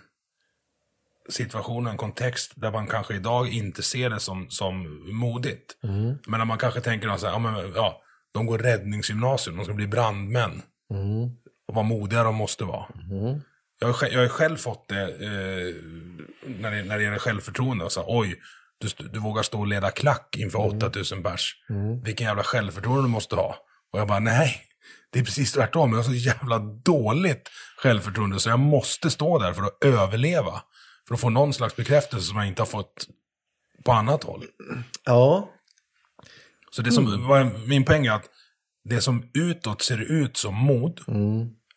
situation, en kontext där man kanske idag inte ser det som, som modigt. Mm. Men när man kanske tänker att ja, men, ja, de går räddningsgymnasium, de ska bli brandmän. Mm. Och vad modiga de måste vara. Jag, har, jag har själv fått det eh, när, det när det gäller självförtroende. Och så, Oj, du, du vågar stå och leda klack inför Mm. 8000 pers. Vilken jävla självförtroende du måste ha. Och jag bara, nej. Det är precis tvärtom. Jag har så jävla dåligt självförtroende så jag måste stå där för att överleva. För att få någon slags bekräftelse som jag inte har fått på annat håll. Ja, Så det som, vad- min poäng är att det som utåt ser ut som mod,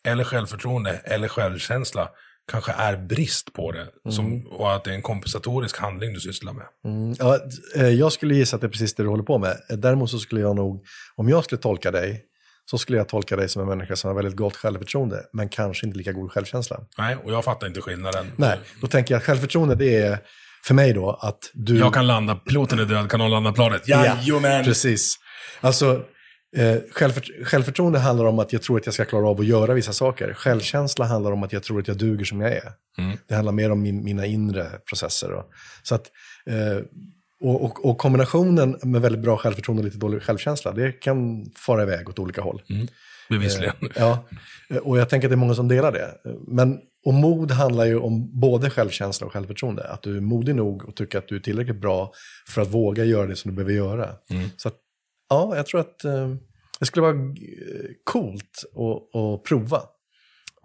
eller självförtroende, eller självkänsla, kanske är brist på det. Som, och att det är en kompensatorisk handling du sysslar med. Mm, ja, eh, jag skulle gissa att det är precis det du håller på med. Däremot så skulle jag nog, om jag skulle tolka dig, så skulle jag tolka dig som en människa som har väldigt gott självförtroende, men kanske inte lika god självkänsla. Nej, och jag fattar inte skillnaden. Nej, då tänker jag att självförtroende det är för mig då att du... Jag kan landa, piloten är död, kan någon landa planet? Jajamän! Precis. Alltså, eh, självfört- självförtroende handlar om att jag tror att jag ska klara av att göra vissa saker. Självkänsla handlar om att jag tror att jag duger som jag är. Det handlar mer om min, mina inre processer. Då. Så att, eh, och, och, och kombinationen med väldigt bra självförtroende och lite dålig självkänsla, det kan fara iväg åt olika håll. Bevisligen. Ja, och jag tänker att det är många som delar det. Men, och mod handlar ju om både självkänsla och självförtroende. Att du är modig nog och tycker att du är tillräckligt bra för att våga göra det som du behöver göra. Så att, ja, jag tror att eh, det skulle vara eh, coolt att, att prova.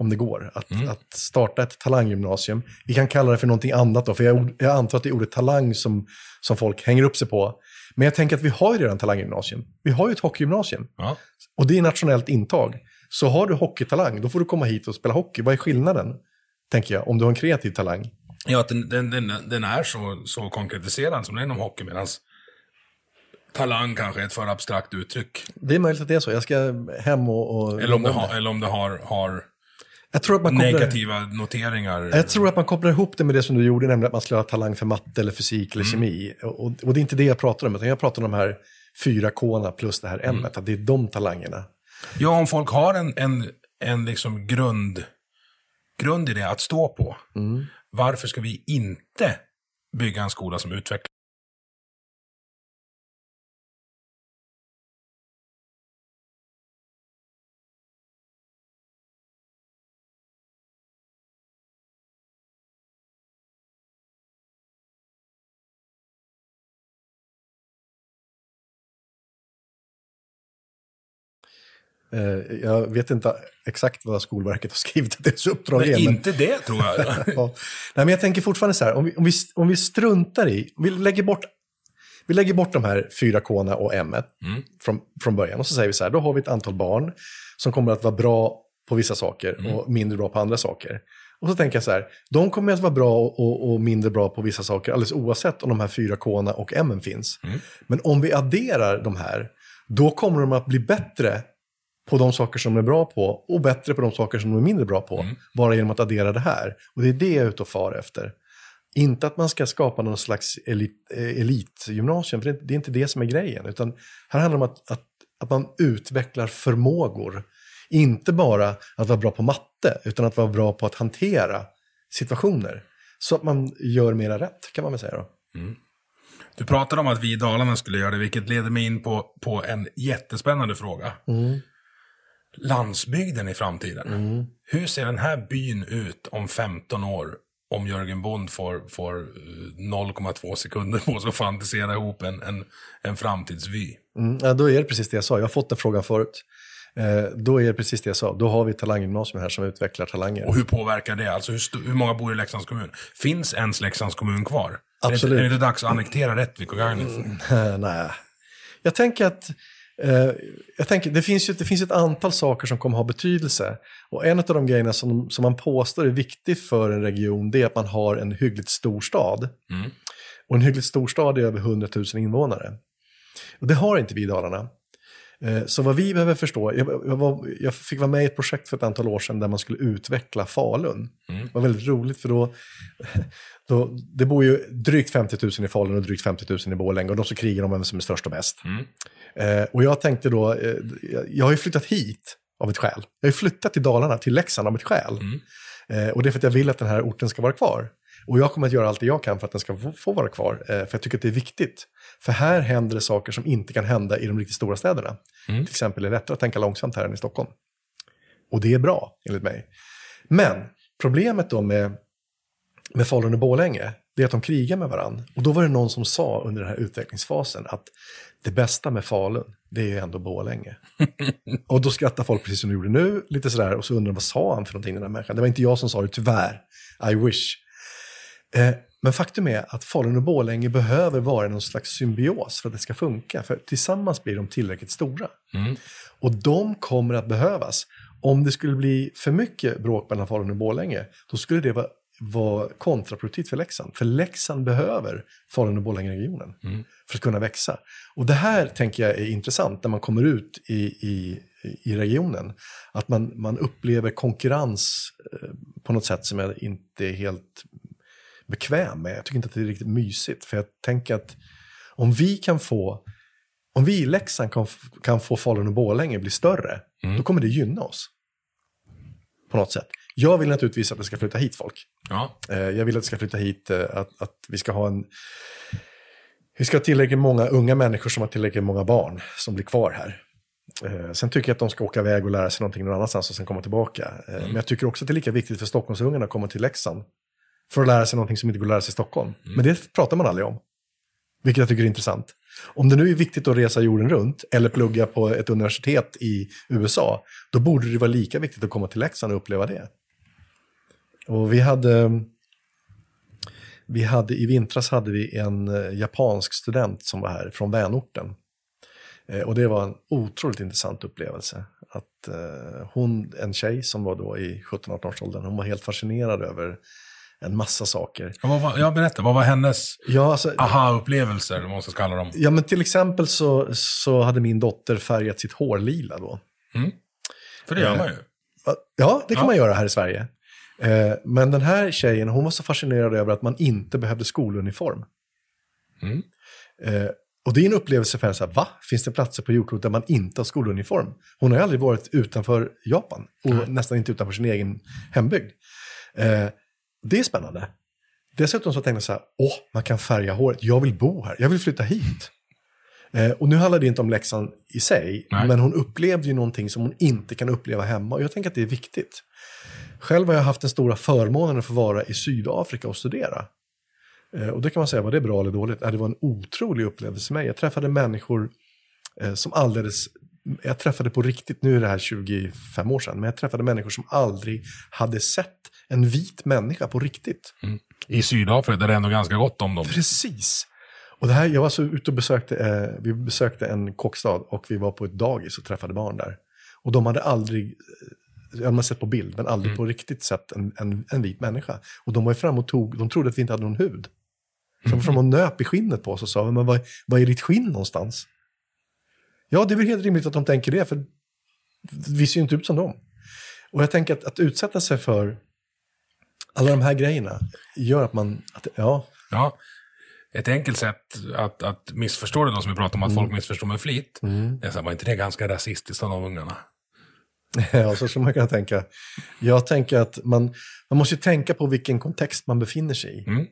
Om det går. Att, att starta ett talanggymnasium. Vi kan kalla det för någonting annat då. För jag, jag antar att det är ordet talang som, som folk hänger upp sig på. Men jag tänker att vi har ju redan talanggymnasium. Vi har ju ett hockeygymnasium. Ja. Och det är nationellt intag. Så har du hockeytalang, då får du komma hit och spela hockey. Vad är skillnaden? Tänker jag, om du har en kreativ talang. Ja, att den, den, den, den är så, så konkretiserad som den är inom hockey, medan talang kanske är ett för abstrakt uttryck. Det är möjligt att det är så. Jag ska hem och... och Eller om det har, eller om det har, har jag, tror att man kopplar, negativa noteringar. jag tror att man kopplar ihop det med det som du gjorde, nämligen att man skulle ha talang för matte eller fysik eller kemi. Och, och det är inte det jag pratar om, utan jag pratar om de här fyra k plus det här m att det är de talangerna. Ja, om folk har en, en, en liksom grund, grund i det att stå på. Varför ska vi inte bygga en skola som utvecklar jag vet inte exakt vad Skolverket har skrivit att deras uppdrag Nej, är. men- inte det tror jag. ja. Nej, men jag tänker fortfarande så här, om vi, om vi, om vi struntar i, vi lägger bort, vi lägger bort de här fyra k och m från, från början och så säger vi så här, då har vi ett antal barn som kommer att vara bra på vissa saker och mindre bra på andra saker. Och så tänker jag så här, de kommer att vara bra och, och mindre bra på vissa saker alldeles oavsett om de här fyra k och m finns. Men om vi adderar de här, då kommer de att bli bättre på de saker som de är bra på och bättre på de saker som de är mindre bra på. Bara genom att addera det här. Och det är det jag är ute och far efter. Inte att man ska skapa någon slags elit, eh, elitgymnasium, för det, är inte det som är grejen. Utan här handlar det om att, att, att man utvecklar förmågor. Inte bara att vara bra på matte, utan att vara bra på att hantera situationer. Så att man gör mera rätt, kan man väl säga då. Du pratade om att vi i Dalarna skulle göra det, vilket leder mig in på, på en jättespännande fråga. Landsbygden i framtiden. Hur ser den här byn ut om 15 år? Om Jörgen Bond får, får eh, 0,2 sekunder på sig att fantisera ihop en, en, en framtidsvy. Mm, ja, då är det precis det jag sa. Jag har fått den frågan förut. Eh, då är det precis det jag sa. Då har vi talanggymnasium här som utvecklar talanger. Och hur påverkar det? Alltså hur, hur många bor i Leksands kommun? Finns ens Leksands kommun kvar? Absolut. Är det, är det dags att annektera Rättvik och Gagnef? Eh, Nej. Jag tänker att eh, jag tänker, det, finns ju, det finns ett antal saker som kommer ha betydelse. Och en av de grejerna som, som man påstår är viktigt för en region, det är att man har en hyggligt stor stad. Och en hyggligt stor stad är över 100 000 invånare. Och det har inte vi i Dalarna. Eh, Så vad vi behöver förstå, jag, jag, var, jag fick vara med i ett projekt för ett antal år sedan där man skulle utveckla Falun. Det var väldigt roligt för då, då, det bor ju drygt 50 000 i Falun och drygt 50 000 i Borlänge och de som krigar om vem som är störst och bäst. Eh, och jag tänkte då, eh, jag- har ju flyttat hit av ett skäl. Jag har ju flyttat till Dalarna, till Leksand av ett skäl. Eh, och det är för att jag vill att den här orten ska vara kvar. Och jag kommer att göra allt det jag kan för att den ska få, vara kvar. Eh, för jag tycker att det är viktigt. För här händer det saker som inte kan hända i de riktigt stora städerna. Till exempel är det lättare att tänka långsamt här än i Stockholm. Och det är bra, enligt mig. Men problemet då med, med Falun och Borlänge, det är att de krigar med varandra. Och då var det någon som sa under den här utvecklingsfasen att det bästa med Falun, det är ju ändå Borlänge. och då skrattar folk precis som de gjorde nu, lite sådär, och så undrar vad sa han för någonting, den här människan. Det var inte jag som sa det, tyvärr. I wish. Eh, men faktum är att Falun och Borlänge behöver vara någon slags symbios för att det ska funka. För tillsammans blir de tillräckligt stora. Och de kommer att behövas. Om det skulle bli för mycket bråk mellan Falun och Borlänge, då skulle det vara, vara kontraproduktivt för Leksand. För Leksand behöver Falun och Borlänge-regionen för att kunna växa. Och det här tänker jag är intressant när man kommer ut i, i, i regionen. Att man, man upplever konkurrens eh, på något sätt som jag inte är helt bekväm med. Jag tycker inte att det är riktigt mysigt. För jag tänker att om vi kan få, om vi i Leksand kan, kan få Falun och Borlänge bli större, då kommer det gynna oss. På något sätt. Jag vill naturligtvis att det ska flytta hit folk. Ja. Eh, Jag vill att det ska flytta hit, eh, att, att vi ska ha en... Vi ska ha tillräckligt många unga människor som har tillräckligt många barn som blir kvar här. Eh, Sen tycker jag att de ska åka iväg och lära sig någonting någon annanstans och sen komma tillbaka. Eh, Men jag tycker också att det är lika viktigt för Stockholmsungarna att komma till Leksand. För att lära sig någonting som inte går att lära sig i Stockholm. Men det pratar man aldrig om. Vilket jag tycker är intressant. Om det nu är viktigt att resa jorden runt eller plugga på ett universitet i USA, då borde det vara lika viktigt att komma till Leksand och uppleva det. Och vi hade, vi hade i vintras hade vi en eh, japansk student som var här från vänorten. Eh, Och det var en otroligt intressant upplevelse. Att eh, hon, en tjej som var då i 17-18-årsåldern, hon var helt fascinerad över en massa saker. Ja, Vad var, jag berättar, vad var hennes Ja, alltså, aha-upplevelser, eller vad man ska kalla dem? Ja, men till exempel så, så hade min dotter färgat sitt hår lila då. För det gör man ju. Ja, det kan Ja. man göra här i Sverige. Eh, men den här tjejen, hon var så fascinerad över att man inte behövde skoluniform. Mm. Eh, och det är en upplevelse för henne, så här, va? Finns det platser på jordklotet där man inte har skoluniform? Hon har ju aldrig varit utanför Japan och nästan inte utanför sin egen hembygd. Eh, det är spännande. Dessutom så tänkte jag så här, åh, man kan färga håret, jag vill bo här, jag vill flytta hit. Eh, och nu handlar det inte om Leksand i sig, Nej. men hon upplevde ju någonting som hon inte kan uppleva hemma. Och jag tänker att det är viktigt. Själv har jag haft den stora förmånen att få vara i Sydafrika och studera. Eh, och det kan man säga, var det bra eller dåligt? Det var en otrolig upplevelse för mig. Jag träffade människor eh, som alldeles... Jag träffade på riktigt, nu är det här 25 år sedan, men jag träffade människor som aldrig hade sett en vit människa på riktigt. I Sydafrika, där det är ändå ganska gott om dem. Precis. Och det här, jag var så ute och besökte, eh, vi besökte en kockstad och vi var på ett dagis och träffade barn där. Och de hade aldrig eh, jag har sett på bild, men aldrig på riktigt sett en, en, en vit människa. Och de var ju fram och tog, de trodde att vi inte hade någon hud. Så de var fram och nöp i skinnet på oss och sa, men vad, vad är ditt skinn någonstans? Ja, det är väl helt rimligt att de tänker det, för vi ser ju inte ut som dem. Och jag tänker att, att utsätta sig för alla de här grejerna gör att man, att, ja, Ja. Ett enkelt sätt att, att missförstå det då, som vi pratar om att folk missförstår med flit, det är så här, var inte det ganska rasistiskt av de ungarna? Ja, så skulle man kunna tänka. Jag tänker att man, man måste ju tänka på vilken kontext man befinner sig i. Mm.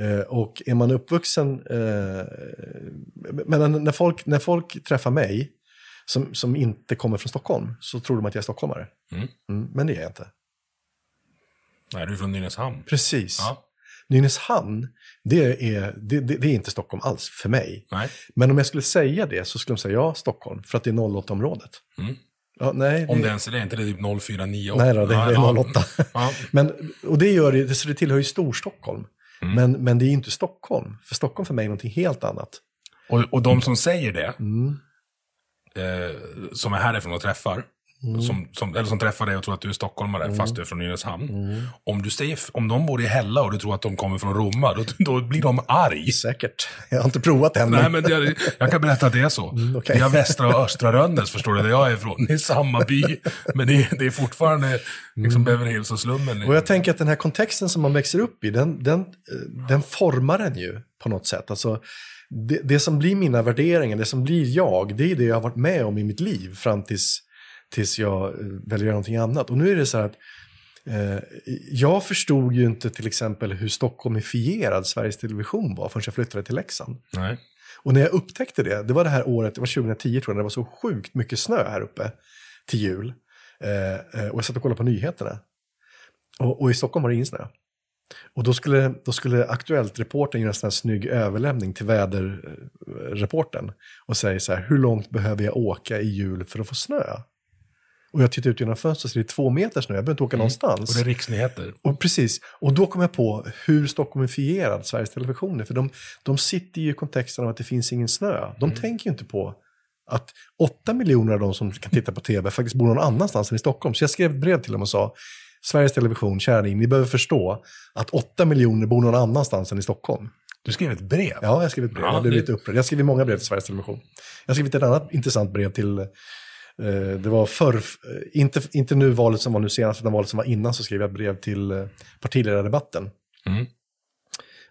Eh, och är man uppvuxen, eh, men när folk, när folk träffar mig som, som inte kommer från Stockholm så tror de att jag är stockholmare. Mm. Mm, men det är jag inte. Nej, du är från Nynäshamn. Precis. Ja. Nynäshamn, det är, det, det, det är inte Stockholm alls för mig. Nej. Men om jag skulle säga det så skulle de säga ja, Stockholm, för att det är 08-området. Mm. Ja, nej, Om det- ens är det, inte det typ 0498? Nej då, det, det är Ja, 08. Ja. Men, och det gör det, så det tillhör ju Storstockholm. Mm. Men, men det är inte Stockholm. För Stockholm för mig är någonting helt annat. Och, och de som säger det, Mm. eh, som är härifrån och träffar, Mm. som, som, eller som träffar dig och tror att du är stockholmare fast du är från Nynäshamn. Om, du säger, om de bor i Hälla och du tror att de kommer från Roma, då, då blir de arg. Säkert. Jag har inte provat än. Nej, men- det, jag kan berätta att det är så. Mm, okej. Vi har västra och östra Rönnäs, förstår du, där jag är ifrån. Det är samma by, men det är, det är fortfarande liksom Beverly Hills och slummen. Mm. Och jag tänker att den här kontexten som man växer upp i, den, den, eh, den formar en ju på något sätt. Alltså, det, det som blir mina värderingar, det som blir jag, det är det jag har varit med om i mitt liv fram tills, tills jag eh, väljer någonting annat. Och nu är det så att eh, jag förstod ju inte till exempel hur stockholmifierad Sveriges Television var förrän jag flyttade till Leksand. Nej. Och när jag upptäckte det, det var det här året, det var 2010 tror jag, när det var så sjukt mycket snö här uppe till jul. Eh, eh, och jag satt och kollade på nyheterna. Och, och i Stockholm var det ingen snö. Och då skulle, då skulle Aktuellt-reportern göra en sån här snygg överlämning till väderreportern. Och säga så här, hur långt behöver jag åka i jul för att få snö? Och jag tittar ut genom fönstret så det är två meter snö, jag behöver inte åka någonstans. Och det är riksnyheter. Och precis, och då kom jag på hur stockholmifierad Sveriges Television är. För de, de sitter ju i kontexten av att det finns ingen snö. De tänker ju inte på att åtta miljoner av de som kan titta på tv faktiskt bor någon annanstans än i Stockholm. Så jag skrev ett brev till dem och sa, Sveriges Television, kära ni, ni behöver förstå att åtta miljoner bor någon annanstans än i Stockholm. Du skrev ett brev. Ja, jag skrev ett brev. Ja, jag blev det- lite upprörd. Jag skrev många brev till Sveriges Television. Jag skrivit ett annat intressant brev till, det var förr, eh, inte, inte nu valet som var nu senast, utan valet som var innan, så skrev jag brev till eh, partiledardebatten. Mm.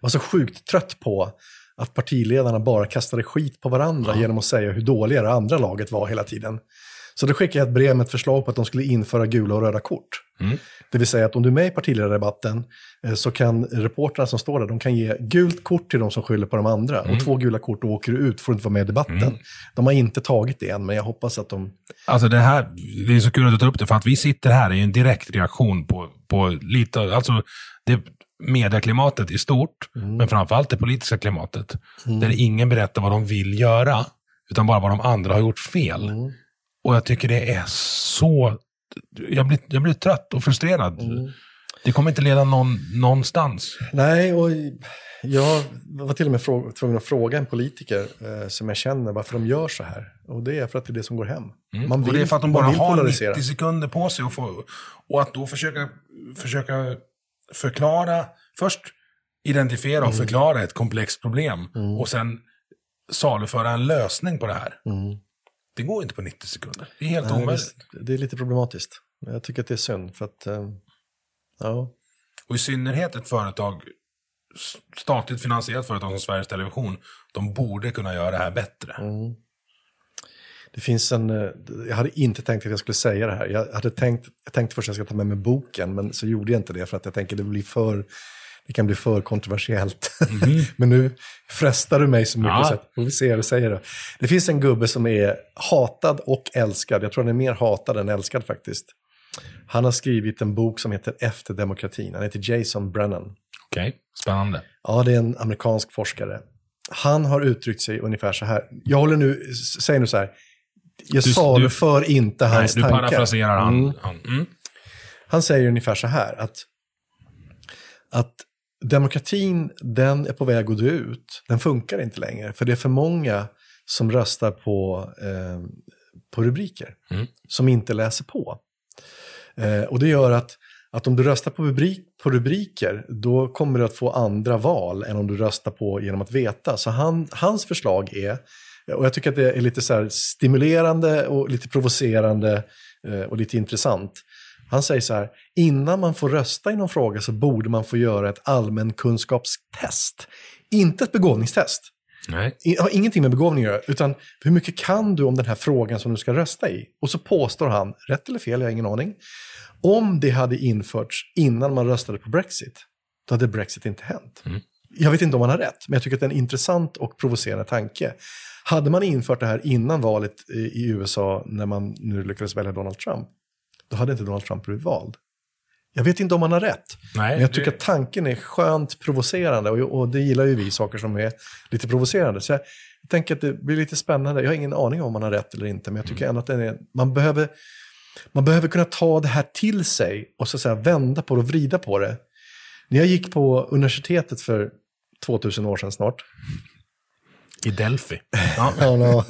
Jag var så sjukt trött på att partiledarna bara kastade skit på varandra genom att säga hur dåliga det andra laget var hela tiden. Så då skickade jag ett brev med ett förslag på att de skulle införa gula och röda kort. Mm. Det vill säga att om du är med i partiledardebatten eh, så kan reportrarna som står där, de kan ge gult kort till de som skyller på de andra. Och två gula kort och åker du ut får du inte vara med i debatten. De har inte tagit det än, men jag hoppas att de... Alltså det här, det är så kul att du tar upp det, för att vi sitter här är ju en direkt reaktion på, på lite, alltså det medieklimatet i stort, men framförallt det politiska klimatet. Där ingen berättar vad de vill göra, utan bara vad de andra har gjort fel. Och jag tycker det är så, jag blir, jag blir trött och frustrerad. Det kommer inte leda någon, någonstans. Nej, och jag var till och med tvungen att fråga en politiker eh, som jag känner varför de gör så här. Och det är för att det är det som går hem. Man och det är för att de bara vill har polarisera. 90 sekunder på sig. Och, få, och att då försöka, försöka förklara, först identifiera och Mm. förklara ett komplext problem. Och sen saluföra en lösning på det här. Det går inte på 90 sekunder. Det är helt. Nej, omöjligt. det är lite problematiskt. Jag tycker att det är synd, för att... eh, ja. Och i synnerhet ett företag, statligt finansierat företag som Sveriges Television, de borde kunna göra det här bättre. Mm. Det finns en, eh, jag hade inte tänkt att jag skulle säga det här. Jag hade tänkt, jag tänkte först att jag ska ta med mig boken, men så gjorde jag inte det för att jag tänker det blir för, det kan bli för kontroversiellt. men nu frestar du mig så mycket Ja. så att får vi se vad du säger då. Det finns en gubbe som är hatad och älskad. Jag tror han är mer hatad än älskad faktiskt. Han har skrivit en bok som heter Efter demokratin. Han heter Jason Brennan. Okej, spännande. Ja, det är en amerikansk forskare. Han har uttryckt sig ungefär så här. Jag håller nu, säg nu så här. Jag Du- saluför inte Nej, hans du tankar. parafraserar han. Mm. han mm. Han säger ungefär så här att, att demokratin, den är på väg att dö ut. Den funkar inte längre, för det är för många som röstar på, eh, på rubriker, Mm. som inte läser på. Eh, och det gör att, att om du röstar på, rubrik, på rubriker, då kommer du att få andra val än om du röstar på genom att veta. Så han, hans förslag är, och jag tycker att det är lite så stimulerande och lite provocerande eh, och lite intressant. Han säger så här, innan man får rösta i någon fråga så borde man få göra ett allmänkunskapstest. Inte ett begåvningstest. Nej. Har ingenting med begåvning att göra, utan hur mycket kan du om den här frågan som du ska rösta i? Och så påstår han, rätt eller fel, jag har ingen aning, om det hade införts innan man röstade på Brexit, då hade Brexit inte hänt. Jag vet inte om han har rätt, men jag tycker att det är en intressant och provocerande tanke. Hade man infört det här innan valet i USA, när man nu lyckades välja Donald Trump, då hade inte Donald Trump blivit vald. Jag vet inte om han har rätt, Nej, men jag tycker det- att tanken är skönt provocerande och, och det gillar ju vi, saker som är lite provocerande. Så jag, jag tänker att det blir lite spännande. Jag har ingen aning om han har rätt eller inte, men jag tycker ändå att är, man, behöver, man behöver kunna ta det här till sig och så säga vända på det och vrida på det. När jag gick på universitetet för 2000 år sedan snart, I Delphi. Ja. Ja, no.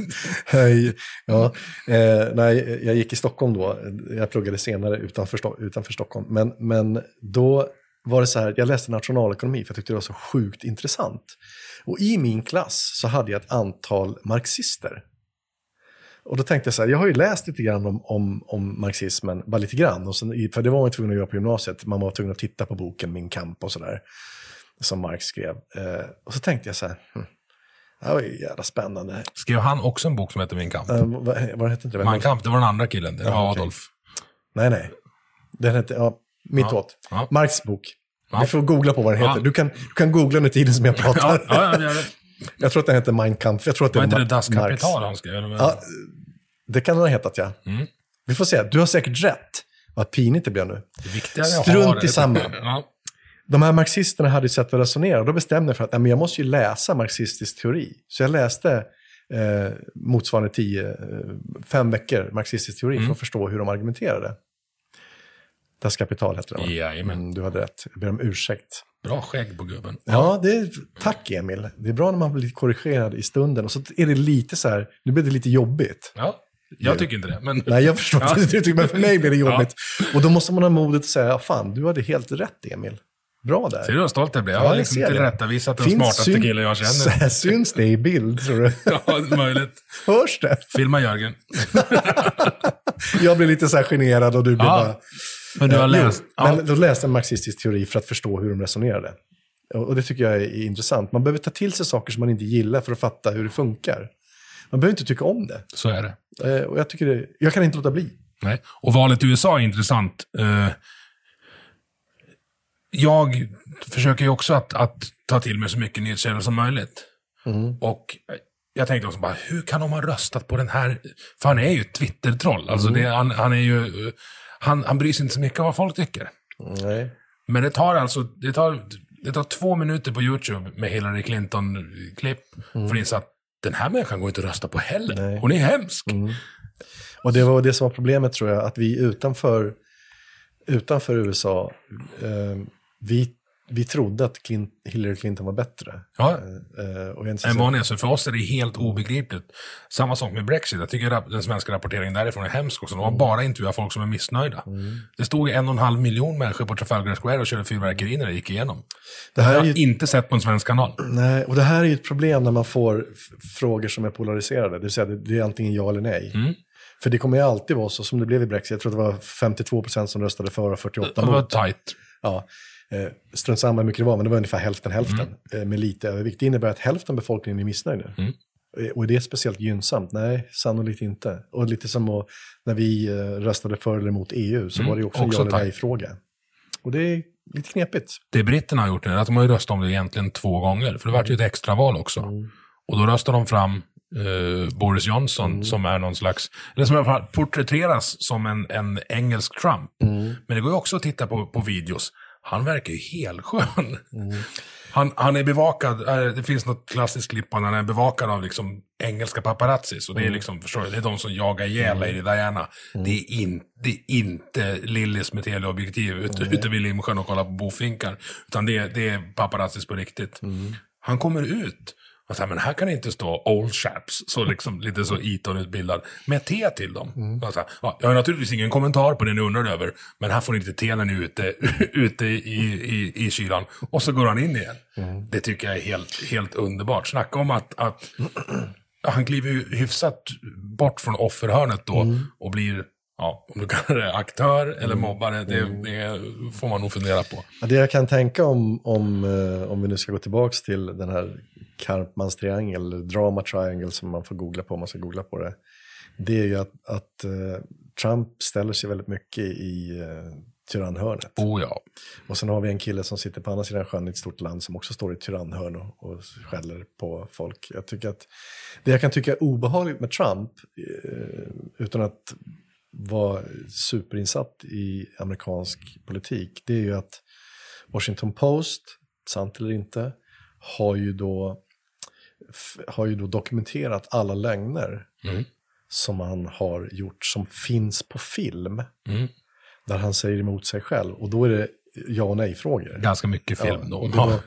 Ja. Eh, nej, jag gick i Stockholm då. Jag pluggade senare utanför, utanför Stockholm. Men, men då var det så här, jag läste nationalekonomi för jag tyckte det var så sjukt intressant. Och i min klass så hade jag ett antal marxister. Och då tänkte jag så här, jag har ju läst lite grann om, om, om marxismen, bara lite grann. Och sen, för det var man tvungen att göra på gymnasiet, man var tvungen att titta på boken Min kamp och sådär. Som Marx skrev. Eh, och så tänkte jag så här, hm, det här var ju jävla spännande. Skrev han också en bok som heter Min kamp? Uh, vad, vad hette det? Mein Kampf, det var den andra killen. Det var Ja. Adolf. Nej, nej. Den hette, ja, mittåt. Ja. Marx bok. Ja. Vi får googla på vad den heter. Ja. Du, kan, du kan googla under tiden som jag pratar. Ja, ja, ja. Jag tror att den heter Mein Kampf. Jag tror att det Var inte det Das. Kapital han skrev? Ja, det kan den ha hetat, ja. Mm. Vi får se. Du har säkert rätt. Vad pinigt det blev nu. Det Strunt i samma. Ja. De här marxisterna hade ju sätt att resonera och då bestämde jag för att nej, men jag måste ju läsa marxistisk teori. Så jag läste eh, motsvarande tio, eh, fem veckor marxistisk teori Mm. för att förstå hur de argumenterade. Das Kapital hette det va? Mm, du hade rätt. Jag ber om ursäkt. Bra skägg på gubben. Ja, det är, tack Emil. Det är bra när man blir korrigerad i stunden. Och så är det lite så här, nu blir det lite jobbigt. Ja, jag tycker inte det. Men... Nej, jag förstår Ja. inte men för mig blir det Ja. jobbigt. Och då måste man ha modet att säga, ja, fan, du hade helt rätt Emil. Bra där. Ser du hur stolt jag blir? Jag Ja, har liksom tillrättavisat den Finns smartaste syn- killen jag känner. Syns det i bild, tror du? Ja, möjligt. Hörs det? Filma Jörgen. Jag blir lite så här generad och du blir Ja, bara... Men du har Jo, läst... Ja. Men då läste jag en marxistisk teori för att förstå hur de resonerade. Och det tycker jag är intressant. Man behöver ta till sig saker som man inte gillar för att fatta hur det funkar. Man behöver inte tycka om det. Så är det. Eh, Och jag, tycker det, jag kan inte låta bli. Nej. Och valet i USA är intressant. Jag försöker ju också att, att ta till mig så mycket nyhetskällor som möjligt. Och jag tänkte också bara, hur kan de ha röstat på den här? För han är ju ett Twitter-troll. Alltså det, han, han är ju... Han, han bryr sig inte så mycket om vad folk tycker. Nej. Men det tar alltså, det tar, det tar två minuter på YouTube med Hillary Clinton-klipp för att inse att den här människan går inte att rösta på heller. Nej. Hon är hemsk. Och det var det som var problemet tror jag, att vi utanför, utanför USA, eh, vi, vi trodde att Clint, Hillary Clinton var bättre. Ja. Eh, och jag är inte så En säker- vanlig, så för oss är det helt obegripligt. Samma sak med Brexit. Jag tycker den svenska rapporteringen därifrån är hemsk också. De har bara intervjuat folk som är missnöjda. Det stod en och en halv miljon människor på Trafalgar Square och körde fyrverkeri när det gick igenom. det Det här har är jag ju, inte sett på en svensk kanal. nej, och det här är ju ett problem när man får frågor som är polariserade. Det vill säga det, det är antingen ja eller nej. Mm. För det kommer ju alltid vara så som det blev i Brexit. Jag tror det var 52 procent som röstade för och 48 Det var mot. tight. Ja, eh, strunt samma hur mycket det var, men det var ungefär hälften hälften Mm. eh, med lite övervikt. Det innebär att hälften av befolkningen är missnöjd nu. Mm. Eh, Och är det speciellt gynnsamt? Nej, sannolikt inte. Och lite som att, när vi eh, röstade för eller emot EU så Mm, var det ju också en också ja eller nej-fråga. Och det är lite knepigt. Det britterna har gjort nu är att de har röstat om det egentligen två gånger. För det vart ju ett extraval också. Mm. Och då röstar de fram eh, Boris Johnson Mm. som är någon slags, eller som i alla fall porträtteras som en, en engelsk Trump. Mm. Men det går ju också att titta på, på videos. Han verkar ju helskön. Mm. Han, han är bevakad, eh, det finns något klassiskt klipp när han är bevakad av liksom engelska paparazzis. Och det är Mm. liksom, förstår du, det är de som jagar ihjäl Lady Diana. Det, är in, det är inte Lillis med teleobjektiv ute, ute vid Limsjön och kollar på bofinkar. Utan det, är- det är paparazzis på riktigt. Mm. Han kommer ut Så här, men här kan det inte stå old chaps, så liksom lite så Eton-utbildad, med te till dem. Och Så här, ja, jag har naturligtvis ingen kommentar på det ni undrar över, men här får ni lite te när ni är ute, ute i, i, i kylan. Och så går han in igen. Det tycker jag är helt, helt underbart. Snacka om att, att han kliver ju hyfsat bort från offerhörnet då och blir, ja, om du kallar det aktör eller mobbare, det, det får man nog fundera på. Ja, det jag kan tänka om, om, eh, om vi nu ska gå tillbaka till den här Karpmans triangel, eller drama triangle som man får googla på om man ska googla på det. Det är ju att, att eh, Trump ställer sig väldigt mycket i uh, tyrannhörnet. Oh ja. Och sen har vi en kille som sitter på andra sidan sjön i ett stort land som också står i tyrannhörn och, och skäller på folk. Jag tycker att det jag kan tycka är obehagligt med Trump, eh, utan att vara superinsatt i amerikansk politik, det är ju att Washington Post, sant eller inte, har ju då, har ju då dokumenterat alla lögner Mm. som han har gjort, som finns på film, Mm. där han säger emot sig själv. Och då är det ja och nej-frågor. Ganska mycket film då. och, de,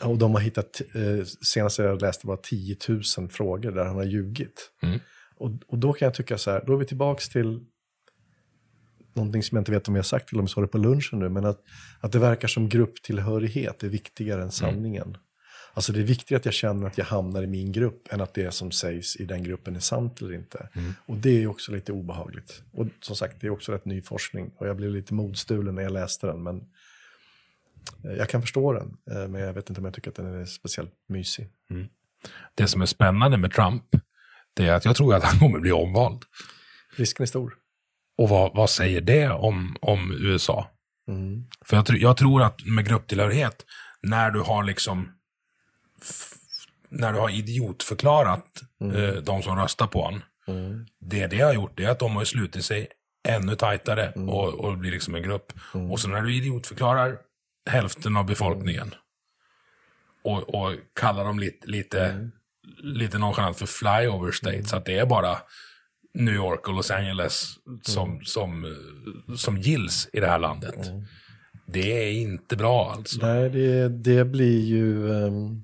och de har hittat, eh, senast jag läste var 10 000 frågor där han har ljugit. Mm. Och, och då kan jag tycka så här, då är vi tillbaka till någonting som jag inte vet om jag har sagt till dem, så det på lunchen nu, men att, att det verkar som grupptillhörighet är viktigare än sanningen. Alltså det är viktigare att jag känner att jag hamnar i min grupp än att det som sägs i den gruppen är sant eller inte. Och det är också lite obehagligt. Och som sagt, det är också rätt ny forskning och jag blev lite modstulen när jag läste den, men eh, jag kan förstå den, eh, men jag vet inte om jag tycker att den är speciellt mysig. Det som är spännande med Trump, det är att jag tror att han kommer bli omvald. Risken är stor. Och vad, vad säger det om, om USA? Mm. För jag, jag tror att med grupptillhörighet, när du har liksom när du har idiotförklarat eh, de som röstar på honom. Det det har gjort är att de har slutit sig ännu tajtare och, och blir liksom en grupp. Och så när du idiotförklarar hälften av befolkningen och, och kallar dem lite, lite, lite nonchalant för flyover states, att det är bara New York och Los Angeles som, som, eh, som gills i det här landet. Det är inte bra alltså. Nej, det, det blir ju... ehm,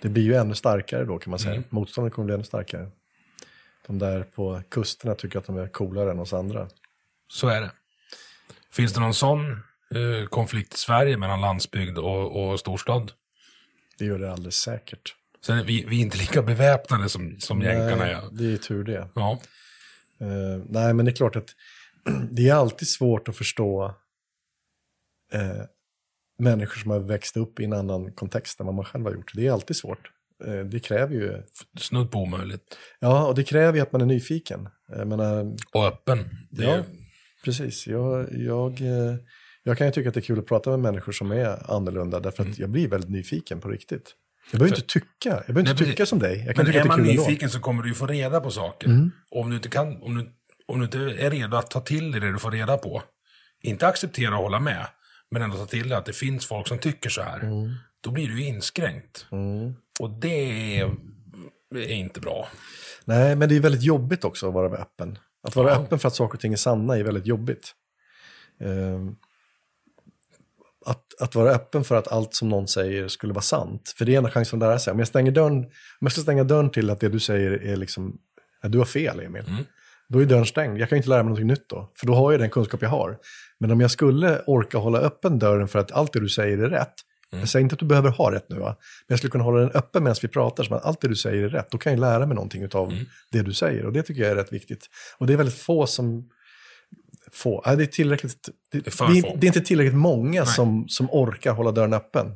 det blir ju ännu starkare då kan man säga. Motståndet kommer bli ännu starkare. De där på kusterna tycker att de är coolare än oss andra. Så är det. Finns det någon sån eh, konflikt i Sverige mellan landsbygd och, och storstad? Det gör det alldeles säkert. Sen vi, vi är inte lika beväpnade som, som jänkarna Nej, är. det är tur det. Ja. Eh, nej, men det är klart att det är alltid svårt att förstå eh, människor som har växt upp i en annan kontext än vad man själv har gjort. Det är alltid svårt. Eh, det kräver ju... Snudd på omöjligt. Ja, och det kräver ju att man är nyfiken. Jag menar, Och öppen. Det är, Ja, precis. Jag, jag, jag kan ju tycka att det är kul att prata med människor som är annorlunda, därför Mm. att jag blir väldigt nyfiken på riktigt. Jag behöver inte tycka, jag behöver inte tycka som dig. Men är man. Mm. nyfiken så kommer du ju få reda på saker. Och om du, inte kan, om, du, om du inte är redo att ta till dig det du får reda på, inte acceptera och hålla med, men ändå ta till dig att det finns folk som tycker så här, Mm. då blir du ju inskränkt. Och det är, är inte bra. Nej, men det är väldigt jobbigt också att vara öppen. Att vara Ja. öppen för att saker och ting är sanna är väldigt jobbigt. Ehm, att, att vara öppen för att allt som någon säger skulle vara sant. För det är ena chansen att lära sig. Om jag, stänger dörren, om jag ska stänga dörren till att det du säger är liksom, att du har fel Emil. Då är dörren stängd. Jag kan inte lära mig någonting nytt då. För då har jag den kunskap jag har. Men om jag skulle orka hålla öppen dörren för att allt det du säger är rätt. Jag säger inte att du behöver ha rätt nu, va? men jag skulle kunna hålla den öppen medan vi pratar, som att allt det du säger är rätt. Då kan jag lära mig någonting av det du säger, och det tycker jag är rätt viktigt. Och det är väldigt få som... Få, nej, det är tillräckligt... Det, är för det, det är inte tillräckligt många som, som orkar hålla dörren öppen.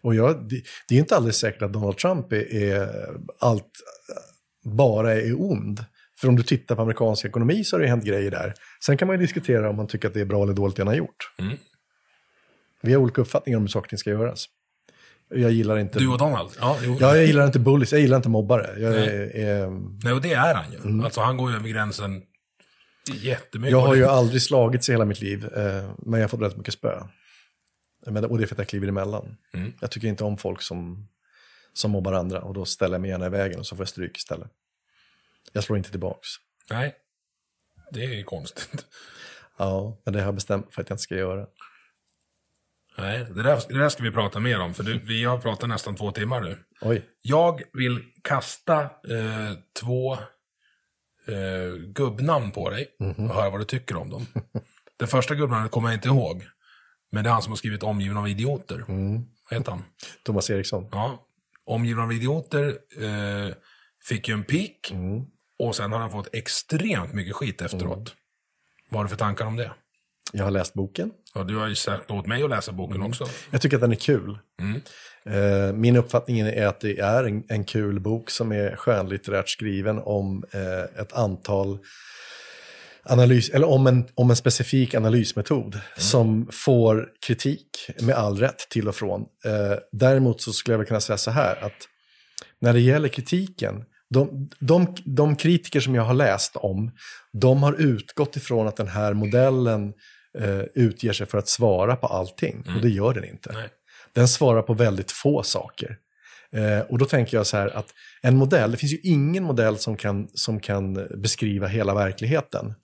Och jag, det, det är inte alldeles säkert att Donald Trump är, är allt bara är ond. För om du tittar på amerikansk ekonomi så har det hänt grejer där. Sen kan man ju diskutera om man tycker att det är bra eller dåligt det han har gjort. Mm. Vi har olika uppfattningar om hur saker ska göras. Jag gillar inte... Du och Donald? Ja, jo. Ja, jag gillar inte bullies, jag gillar inte mobbare. Jag, Nej. är, är, Nej, och det är han ju. Mm. Alltså han går ju över gränsen jättemycket. jag har ju aldrig slagits i hela mitt liv, eh, men jag har fått rätt mycket spö. Men, och det är för att jag kliver emellan. Mm. Jag tycker inte om folk som, som mobbar andra och då ställer jag mig gärna i vägen och så får jag stryk istället. Jag slår inte tillbaks. Nej, det är ju konstigt. Ja, men det har jag bestämt för att jag inte ska göra. Nej, det där, det där ska vi prata mer om, för du, vi har pratat nästan två timmar nu. Oj. Jag vill kasta eh, två eh, gubbnamn på dig och höra vad du tycker om dem. Det första gubbnamnet kommer jag inte ihåg. Men det är han som har skrivit Omgiven av idioter. Vad heter han? Thomas Eriksson. Ja. Omgiven av idioter eh, fick ju en peak. Och sen har han fått extremt mycket skit efteråt. Vad har du för tankar om det? Jag har läst boken. Ja, du har ju sagt åt mig att läsa boken också. Jag tycker att den är kul. Eh, min uppfattning är att det är en, en kul bok som är skönlitterärt skriven om eh, ett antal analys, eller om en, om en specifik analysmetod som får kritik med all rätt till och från. Eh, däremot så skulle jag väl kunna säga så här att när det gäller kritiken, de, de, de kritiker som jag har läst om, de har utgått ifrån att den här modellen eh, utger sig för att svara på allting. Och det gör den inte. Nej. Den svarar på väldigt få saker. Eh, och då tänker jag så här att en modell, det finns ju ingen modell som kan, som kan beskriva hela verkligheten.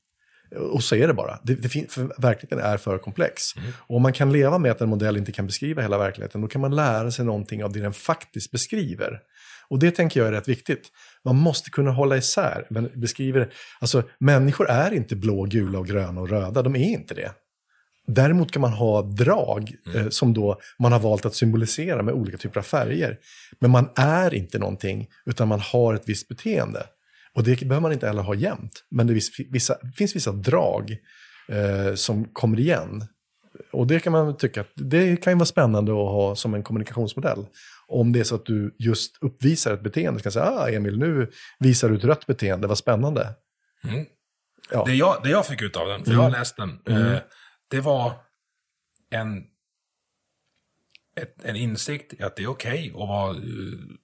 Och så är det bara. Det, det verkligheten är för komplex. Och om man kan leva med att en modell inte kan beskriva hela verkligheten, då kan man lära sig någonting av det den faktiskt beskriver. Och det tänker jag är rätt viktigt. Man måste kunna hålla isär. Men beskriver, alltså, människor är inte blå, gula, och gröna och röda. De är inte det. Däremot kan man ha drag eh, som då man har valt att symbolisera med olika typer av färger. Men man är inte någonting, utan man har ett visst beteende. Och det behöver man inte heller ha jämt. Men det, vis- vissa, finns vissa drag eh, som kommer igen. Och det kan man tycka att det kan vara spännande att ha som en kommunikationsmodell. Om det är så att du just uppvisar ett beteende, så kan säga, ah Emil, nu visar du ett rött beteende, vad spännande. Mm. Ja. Det, jag, det jag fick ut av den, för jag har läst den, eh, det var en, ett, en insikt i att det är okej att vara eh,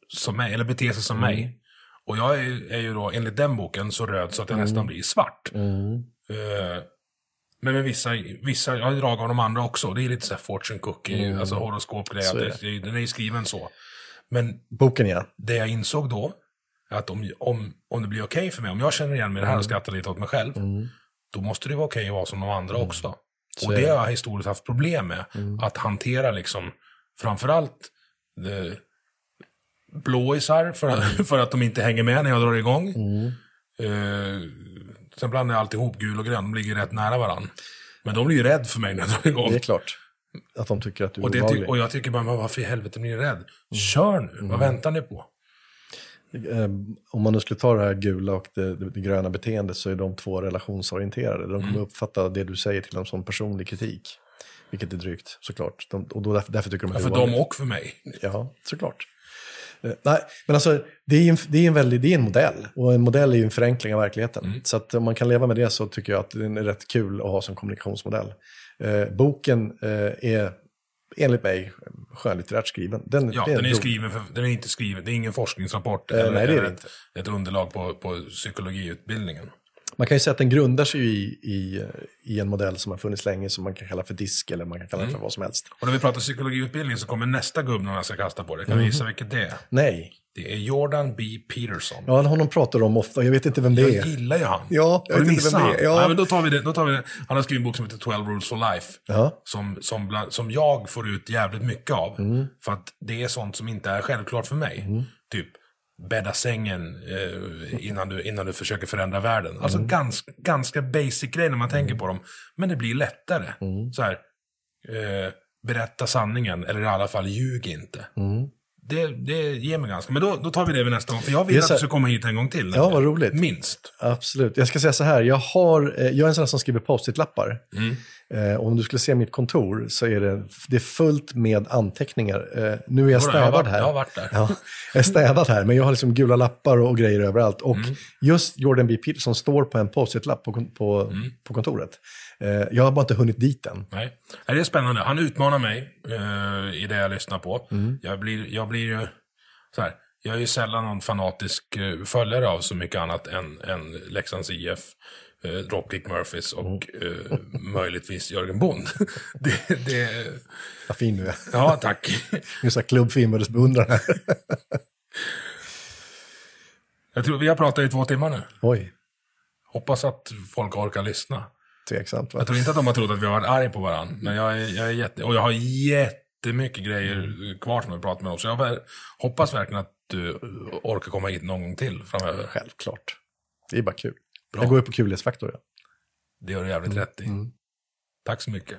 som mig, eller bete sig som mig. Och jag är, är ju då, enligt den boken, så röd så att jag nästan blir svart. Eh, men med vissa, vissa, jag har drag av de andra också. Det är lite så här fortune cookie, alltså horoskopgrejer. Det, den är ju skriven så. Men Boken ja. det jag insåg då, att om, om, om det blir okej för mig, om jag känner igen mig i det här och skrattar lite åt mig själv, då måste det vara okej att vara som de andra också. Och det har jag historiskt haft problem med, att hantera liksom, framförallt blåisar, för, att- för att de inte hänger med när jag drar igång. Eh, sen blandar jag alltihop gul och grön, de ligger rätt nära varandra. Men de blir ju rädd för mig när jag drar igång. Det är klart. Att de tycker att du är Och, det och jag tycker bara, men varför i helvete blir ni rädd? Kör nu, vad väntar ni på? Eh, om man nu skulle ta det här gula och det, det, gröna beteendet så är de två relationsorienterade. De kommer uppfatta det du säger till dem som personlig kritik. Vilket är drygt, såklart. De, och då därför, därför tycker de att För dem och för mig. Ja, såklart. Eh, nej, men alltså det är, en, det, är en väldigt, det är en modell. Och en modell är ju en förenkling av verkligheten. Så att om man kan leva med det så tycker jag att den är rätt kul att ha som kommunikationsmodell. Eh, boken eh, är enligt mig skönlitterärt skriven. Den, Ja, det den är, skriven för, den är inte skriven, det är ingen forskningsrapport. Eh, nej, det är det eller inte. ett, ett underlag på, på psykologiutbildningen. Man kan ju säga att den grundar sig i, i, i en modell som har funnits länge som man kan kalla för disk eller man kan kalla den för vad som helst. Och när vi pratar psykologiutbildning så kommer nästa gubbnamn jag ska kasta på dig. Kan du gissa vilket det är? Nej, Det är Jordan B. Peterson. ja, honom pratar de ofta, jag vet inte vem det Jag är. gillar ju han. Ja, jag Har vet inte vem det är. Ja. Ja. men då tar vi det. Då tar vi det. Han har skrivit en bok som heter 12 Rules for Life. Ja. Som, som, bland, som jag får ut jävligt mycket av. Mm. För att det är sånt som inte är självklart för mig. Typ bädda sängen eh, innan, du, innan du försöker förändra världen. Alltså Mm. ganska, ganska basic grejer när man tänker på dem. Men det blir lättare. Mm. Så här, eh, berätta sanningen, eller i alla fall ljug inte. Det, det ger mig ganska. Men då, då tar vi det vid nästa gång. För jag vill att du ska komma hit en gång till. Ja, vad roligt. Minst. Absolut. Jag ska säga så här, jag, har, eh, jag är en sån som skriver post-it-lappar. Mm. Eh, om du skulle se mitt kontor så är det, det är fullt med anteckningar. Eh, nu är jag städad här. jag har varit där. Ja, jag är städad här, men jag har liksom gula lappar och grejer överallt. Och Mm. just Jordan B. Peterson står på en post-it-lapp på, på, Mm. på kontoret. Eh, jag har bara inte hunnit dit än. Nej. Det är spännande. Han utmanar mig eh, i det jag lyssnar på. Mm. Jag, blir, jag blir ju så här. Jag är ju sällan någon fanatisk eh, följare av så mycket annat än, än Leksands IF, eh, Dropkick Murphys och Mm. eh, möjligtvis Jörgen Bond. det, det, Vad fin du är. ja, tack. Du är så här klubb för inbördesbeundrare. Jag tror vi har pratat i två timmar nu. Oj. Hoppas att folk orkar lyssna. tveksamt. Va? Jag tror inte att de har trott att vi har varit arga på varandra. Men jag är, jag är jätte... Och jag har jättemycket grejer kvar som jag pratar med om. Så jag hoppas verkligen att du orkar komma hit någon gång till framöver. Självklart. Det är bara kul. Bra. Jag går ju på kulhetsfaktor. Ja. Det gör du jävligt rätt i. Tack så mycket.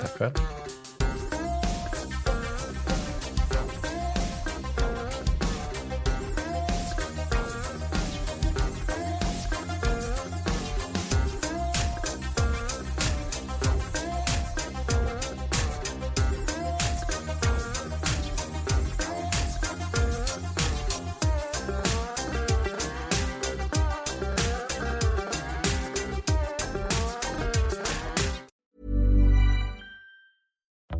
Tack själv.